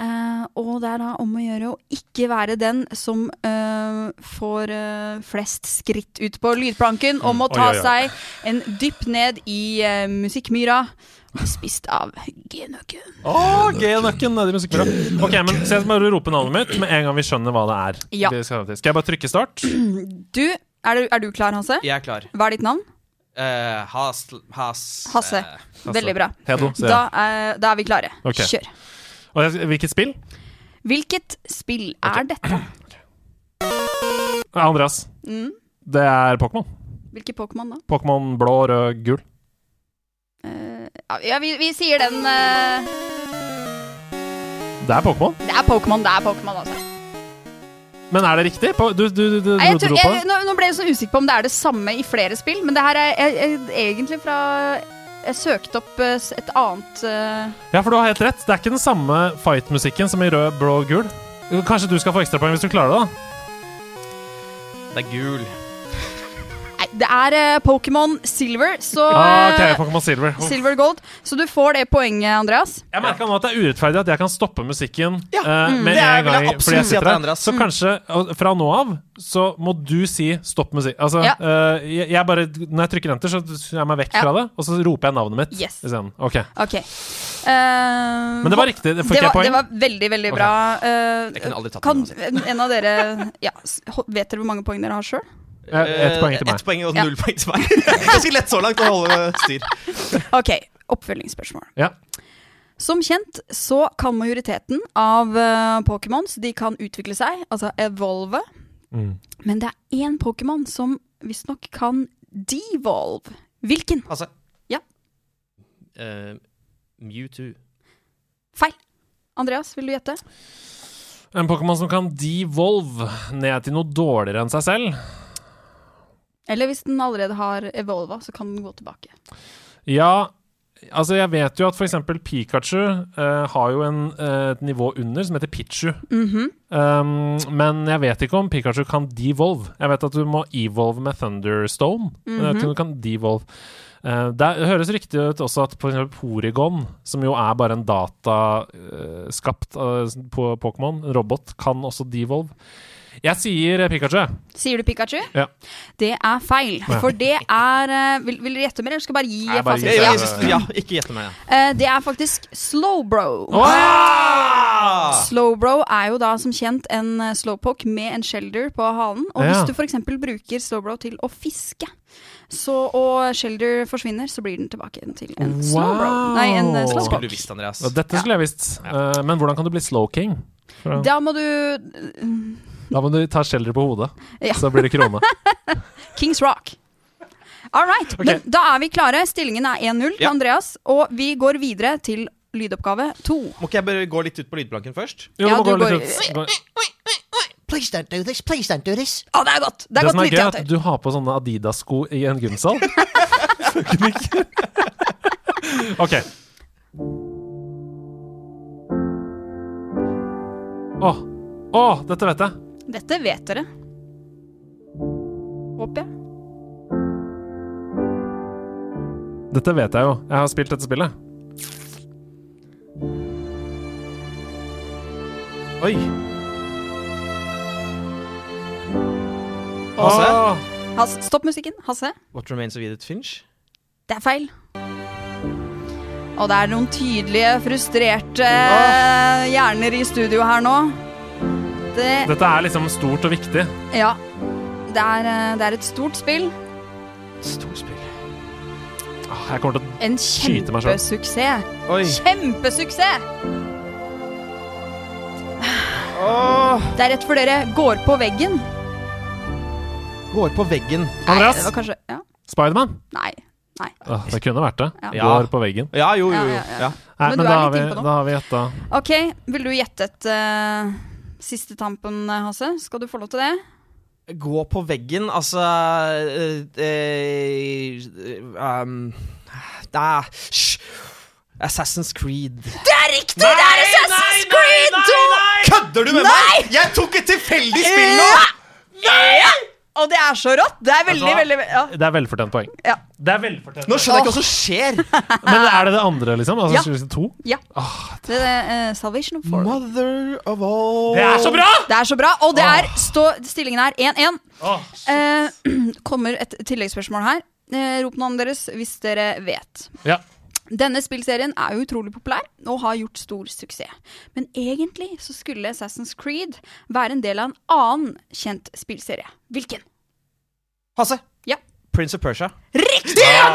Eh, og det er da om å gjøre å ikke være den som uh, får uh, flest skritt ut på lydplanken om å ta oi, oi. seg en dypp ned i uh, musikkmyra. Spist av G-nøkken. Å, G-nøkken nedi musikkmyra. Ok, men se om du bare rope navnet mitt med en gang vi skjønner hva det er. Ja. Skal, skal jeg bare trykke start? Du, er du, er du klar, Hasse? Jeg er klar. Hva er ditt navn? Eh, has... Has... Hasse. Hasse. Veldig bra. Hedo, Da er, da er vi klare. Okay. Kjør. Og hvilket spill? Hvilket spill er dette? Andreas. Mm. Det er Pokémon. Hvilke Pokémon da? Pokémon blå, rød, gul. Eh, ja, vi, vi sier den eh, Det er Pokémon. Det er Pokémon, det er Pokémon, altså. Men er det riktig? Po- Du, du, du, du, Nei, jeg tror, dro på jeg, det? nå, nå ble jeg så usikker på om det er det samme i flere spill, men det her er jeg, jeg, egentlig fra Jeg søkte opp eh, et annet eh, Ja, for du har helt rett. Det er ikke den samme fight-musikken som i rød, blå og gul. Kanskje du skal få ekstrapoeng hvis du klarer det, da? Det er gul. Det er eh, Pokémon Silver, så Ah, okay, eh, Silver. Oh. Silver Gold. Så du får det poenget, Andreas. Jeg merka nå at det er urettferdig at jeg kan stoppe musikken ja. Mm. med Det en jeg gang. absolutt Fordi jeg sitter er her. Så kanskje og fra nå av så må du si 'stopp musikk'. Altså, Ja. uh, jeg, jeg bare, når jeg trykker enter, så er jeg meg vekk Ja. fra det, og så roper jeg navnet mitt Yes. isteden. Ok. Okay. Uh, Men det var riktig. Det det var, det var veldig, veldig okay. bra. Uh, Jeg kunne aldri tatt kan en av dere ja, Vet dere hvor mange poeng dere har sjøl? Ja, ett poeng til meg. Ett poeng og Ja. null poeng til meg. Ganske lett så langt å holde styr. Ok, oppfølgingsspørsmål. Ja. Som kjent så kan majoriteten av uh, Pokémons De kan utvikle seg, altså evolve. Mm. Men det er én Pokémon som visstnok kan devolve. Hvilken? Altså Ja. Uh, Mewtwo. Feil. Andreas, vil du gjette? En Pokémon som kan devolve ned til noe dårligere enn seg selv. Eller hvis den allerede har evolva, så kan den gå tilbake. Ja, altså jeg vet jo at eksempel Pikachu uh, har jo en, uh, et nivå under som heter Pichu. Mhm. um, men jeg vet ikke om Pikachu kan devolve. Jeg vet at du må evolve med Thunderstone. Men jeg vet ikke om du kan devolve. Eh, det høres riktig ut også at eksempel Porygon, som jo er bare en dataskapt på Pokémon, robot, kan også devolve. Jeg sier Pikachu. Sier du Pikachu? Ja. Det er feil. For det er eh, Vil, vil dere gjette mer, eller skal jeg bare gi jeg bare gi. fasit? Ja, Ja. ja, ja, ikke gjette mer. Ja. det er faktisk Slowbro. Ah! Slowbro er jo da som kjent en eh, slowpoke med en shelder på halen. Og hvis du f.eks. bruker Slowbro til å fiske, så, og shelder forsvinner, så blir den tilbake igjen til en Slowbro. Nei, en eh, Det skulle slowpoke. du visst, Andreas. Dette skulle jeg visst. Eh, men hvordan kan du bli slowking? Da må du Da må du ta skjeller på hodet, Ja. så blir det krone. Kings Rock. All right. Okay. Da er vi klare. Stillingen er 1-0 til Ja. Andreas. Og vi går videre til lydoppgave to. Må ikke jeg bare gå litt ut på lydplanken først? Jo, Ja, du må du gå litt går- Please don't do this. Please don't do this. Å, det er godt! Det Det er som godt er gøy, er at du har på sånne Adidas-sko i en gymsal. OK. Å, å, dette vet jeg. Dette vet dere. Håper jeg. Dette vet jeg jo. Jeg har spilt dette spillet. Oi. Hasse? Ah. Hasse, stopp musikken. Hasse. What remains of Edith Finch? Det er feil. Og det er noen tydelige, frustrerte hjerner i studio her nå. Det Dette er liksom stort og viktig. Ja. Det er, eh, det er et stort spill. Storspill. Åh, Jeg kommer til å En Skyte meg selv. kjempesuksess. Oi. Kjempesuksess! Åh, Det er rett før dere går på veggen. går på veggen. Nei, Andreas? det var kanskje Ja. Spiderman. Nei. Nei. Åh, det kunne vært det. Ja. Går på veggen. Ja, jo, jo, Ja, jo. ja, ja. Ja. Nei, Men men, du da har, litt vi, inne på da har vi gjetta. OK, vil du gjette et eh, siste tampen, Hasse? Skal du få lov til det? Gå på veggen, altså eh, eh, um, Nei, hysj. Assassin's Creed. Det er riktig! det er Assassin's Creed 2! Kødder du med meg?! Jeg tok et tilfeldig spill nå! Og det er så rått! Det er veldig, veldig ja. Det er velfortjent poeng. Ja. Det er velfortjent Nå skjønner jeg ikke hva som skjer. Men er det det andre, liksom? Altså, Ja. to? ja. Det er uh, Salvation of Four. Mother of all Det er så bra! Det er så bra, og det er stå, stillingen er 1-1. Oh, uh, kommer et tilleggsspørsmål her. Uh, rop navnet deres hvis dere vet. Ja. Denne spillserien er utrolig populær og har gjort stor suksess. Men egentlig så skulle Assassin's Creed være en del av en annen kjent spillserie. Hvilken? Hasse. Ja. Prince of Persia. Riktig! Det er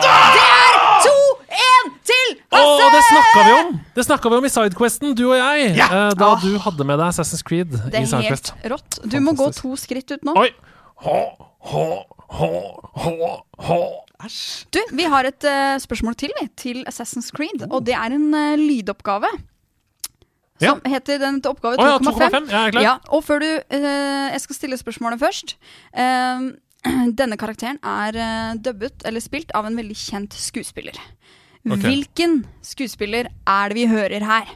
2-1 til Hasse! Åh, det snakka vi om! Det snakka vi om i Sidequesten, du og jeg. Ja. eh, da Åh. du hadde med deg Assassin's Creed Det er Sidequest. helt rått. Du må gå to skritt ut nå. Oi! ha, ha, ha, hå, hå. Du, Vi har et uh, spørsmål til vi, til Assassin's Creed. Og det er en uh, lydoppgave. Som heter den til oppgave Å ja, 2,5. 2,5. Ja, er. Ja, og før du uh, Jeg skal stille spørsmålet først. Denne karakteren er dubbet eller spilt av en veldig kjent skuespiller. Okay. Hvilken skuespiller er det vi hører her?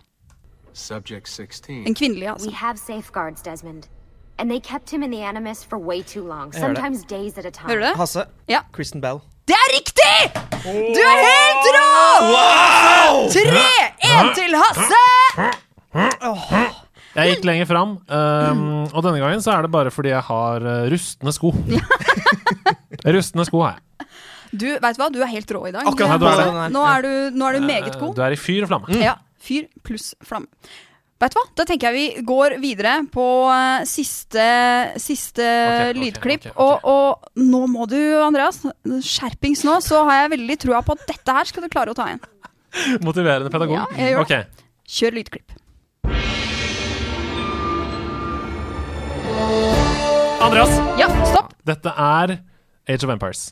Subject 16. En kvinnelig, altså. We have safeguards, Desmond. And they kept him in the Animus for way too long, sometimes days at a time. Hører du det? Hasse. Ja. Kristen Bell. Det er riktig! Du er helt rå! Wow! 3-1 til Hasse! Jeg gikk lenger fram, um, og denne gangen så er det bare fordi jeg har uh, rustne sko. rustne sko har jeg. Du, vet hva? Du er helt rå i dag. Akkurat. Nå er du, nå er du meget Eh, god. Du er i fyr og flamme. Ja, fyr pluss flamme. Vet du hva? Da tenker jeg vi går videre på uh, siste, siste okay, ok, lydklipp. Okay, okay, Og, og nå må du, Andreas, skjerpings nå, så har jeg veldig trua på at dette her skal du klare å ta igjen. Motiverende pedagog. Ja. Kjør lydklipp. Andreas, Ja, stopp! dette er Age of Empires.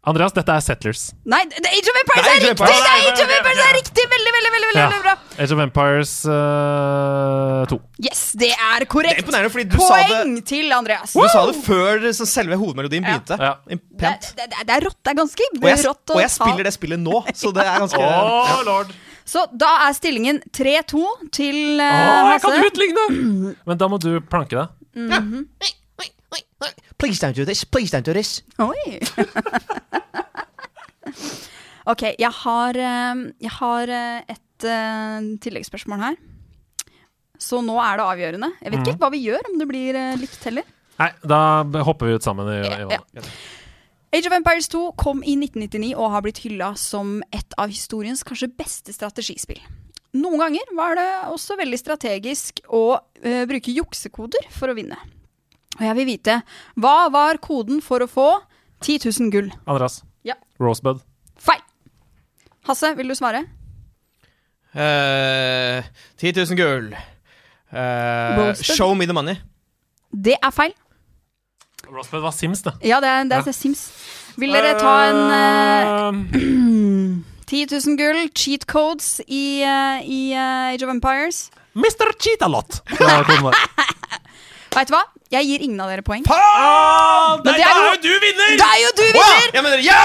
Andreas, dette er Settlers. Nei, det er Age of Empires Det er riktig! Det er Age of Empires er riktig! Veldig, veldig, veldig, veldig, Ja. veldig bra. Age of Empires uh, 2. Yes, det er korrekt. Det er fordi du sa det- Poeng til Andreas. Du sa det før så selve hovedmelodien begynte. Det, Pent. det, det, det er rått. Det er ganske Og jeg, rått å og jeg spiller det spillet nå, så det er ganske Åh, ja. lord. Så da er stillingen 3-2 til uh, Åh, jeg kan utligne! Men da må du planke deg. det. Mhm. Please don't do this. Please don't do this. Oi. ok, jeg har, eh, jeg har eh, et eh, tilleggsspørsmål her. Så nå er det avgjørende. Jeg vet Mhm. ikke hva vi gjør, om det blir likt heller. Nei, da hopper vi ut sammen i, i vannet. Age of Empires 2 kom i 1999 og har blitt hylla som et av historiens kanskje beste strategispill. Noen ganger var det også veldig strategisk å uh, bruke juksekoder for å vinne. Og jeg vil vite, hva var koden for å få 10 000 gull? Andreas. Ja. Rosebud. Feil! Hasse, vil du svare? Uh, 10 000 gull. Uh, show me the money. Det er feil. Rosebud var Sims, det. Ja, det er, det er Sims. Vil dere ta en uh, 10 000 gull, cheat codes i, eh, i eh, Age of Empires? Mr. Cheatalot! Vet du hva? Jeg gir ingen av dere poeng. Nei, Men det da er er jo- du vinner! Da er jo du vinner! Jeg mener, ja!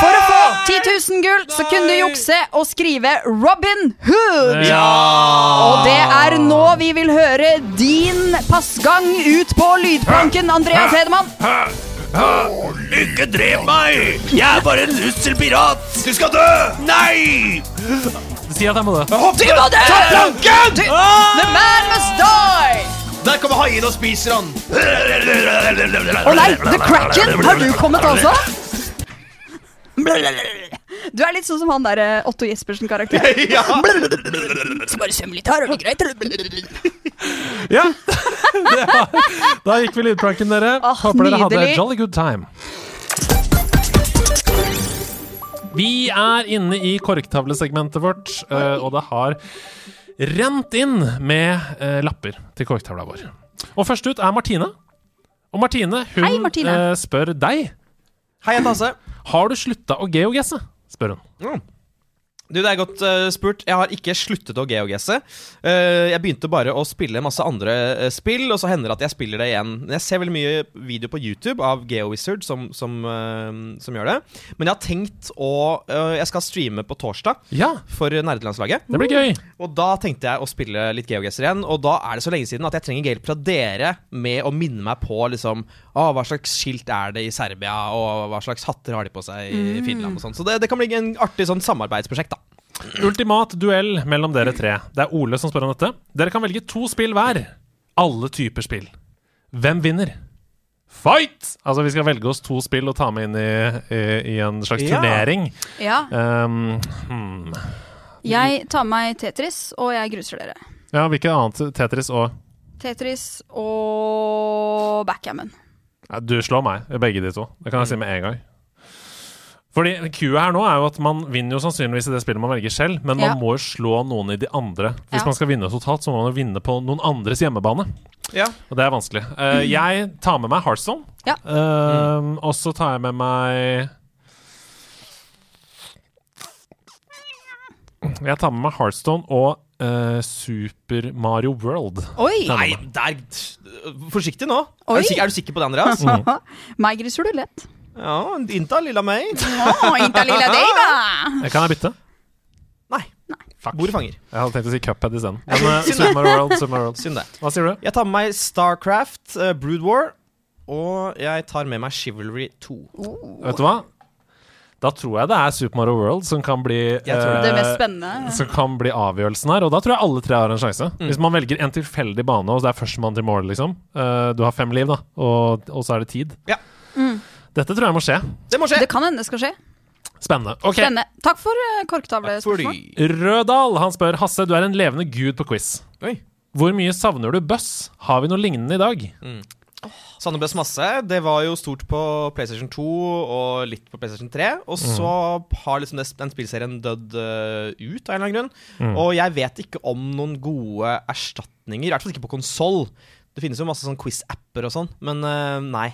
For å få 10 000 gull, så kunne du jukse og skrive Robin Hood. Ja! Og det er nå vi vil høre din passgang ut på lydplanken, Andreas Hedemann. Ikke drep meg! Jeg er bare en russelpirat! Du skal dø! Nei! Si at jeg må dø. Du må dø! Ta planken! Du- The man must die! Der kommer haien og spiser han. Å nei, The Kraken! Har du kommet også? Du er litt sånn som han der eh, Otto Jespersen-karakteren. Ja. Bare søm litt her, er det greit? Ja! Da gikk vi lydpranken, dere. Åh, Håper dere hadde a jolly good time. Vi er inne i korktavlesegmentet vårt, eh, og det har rent inn med eh, lapper til korktavla vår. Og først ut er Martine. Og Martine, hun Hei, Martine. eh, spør deg Hei, jeg heter Hasse. Har du slutta å geogesse, spør hun. Mm. Du, Det er godt uh, spurt. Jeg har ikke sluttet å geogesse. Uh, jeg begynte bare å spille masse andre uh, spill, og så hender det at jeg spiller det igjen. Jeg ser veldig mye video på YouTube av GeoWizard som, som, som gjør det. Men jeg har tenkt å Jeg skal streame på torsdag Ja, for nerdelandslaget. det blir gøy. Og da tenkte jeg å spille litt GeoGuessr igjen, og da er det så lenge siden at jeg trenger hjelp fra dere med å minne meg på liksom oh, hva slags skilt er det i Serbia, og hva slags hatter har de på seg i Finland og sånn. Så det, det kan bli en artig sånn samarbeidsprosjekt, da. Ultimat duell mellom dere tre. Det er Ole som spør om dette. Dere kan velge to spill hver. Alle typer spill. Hvem vinner? Fight! Altså, vi skal velge oss to spill og ta med inn i, i, i en slags Ja. turnering. Ja. Um, hmm. Jeg tar med meg Tetris, og jeg gruser dere. Ja, hvilket annet Tetris og Tetris og backgammon. ja, Du slår meg, begge de to. Det kan jeg si med en gang. Fordi Q-et her nå er jo at man vinner jo sannsynligvis i det spillet man velger selv, men man Ja. må jo slå noen i de andre. Hvis Ja. man skal vinne totalt, så må man jo vinne på noen andres hjemmebane. Ja. Og det er vanskelig. Uh, jeg tar med meg Heartstone. Ja. mm. Og så tar jeg med meg Jeg tar med meg Heartstone og uh, Super Mario World. Oi! Nei, der Forsiktig nå. Oi. Er du, sikker, er du sikker på det, Andreas? Meg griser du lett. Ja, innta lilla meg. Ja, innta lilla deg, da! Kan jeg bytte? Nei. Nei. Bordet fanger. Jeg hadde tenkt å si Cuphead isteden. Men eh, Super World, Super Mario World. Synd det. Hva sier du? Jeg tar med meg Starcraft, uh, Brood War, og jeg tar med meg Chivalry 2. Vet du hva? Da tror jeg det er Super Mario World som kan bli tror det. Det eh, mest spennende. Som kan bli avgjørelsen her, og da tror jeg alle tre har en sjanse. Mm. Hvis man velger en tilfeldig bane, og det er førstemann til mål, liksom. Uh, du har fem liv, da, og, og så er det tid. Ja. Dette tror jeg må skje. Det må skje. Det kan hende det skal skje. Spennende. Ok, Spennende. Takk for uh, korktavlespørsmål. Fordi Rødal han spør Hasse, du er en levende gud på quiz. Oi. Hvor mye savner du Buss? Har vi noe lignende i dag? Sanne Bøss Masse, det var jo stort på PlayStation 2 og litt på PlayStation 3. Og så har liksom den spillserien dødd uh, ut av en eller annen grunn. Og jeg vet ikke om noen gode erstatninger, i hvert fall ikke på konsoll. Det finnes jo masse sånn quiz-apper og sånn, men uh, nei.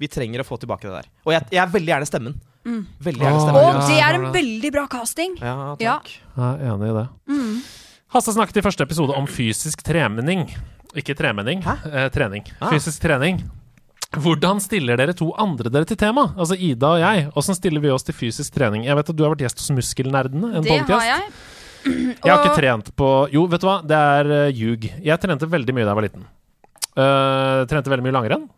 Vi trenger å få tilbake det der. Og jeg, jeg er veldig gjerne stemmen. Veldig gjerne stemmen. Og det er en veldig bra casting. Ja, Ja. takk. Jeg er enig i det. Hasse snakket i første episode om fysisk trening. Ikke tremenning, eh, trening. Ah. Fysisk trening. Hvordan stiller dere to andre dere til tema? Altså Ida og jeg. Hvordan stiller vi oss til fysisk trening? Jeg vet at du har vært gjest hos Muskelnerdene. En Det podcast. har jeg. Jeg har ikke trent på Jo, vet du hva? Det er uh, ljug. Jeg trente veldig mye da jeg var liten. Uh, trente veldig mye langrenn.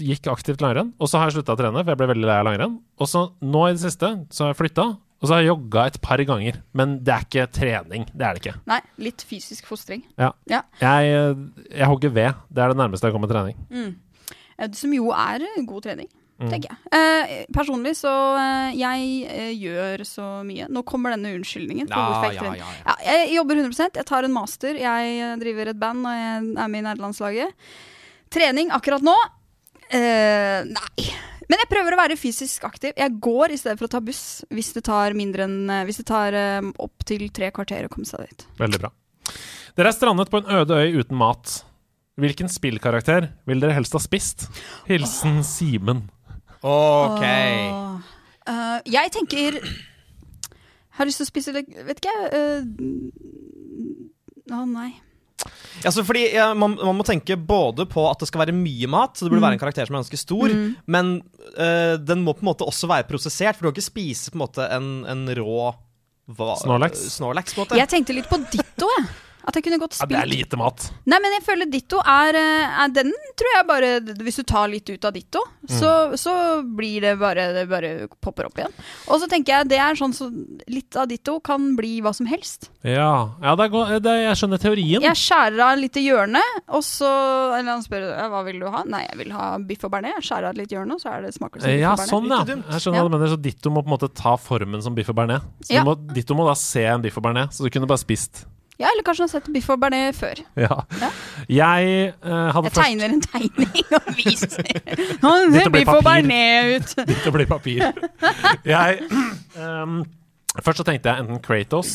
Gikk aktivt langrenn. Og så har jeg slutta å trene, for jeg ble veldig lei av langrenn. Og så nå i det siste så har jeg flytta, og så har jeg jogga et par ganger. Men det er ikke trening. Det er det ikke. Nei, litt fysisk fostring. Ja. Ja. Jeg, eh, jeg hogger ved. Det er det nærmeste jeg kommer trening. Mm. Som jo er eh, god trening, Mm. tenker jeg. Eh, personlig så eh, Jeg eh, gjør så mye. Nå kommer denne unnskyldningen. Ja, ja, ja, ja. Ja, jeg jobber 100% Jeg tar en master. Jeg eh, driver et band, og jeg er med i nerdelandslaget. Trening akkurat nå? Eh, nei. Men jeg prøver å være fysisk aktiv. Jeg går i stedet for å ta buss hvis det tar mindre enn eh, Hvis det tar um, opptil tre kvarter å komme seg dit. Veldig bra. Dere er strandet på en øde øy uten mat. Hvilken spillkarakter vil dere helst ha spist? Hilsen Simen. Ok. Uh, uh, jeg tenker Har lyst til å spise litt Vet ikke, jeg. eh, Å nei. Altså, fordi ja, man, man må tenke både på at det skal være mye mat, så det burde Mm. være en karakter som er ganske stor, men uh, den må på en måte også være prosessert, for du kan ikke spise på en måte en, en rå hva, Snorlax? Snorlax, på en måte. Jeg tenkte litt på Ditto, jeg. At jeg kunne godt Ja, det er lite mat. Nei, men jeg føler Ditto er, eh, er Den tror jeg bare Hvis du tar litt ut av Ditto, så, så blir det bare Det bare popper opp igjen. Og så tenker jeg det er sånn så Litt av Ditto kan bli hva som helst. Ja, ja det er, go- det, jeg skjønner teorien. Jeg skjærer av litt i hjørnet, og så Eller han spør hva vil du ha. Nei, jeg vil ha biff og bearnés. Jeg skjærer av litt i hjørnet, og så er det smaker som biff Ja, og bearnés. sånn, ja. Jeg skjønner hva du mener. Så Ditto må på en måte ta formen som biff og bearnés. Så Ja. må, Ditto må da se en biff og bearnés, så du kunne bare spist. Ja, eller kanskje han har sett biff og Bernet før. Ja. Ja. Jeg uh, hadde Jeg først tegner en tegning og viser. Nå ser biff og Bernet ut. Dette blir papir. Jeg um, Først så tenkte jeg enten Kratos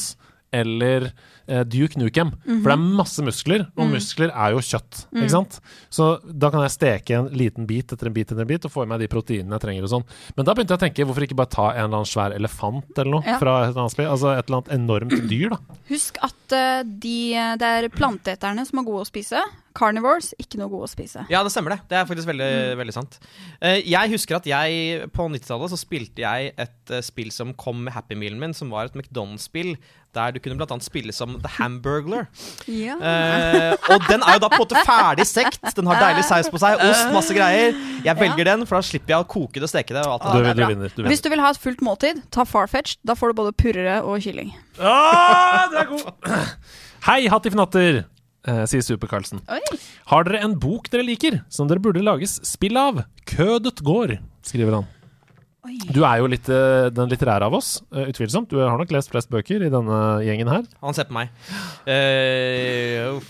eller Duke Nukem. Mhm. For det er masse muskler, og Mm. muskler er jo kjøtt. Mm. Ikke sant? Så da kan jeg steke en liten bit etter en bit etter en bit og få i meg de proteinene jeg trenger og sånn. Men da begynte jeg å tenke, hvorfor ikke bare ta en eller annen svær elefant eller noe Ja. fra et annet spill? Altså et eller annet enormt dyr, da. Husk at uh, de, det er planteeterne som er gode å spise. Carnivores, ikke noe gode å spise. Ja, det stemmer det. Det er faktisk veldig, veldig sant. Eh, jeg husker at jeg på 90-tallet så spilte jeg et eh, spill som kom med Happy Mealen min, som var et McDonald's-spill. Der du kunne annet spille som The Hamburglar. Ja. Eh, og den er jo da på en måte ferdig stekt. Den har deilig saus på seg, ost, masse greier. Jeg velger den, for da slipper jeg å koke det og steke det. Og alt det Du, du, bra. Hvis du vil ha et fullt måltid, ta Farfetch. Da får du både purre og kylling. Ah, det er god! Hei, Hattifnatter, eh, sier Super-Karlsen. Oi. Har dere en bok dere liker, som dere burde lages spill av? Kødet går, skriver han. Du er jo litt eh, den litterære av oss, eh, utvilsomt. Du har nok lest flest bøker i denne gjengen her. Han ser på meg. Uh.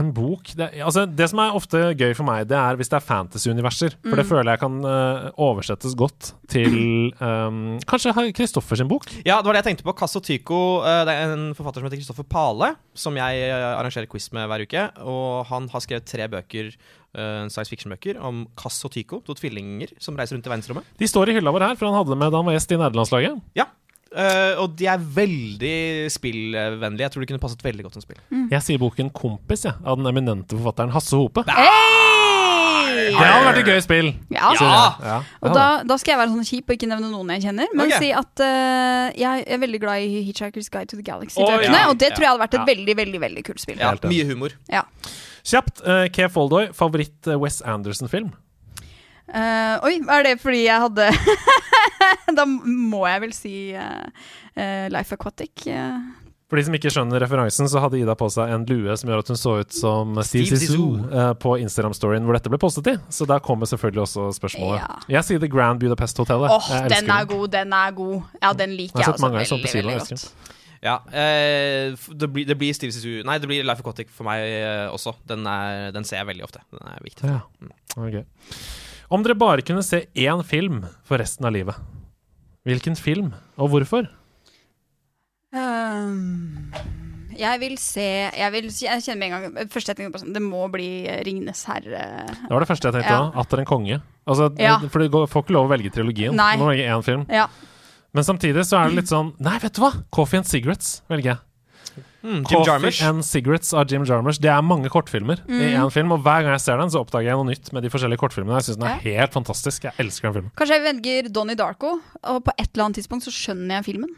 En bok det, altså, det som er ofte gøy for meg, det er hvis det er fantasy-universer. For det Mm. føler jeg kan uh, oversettes godt til um, Kanskje Kristoffer sin bok? Ja, det var det jeg tenkte på. Casso Tycho, uh, det er en forfatter som heter Kristoffer Pale, som jeg eh, arrangerer quiz med hver uke. Og han har skrevet tre bøker, science fiction-bøker om Casso Tycho, to tvillinger som reiser rundt i verdensrommet. De står i hylla vår her, for han hadde det med da han var gjest i nederlandslaget. Ja, eh, og de er veldig spillvennlige. Jeg tror de kunne passet veldig godt som spill. Jeg sier boken 'Kompis' ja, av den eminente forfatteren Hasse Hope. Hey! Det hadde vært et gøy spill! Ja. ja. ja Og da, da skal jeg være sånn kjip og ikke nevne noen jeg kjenner, men okay. si at uh, jeg er veldig glad i Hitchhiker's Guide to the Galaxy-bøkene, ja. og det tror jeg hadde vært et Ja. veldig, veldig veldig kult spill. Ja, mye humor. Ja. Kjapt. Uh, Ke Foldoy, favoritt Wes Anderson-film? Eh, oi, er det fordi jeg hadde Da må jeg vel si uh, uh, Life Aquatic. For de som ikke skjønner referansen, så hadde Ida på seg en lue som gjør at hun så ut som Steve, Steve eh, på Instagram-storyen hvor dette ble postet i. Så der kommer selvfølgelig også spørsmålet. Jeg sier The Grand Budapest Hotellet. Åh, Jeg den er god, den er god. Ja, den liker Jeg jeg, også veldig, sånn veldig, veldig godt. Ja, eh, det, blir, det blir Steve Zissou Nei, det blir Life Aquatic for meg også. Den, er, den ser jeg veldig ofte. Den er viktig. Ja. Ok. Om dere bare kunne se én film for resten av livet, hvilken film, og hvorfor? Um, jeg vil se Jeg, vil, jeg kjenner med en gang Første jeg tenkte på sånn Det må bli Ringenes herre. Det var det første jeg tenkte Ja. da. Atter en konge. Altså, Ja. For du får ikke lov å velge trilogien. Nei. Du må velge én film. Ja. Men samtidig så er det litt sånn Nei, vet du hva? Coffee and Cigarettes velger jeg. Mm, Jim Coffee and Cigarettes av Jim Jarmusch. Det er mange kortfilmer i Mm. én film, og hver gang jeg ser den, så oppdager jeg noe nytt med de forskjellige kortfilmene. Jeg syns den er helt fantastisk. Jeg elsker den filmen. Kanskje jeg velger Donnie Darko, og på et eller annet tidspunkt så skjønner jeg filmen.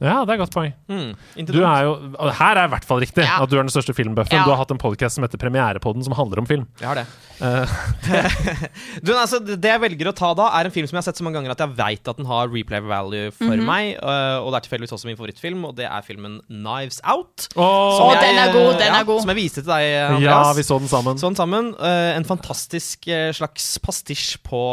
Ja, det er et godt poeng. Mm, Du er jo, her er i hvert fall riktig Ja. at du er den største filmbuffen. Ja. Du har hatt en podkast som heter Premierepodden, som handler om film. Jeg har det. Eh, Du, altså, det jeg velger å ta da, er en film som jeg har sett så mange ganger at jeg veit at den har replay value for Mhm. meg. Uh, og det er tilfeldigvis også min favorittfilm, og det er filmen Knives Out. Åh. Som jeg, den er god, den ja, er god. Som jeg viste til deg, Andreas. ja, vi så den sammen. Sånn sammen. Uh, en fantastisk slags pastisj på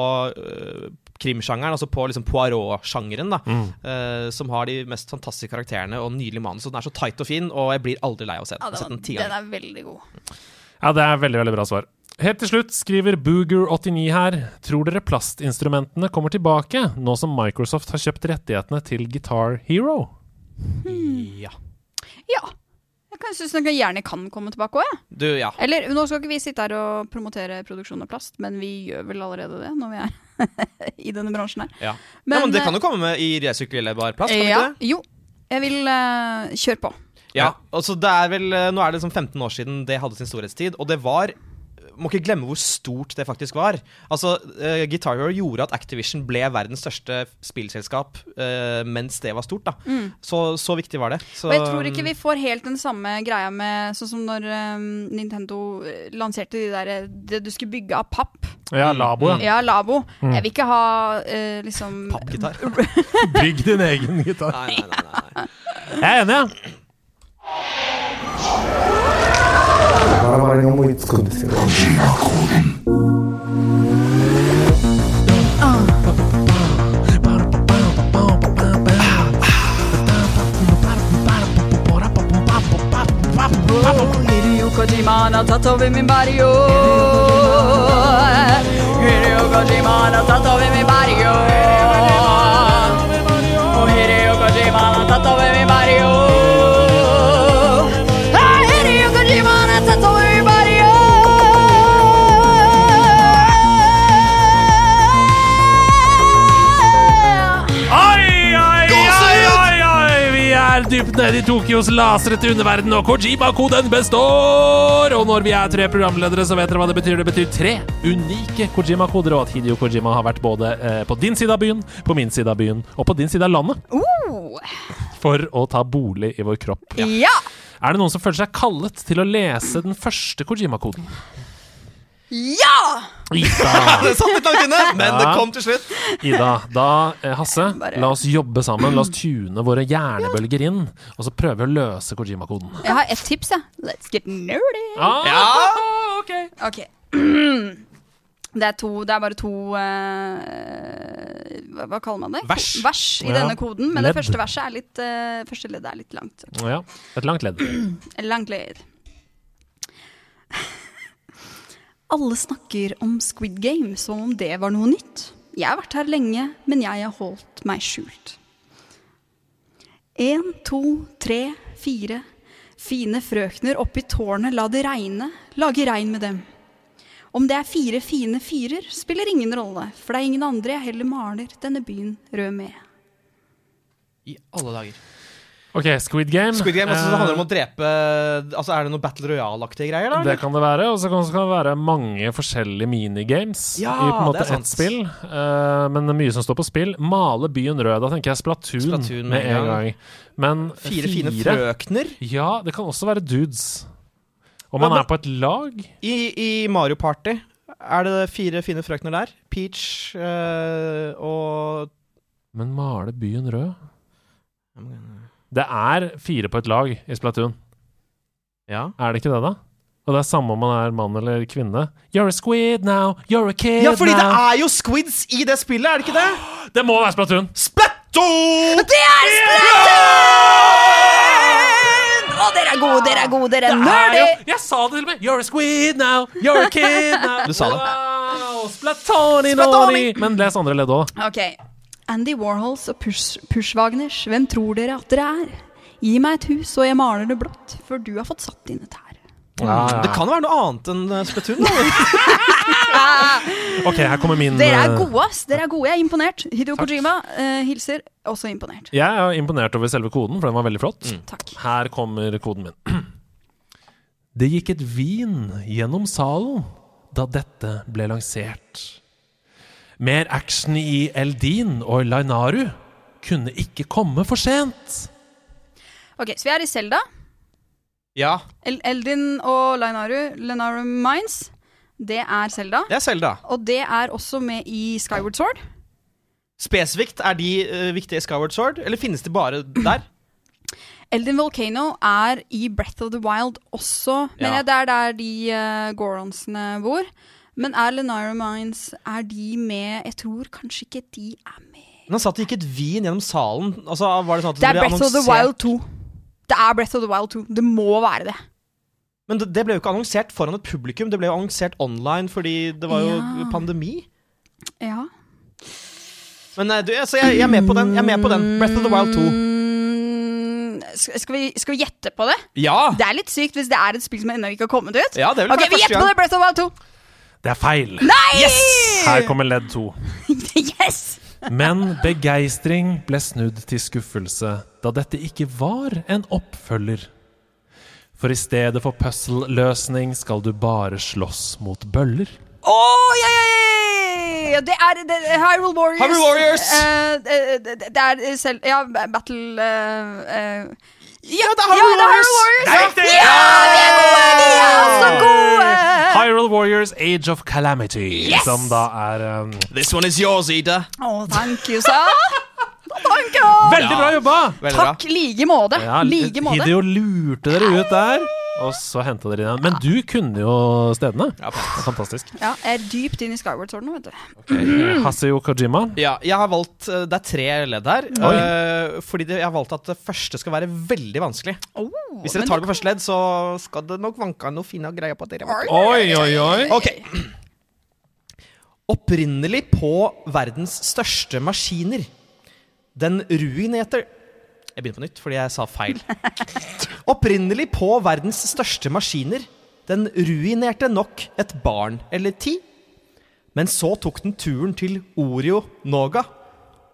krimsjangeren, altså på liksom Poirot-sjangeren, da. Mm. uh, som har de mest fantastiske karakterene og nydelig manus. Og den er så tight og fin, og jeg blir aldri lei av å se den. Ja, den den, den er veldig god. Ja, det er veldig veldig bra svar. Helt til slutt skriver Booger89 her Tror dere plastinstrumentene kommer tilbake nå som Microsoft har kjøpt rettighetene til Guitar Hero? Ja. Ja. Jeg syns den gjerne kan komme tilbake òg, jeg. Du, ja. Eller nå skal ikke vi sitte her og promotere produksjon av plast, men vi gjør vel allerede det når vi er i denne bransjen her. Ja. Men, ja, men det kan eh, jo komme med i resirkulerbar plast, kan ja, ikke det? Jo. Jeg vil uh, kjøre på. Ja, altså det er vel, eh, Nå er det liksom 15 år siden det hadde sin storhetstid, og det var må ikke glemme hvor stort det faktisk var. Altså, uh, Guitar Hero gjorde at Activision ble verdens største spillselskap uh, mens det var stort. da. Mm. Så, så viktig var det. Så, Og jeg tror ikke vi får helt den samme greia med Sånn som når um, Nintendo lanserte de der, det du skulle bygge av papp. Ja, Labo, ja. Ja, Labo. Mm. Jeg vil ikke ha uh, liksom Pappgitar. Bygg din egen gitar. Nei, nei, nei, nei. Jeg er enig, ja. バラバラに思いつくんですよ。ねリオ自慢バ ned i Tokyos lasrete underverden, og Kojima-koden består! Og når vi er tre programledere, så vet dere hva det betyr. Det betyr tre unike Kojima-koder, og at Hidio Kojima har vært både eh, på din side av byen, på min side av byen og på din side av landet Uh. for å ta bolig i vår kropp. Ja! Er det noen som føler seg kallet til å lese den første Kojima-koden? Ja! Ida! det satt litt langt inne, men det kom til slutt. Ida, da, eh, Hasse, la oss jobbe sammen. La oss tune våre hjernebølger inn, og så prøve vi å løse Kojima-koden. Jeg har ett tips, jeg. Let's get nerdy. Ah, ok. okay. Det er to Det er bare to uh, hva, hva kaller man det? Vers. Vers i Ja. denne koden. Men Ledd. det første verset er litt uh, Første leddet er litt langt. Ja, et langt ledd. Langt ledd. Alle snakker om Squid Game som om det var noe nytt. Jeg har vært her lenge, men jeg har holdt meg skjult. En, to, tre, fire. Fine frøkner oppi tårnet, la det regne. Lage regn med dem. Om det er fire fine fyrer, spiller ingen rolle, for det er ingen andre jeg heller maler denne byen rød med. I alle dager. Ok, Squid Game. Squid Game altså, det handler handler om å drepe Altså, Er det noe Battle Royale-aktige greier? da? Det kan det være. Og så kan det være mange forskjellige minigames Ja, i på en måte det ett spill. Eh, men det mye som står på spill. Male byen rød. Da tenker jeg Splatoon, Splatoon med en gang. Men Fire fine frøkner. Ja, det kan også være dudes. Om man Ja, men- er på et lag. I, I Mario Party er det fire fine frøkner der. Peach eh, og Men male byen rød? Det er fire på et lag i Splatoon. Ja. Er det ikke det, da? Og det er samme om man er mann eller kvinne. You're a squid now, you're a kid now Ja, fordi det er jo squids i det spillet, er det ikke det? Det må være Splatoon! Splatoon! Det er Splatoon! Å, dere er gode, dere er gode, dere er Det er nerdy! Jeg sa det til og med! You're a squid now, you're a kid now. Du sa det. Wow, Splatoni Splatoni! noni. Men les andre ledd òg. Ok. Andy Warhols og Push, Pushwagners, hvem tror dere at dere er? Gi meg et hus, og jeg maler det blått, for du har fått satt dine tær. Ja, ja. Det kan være noe annet enn spetun. Splatoon. Da. Ok, her kommer min Dere er eh, gode, ass. Dere er gode. Jeg er imponert. Hideo Kojima uh, hilser. Også imponert. Jeg er imponert over selve koden, for den var veldig flott. Takk. Her kommer koden min. Det gikk et vin gjennom salen da dette ble lansert. Mer action i Eldin og Lainaru kunne ikke komme for sent. Ok, Så vi er i Selda. Ja, El Eldin og Lainaru, Lenaru Mines, det er Selda. det er Selda. Og det er også med i Skyward Sword. Spesifikt, er de uh, viktige i Skyward Sword, eller finnes de bare der? Eldin Volcano er i Breath of the Wild også, men Ja. det er der de uh, Goronsene bor. Men er Lenira Mines Er de med Jeg tror kanskje ikke de er med. Men han det gikk et vin gjennom salen. Altså, var Det sånn at Det er Breath Breath of the Wild 2. Det er Breath of the Wild 2. Det må være det. Men det, det ble jo ikke annonsert foran et publikum, det ble jo annonsert online fordi det var jo Ja. pandemi. Ja. Men eh, du, altså, jeg, jeg er med på den. Jeg er med på den. Breath of the Wild 2. Mm, skal, vi, skal vi gjette på det? Ja! Det er litt sykt hvis det er et spill som ennå ikke har kommet ut. Ja, det vil ok, være Vi gjetter på det! Breath of the Wild 2. Det er feil. Nei! Her kommer ledd to. yes! Men begeistring ble snudd til skuffelse da dette ikke var en oppfølger. For i stedet for puzzle-løsning skal du bare slåss mot bøller. Oh, yeah, yeah, ja, ja! Det er det, Hyrule Warriors. Hyrule Warriors! Uh, det, det, det er selv Ja, Battle uh, eh, Ja, det er Hyrule ja, Warriors! Warriors! Det er riktig! Ja, vi er gode! Vi er så gode! Hyrule Warriors Age of Calamity, Yes! som da er um, This one is yours, Ida. Å, thank you, sir. Thank you. Veldig bra jobba! Veldig bra. Takk, like måte. Ja, like måte. Hideo lurte dere ut der, og så henta dere inn. Men du kunne jo stedene. Ja, Fantastisk. Ja, jeg er dypt inn i Skyward Sword nå, vet du. Okay. Haseo Kojima. Ja, jeg har valgt eh, Det er tre ledd her. Oi. eh, fordi jeg har valgt at det første skal være veldig vanskelig. Oh, Hvis dere tar det på første ledd, så skal det nok vanke noe fine greier på dere. Oi, oi, oi. Ok. Opprinnelig på verdens største maskiner. Den ruinerte Jeg begynner på nytt fordi jeg sa feil. Opprinnelig på verdens største maskiner. Den ruinerte nok et barn eller ti. Men så tok den turen til Oreo Noga.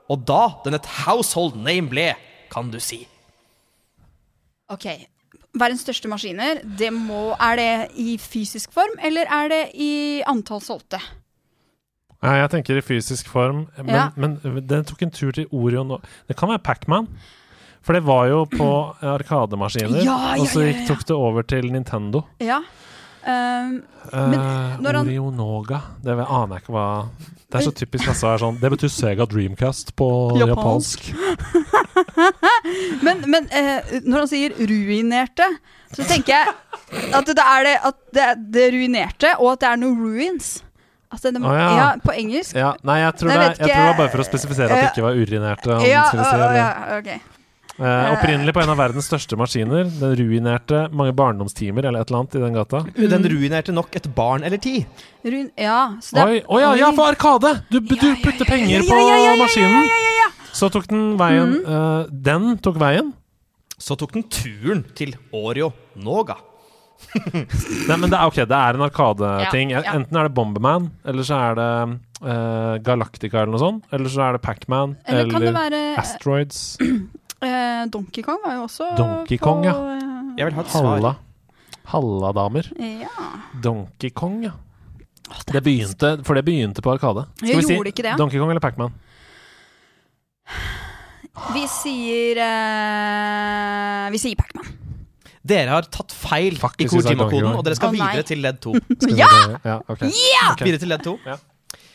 Og da den et household name ble, kan du si. Ok, Verdens største maskiner, det må, er det i fysisk form, eller er det i antall solgte? Nei, jeg tenker i fysisk form, men, Ja. men den tok en tur til Orion nå. Det kan være Pacman. For det var jo på arkademaskiner, Ja, ja, og så gikk, tok det over til Nintendo. Ja. Ehm, men Eh, når han Oreo Noga. Det aner jeg ikke hva Det er så typisk kassa å sånn Det betyr Sega Dreamcast på Japansk. Men, men eh, når han sier 'ruinerte', så tenker jeg at det er det, det, det ruinerte, og at det er noe ruins. Altså, det, ah, ja. ja. på engelsk. Ja, nei, jeg tror, Jeg det, jeg tror det var bare for å spesifisere at det ikke var urinerte. han Ja, å, å, eller- ja, ok. Eh, opprinnelig på en av verdens største maskiner. Den ruinerte mange barndomstimer eller et eller annet i den gata. Den ruinerte nok et barn eller ti. Ruin, ja, så det, Oi, oh ja, ja, for Arkade! Du, du putter penger på maskinen. Så tok den veien Mm. uh, Den tok veien. Så tok den turen til Oreo Noga. Nei, men det er, ok, det er en Arkade-ting. Ja, ja. Enten er det Bomberman, eller så er det uh, Galactica eller noe sånt. Eller så er det Pacman. Eller kan det være- Asteroids. eh, Donkey Kong var jo også Donkey på, Kong, ja. eh, Jeg vil ha et svar. Halla. Halla, damer. Ja. Donkey Kong, ja. Det begynte, for det begynte på Arkade. Jeg gjorde ikke det. Donkey Kong eller Pacman? Vi sier eh, Vi sier Pacman. Dere har tatt feil Fuck, i vi sa Donkey Kojima-koden, og dere skal Å, nei. videre til ledd to. Ja! ja, ok. Ja! Ok. Videre til ledd to.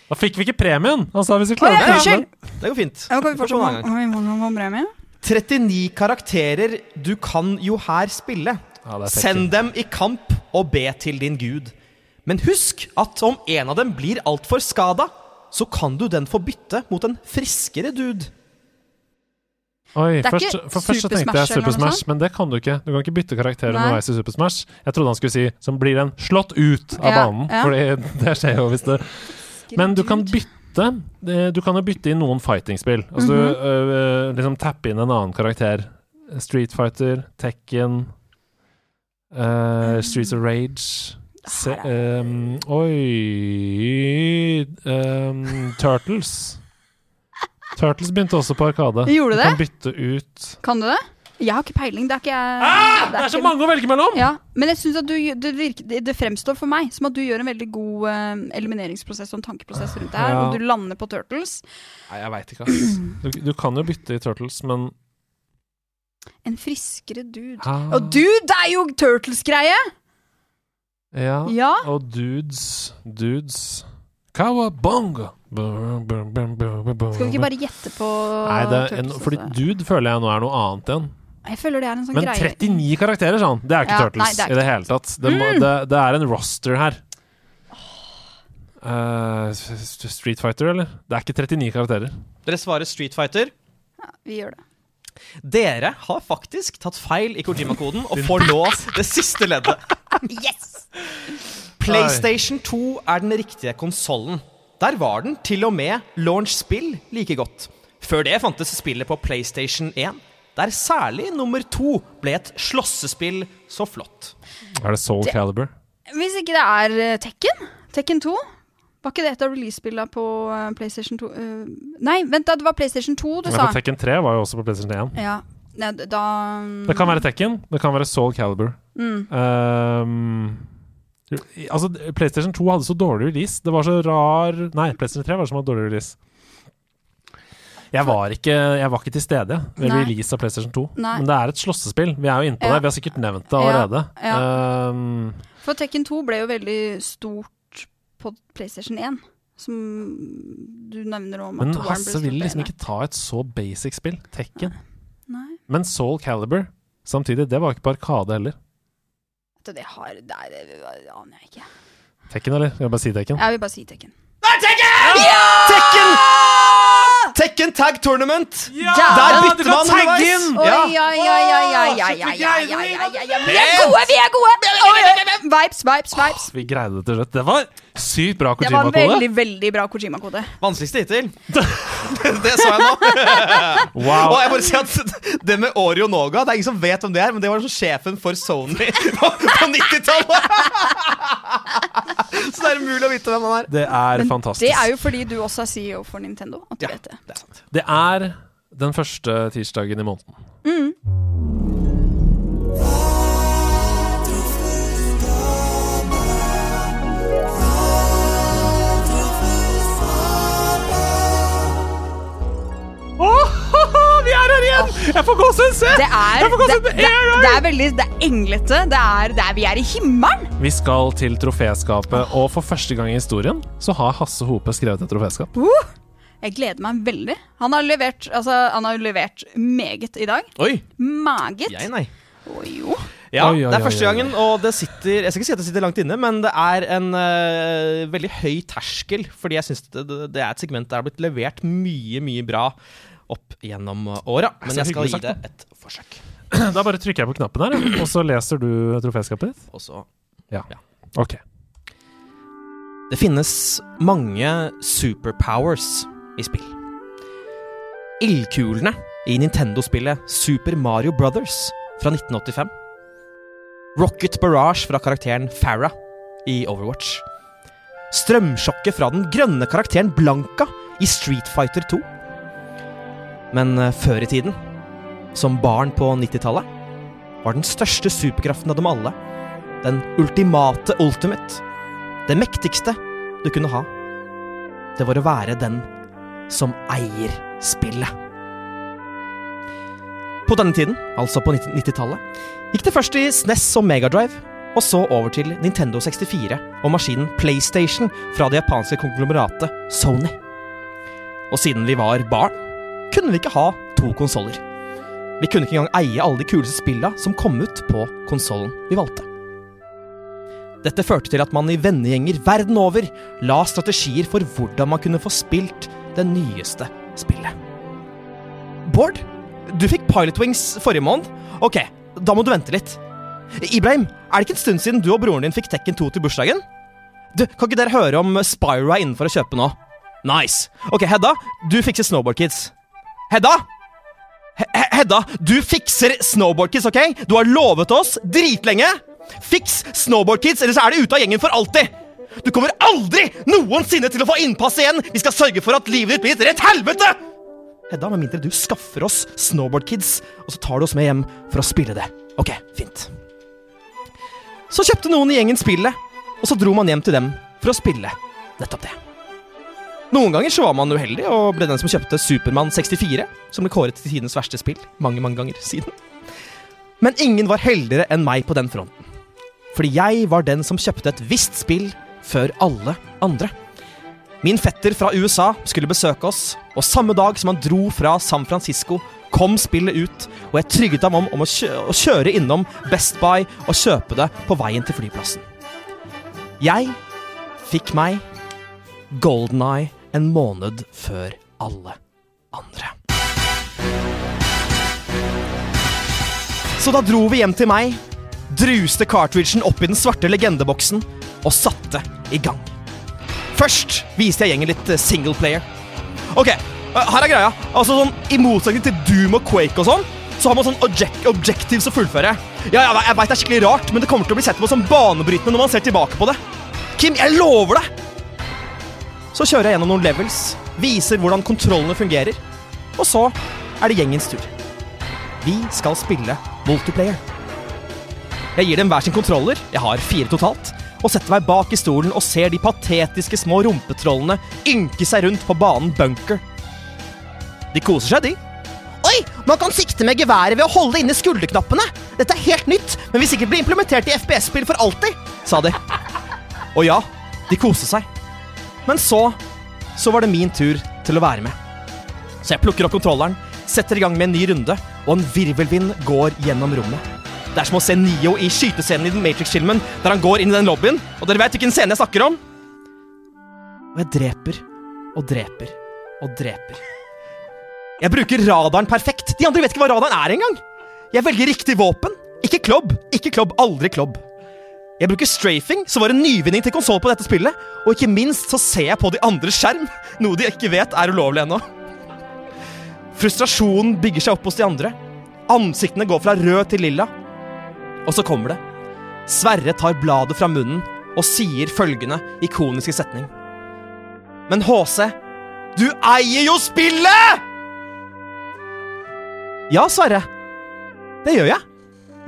Da fikk vi ikke premien! Han sa hvis vi Å, klarte ja, det. unnskyld! Det går fint. Ja, kan vi får fortsatt få en gang. Få premie? 39 karakterer du kan jo her spille. Ja, Send dem i kamp og be til din gud. Men husk at om en av dem blir altfor skada, så kan du den få bytte mot en friskere dude. Oi, Det er først, ikke for først så tenkte jeg Super Smash, men det kan du ikke. Du kan ikke bytte karakter underveis i Super Smash. Jeg trodde han skulle si 'som blir den slått ut av Ja, banen', ja. Fordi det skjer jo hvis det Men du kan bytte. Eh, Du kan jo bytte inn noen fighting-spill. Altså Mhm. du øh, liksom tappe inn en annen karakter. Street Fighter, Tekken, uh, Streets of Rage Se, um, Oi um, Turtles. Turtles begynte også på Arkade. Gjorde du det? kan bytte ut Kan du det? Jeg har ikke peiling. Det er ikke Ah, det er så ikke- mange å velge mellom! Ja, men jeg synes at du, det, virker, det, det fremstår for meg som at du gjør en veldig god uh, elimineringsprosess og en tankeprosess rundt det her. Ja. Og du lander på Turtles. Nei, jeg veit ikke, ass. Du, du kan jo bytte i Turtles, men En friskere dude. Ah. Og dude, er jo Turtles-greie! Ja. Ja. Og dudes Dudes Kawabonga. Skal vi ikke bare gjette på Nei, det er en, fordi dude føler jeg nå er noe annet igjen. Jeg føler det er en sånn Men greie. 39 karakterer, sånn. Det er ikke Ja, Turtles nei, det er i det hele tatt. Det, må, Mm. det, det er en roster her. Uh, Street Fighter, eller? Det er ikke 39 karakterer. Dere svarer Street Fighter. Ja, Vi gjør det. Dere har faktisk tatt feil i Kojima-koden og får nå det siste leddet. Yes! PlayStation 2 er den riktige konsollen. Der var den til og med launch-spill like godt. Før det fantes spillet på PlayStation 1, der særlig nummer to ble et slåssespill så flott. Er det Soul Caliber? Hvis ikke det er eh, Tekken? Tekken 2? Var ikke det et av release-spillene på eh, PlayStation 2? Eh, nei, vent da, det var PlayStation 2 du Men sa. Tekken 3 var jo også på PlayStation 1. Ja, Nei, da Det kan være Tekken, det kan være Soul Caliber. Mm. Um, altså, PlayStation 2 hadde så dårlig release. Det var så rar Nei, PlayStation 3 var så som hadde dårlig release. Jeg var ikke, jeg var ikke til stede ved Nei. release av PlayStation 2. Nei. Men det er et slåssespill. Vi er jo inne på Ja. det. Vi har sikkert nevnt det allerede. ja. Ehm, For Tekken 2 ble jo veldig stort på PlayStation 1. Som du nevner om men Hasse vil liksom ikke ta et så basic spill. Tekken. Nei. Men Soul Caliber samtidig, det var ikke på Arkade heller. Det har Det, det, det aner jeg ikke. Tekken, eller? Jeg vil bare si Tekken? Jeg vil bare si Tekken. Tekken! Tekken Tag Tournament! Der bytter man underveis! Oi, ja, ja, ja, ja, ja, ja, ja, ja, ja, ja, ja. Vi er gode, vi er gode! Oi, oi, oi. Vibes, vibes, vibes. Vi greide det til slutt. Det var sykt bra Kojima-kode. Det var Kojima-kode. veldig, veldig bra Kojima-kode. Vanskeligste hittil. det så jeg nå. Wow. Og jeg bare sier at Det med Oreo Noga Det er ingen som vet hvem det er, men det var sånn sjefen for Sony på, på 90-tallet. Så det er umulig å vite hvem han er. Det er Men fantastisk. det er jo fordi du også er CEO for Nintendo. At du vet det. Det er den første tirsdagen i måneden. Mm. Får gåsehud! Se! Det er, Jeg det, med det, gang! det er veldig Det er englete. Det er, det er, vi er i himmelen! Vi skal til troféskapet, og for første gang i historien så har Hasse Hope skrevet et troféskap. Uh, jeg gleder meg veldig. Han har levert, altså, han har levert meget i dag. Oi. Meget. Jeg, nei. Å, jo. Ja, Oi, oi, det er første gangen, og det sitter Jeg skal ikke si at det sitter langt inne, men det er en uh, veldig høy terskel, fordi jeg syns det, det er et segment der det har blitt levert mye, mye bra opp gjennom åra. Men jeg skal gi det et forsøk. Da bare trykker jeg på knappen her, og så leser du troféskapet ditt. Og så Ja. Ok. Det finnes mange superpowers i spill. Ildkulene i Nintendo-spillet Super Mario Brothers fra 1985. Rocket Barrage fra karakteren Farah i Overwatch. Strømsjokket fra den grønne karakteren Blanka i Street Fighter 2. Men eh, før i tiden, som barn på 90-tallet, var den største superkraften av dem alle den ultimate ultimate. Det mektigste du kunne ha. Det var å være den som eier spillet. På denne tiden, altså på 90-tallet, gikk det først i SNES og Megadrive, og så over til Nintendo 64 og maskinen PlayStation fra det japanske konglomeratet Sony. Og siden vi var barn, kunne vi ikke ha to konsoller. Vi kunne ikke engang eie alle de kuleste spilla som kom ut på konsollen vi valgte. Dette førte til at man i vennegjenger verden over la strategier for hvordan man kunne få spilt det nyeste spillet. Bård, du fikk Pilot Wings forrige måned. Ok, da må du vente litt. Ibrahim, er det ikke en stund siden du og broren din fikk Tekken 2 til bursdagen? Du, Kan ikke dere høre om Spyro er innenfor å kjøpe nå? Nice. Ok, Hedda, du fikser Snowboard Kids. Hedda! He- He- Hedda, du fikser Snowboard Kids, ok? Du har lovet oss dritlenge. Fiks Snowboard Kids, så er det ute av gjengen for alltid. Du kommer aldri noensinne til å få innpass igjen. Vi skal sørge for at livet ditt blir et rett helvete! Hedda, med mindre du skaffer oss Snowboard Kids, og så tar du oss med hjem for å spille det. Ok, fint. Så kjøpte noen i gjengen spillet, og så dro man hjem til dem for å spille nettopp det. Noen ganger så var man uheldig og ble den som kjøpte Supermann 64, som ble kåret til tidenes verste spill mange, mange ganger siden. Men ingen var heldigere enn meg på den fronten. Fordi jeg var den som kjøpte et visst spill før alle andre. Min fetter fra USA skulle besøke oss, og samme dag som han dro fra San Francisco, kom spillet ut, og jeg trygget ham om, om å, kjø å kjøre innom Best Buy og kjøpe det på veien til flyplassen. Jeg fikk meg Golden Eye en måned før alle andre. Så da dro vi hjem til meg, druste cartridgen opp i den svarte legendeboksen og satte i gang. Først viste jeg gjengen litt eh, single player. Ok, eh, her er greia. Altså sånn, I motsetning til Doom og Quake og sånn, så har man sånn object objectives å fullføre. Ja, ja, jeg vet det er skikkelig rart, men det kommer til å bli sett på som banebrytende når man ser tilbake på det. Kim, jeg lover det! Så kjører jeg gjennom noen levels, viser hvordan kontrollene fungerer, og så er det gjengens tur. Vi skal spille multiplayer. Jeg gir dem hver sin kontroller, jeg har fire totalt, og setter meg bak i stolen og ser de patetiske små rumpetrollene ynke seg rundt på banen bunker. De koser seg, de. Oi, man kan sikte med geværet ved å holde inne skulderknappene. Dette er helt nytt, men vil sikkert bli implementert i FPS-spill for alltid. sa de. Og ja, de koste seg. Men så så var det min tur til å være med. Så jeg plukker opp kontrolleren, setter i gang med en ny runde, og en virvelvind går gjennom rommet. Det er som å se Neo i skytescenen i den Matrix-filmen, der han går inn i den lobbyen, og dere vet hvilken scene jeg snakker om? Og jeg dreper og dreper og dreper. Jeg bruker radaren perfekt. De andre vet ikke hva radaren er engang. Jeg velger riktig våpen. Ikke klobb. Ikke klobb. Aldri klobb. Jeg bruker strafing, som var en nyvinning til konsoll på dette spillet. Og ikke minst så ser jeg på de andres skjerm, noe de ikke vet er ulovlig ennå. Frustrasjonen bygger seg opp hos de andre. Ansiktene går fra rød til lilla. Og så kommer det. Sverre tar bladet fra munnen og sier følgende ikoniske setning. Men HC, du eier jo spillet! Ja, Sverre. Det gjør jeg.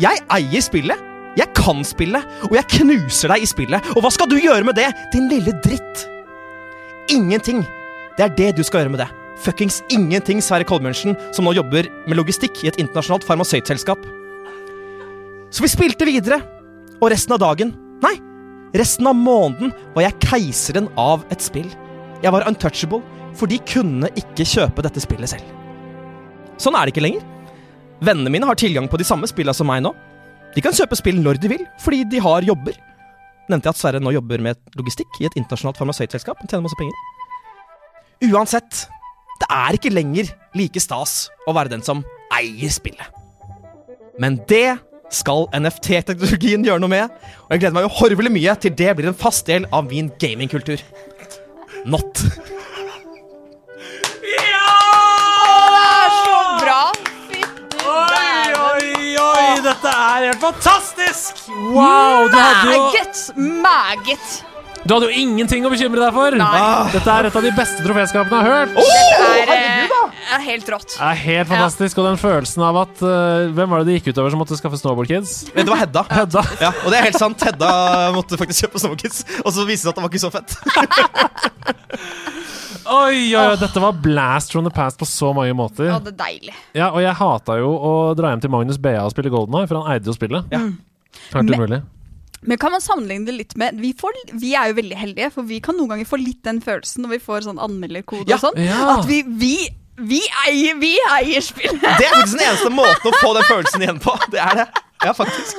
Jeg eier spillet. Jeg kan spille, og jeg knuser deg i spillet. Og hva skal du gjøre med det, din lille dritt? Ingenting. Det er det du skal gjøre med det. fuckings ingenting Sverre Kolbjørnsen, som nå jobber med logistikk i et internasjonalt farmasøytselskap. Så vi spilte videre, og resten av dagen Nei, resten av måneden var jeg keiseren av et spill. Jeg var untouchable, for de kunne ikke kjøpe dette spillet selv. Sånn er det ikke lenger. Vennene mine har tilgang på de samme spillene som meg nå. De kan kjøpe spill når de vil, fordi de har jobber. Nevnte jeg at Sverre nå jobber med logistikk i et internasjonalt farmasøytselskap. Tjener masse penger. Uansett, det er ikke lenger like stas å være den som eier spillet. Men det skal NFT-teknologien gjøre noe med, og jeg gleder meg jo horvelig mye til det blir en fast del av min gamingkultur. Not. Er helt fantastisk! Wow! Du hadde jo, Meget! Meget! du hadde jo ingenting å bekymre deg for. Nei. Dette er et av de beste troféskapene jeg har hørt. Dette er, eh, er helt rått. Det er helt fantastisk, og den følelsen av at eh, Hvem var det det gikk utover som måtte skaffe snowboardkids? Det var Hedda. Hedda. Ja, og det er helt sant. Hedda måtte faktisk kjøpe Snowkids, og så viste det seg at det var ikke så fett. Oi, oi, oi, dette var blast from the past på så mange måter. Ja, det er deilig. Ja, og jeg hata jo å dra hjem til Magnus Bea og spille Golden Eye, for han eide jo spillet. Ja. Helt Men- umulig. Men kan man sammenligne det litt med vi, får, vi er jo veldig heldige, for vi kan noen ganger få litt den følelsen når vi får sånn anmelderkode Ja. og sånn. Ja. At vi, vi, vi eier Vi eier spillet! Det er faktisk den eneste måten å få den følelsen igjen på. Det er det. Ja, faktisk.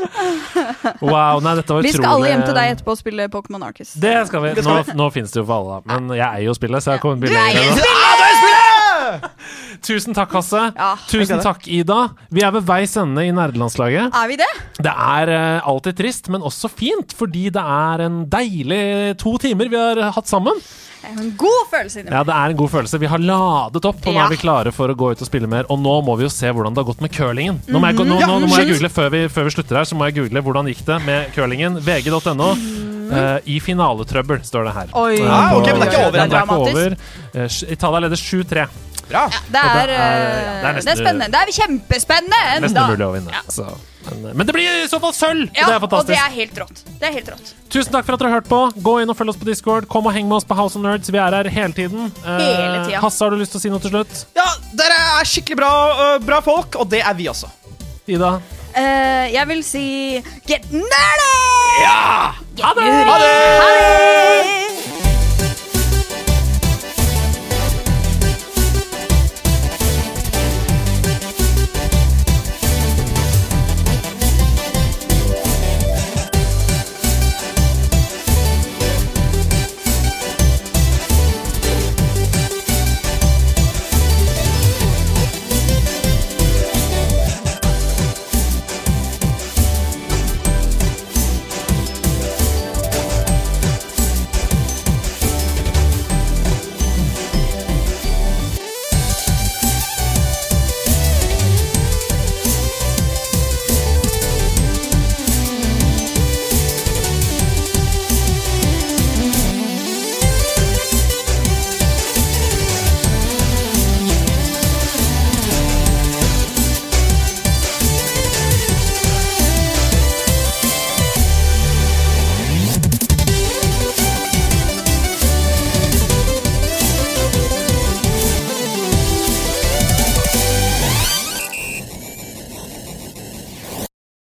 Wow, nei, dette var Vi utrolig skal alle hjem til deg etterpå og spille Pokémon Arcus. Det skal vi. Nå, nå finnes det jo for alle, da. Men jeg eier jo spillet, så jeg har kommet billigere. Tusen takk, Hasse. Ja. Tusen takk, Ida. Vi er ved veis ende i nerdelandslaget. Er vi det? Det er uh, alltid trist, men også fint, fordi det er en deilig to timer vi har hatt sammen. Det er en god følelse inni Ja, det er en god følelse. Vi har ladet opp, og nå Ja. er vi klare for å gå ut og spille mer. Og nå må vi jo se hvordan det har gått med curlingen. Nå må jeg, nå, Mhm. nå, nå må jeg google før vi, før vi slutter her, så må jeg google hvordan gikk det med curlingen. VG.no. Uh, I finaletrøbbel, står det her. Mhm. Oi. Eh, Ah, okay, ok, men det er ikke over Det er ikke over. Eh, Italia leder 7-3. Bra. Det er, det er, ja, det er eh, nesten- det er spennende. Det er kjempespennende Nesten mulig å vinne. Så, men, men det blir i så fall sølv! og Ja, det er og det er helt rått. Det er helt rått. Tusen takk for at dere har hørt på. Gå inn og følg oss på Discord. Kom og heng med oss på House of Nerds. Vi er her hele tiden. Eh, Hele tida. Hasse, har du lyst til å si noe til slutt? Ja, dere er skikkelig bra, bra folk, og det er vi også. Ida? Uh, jeg vil si get nerdy! Ja! Ha det! Ha det!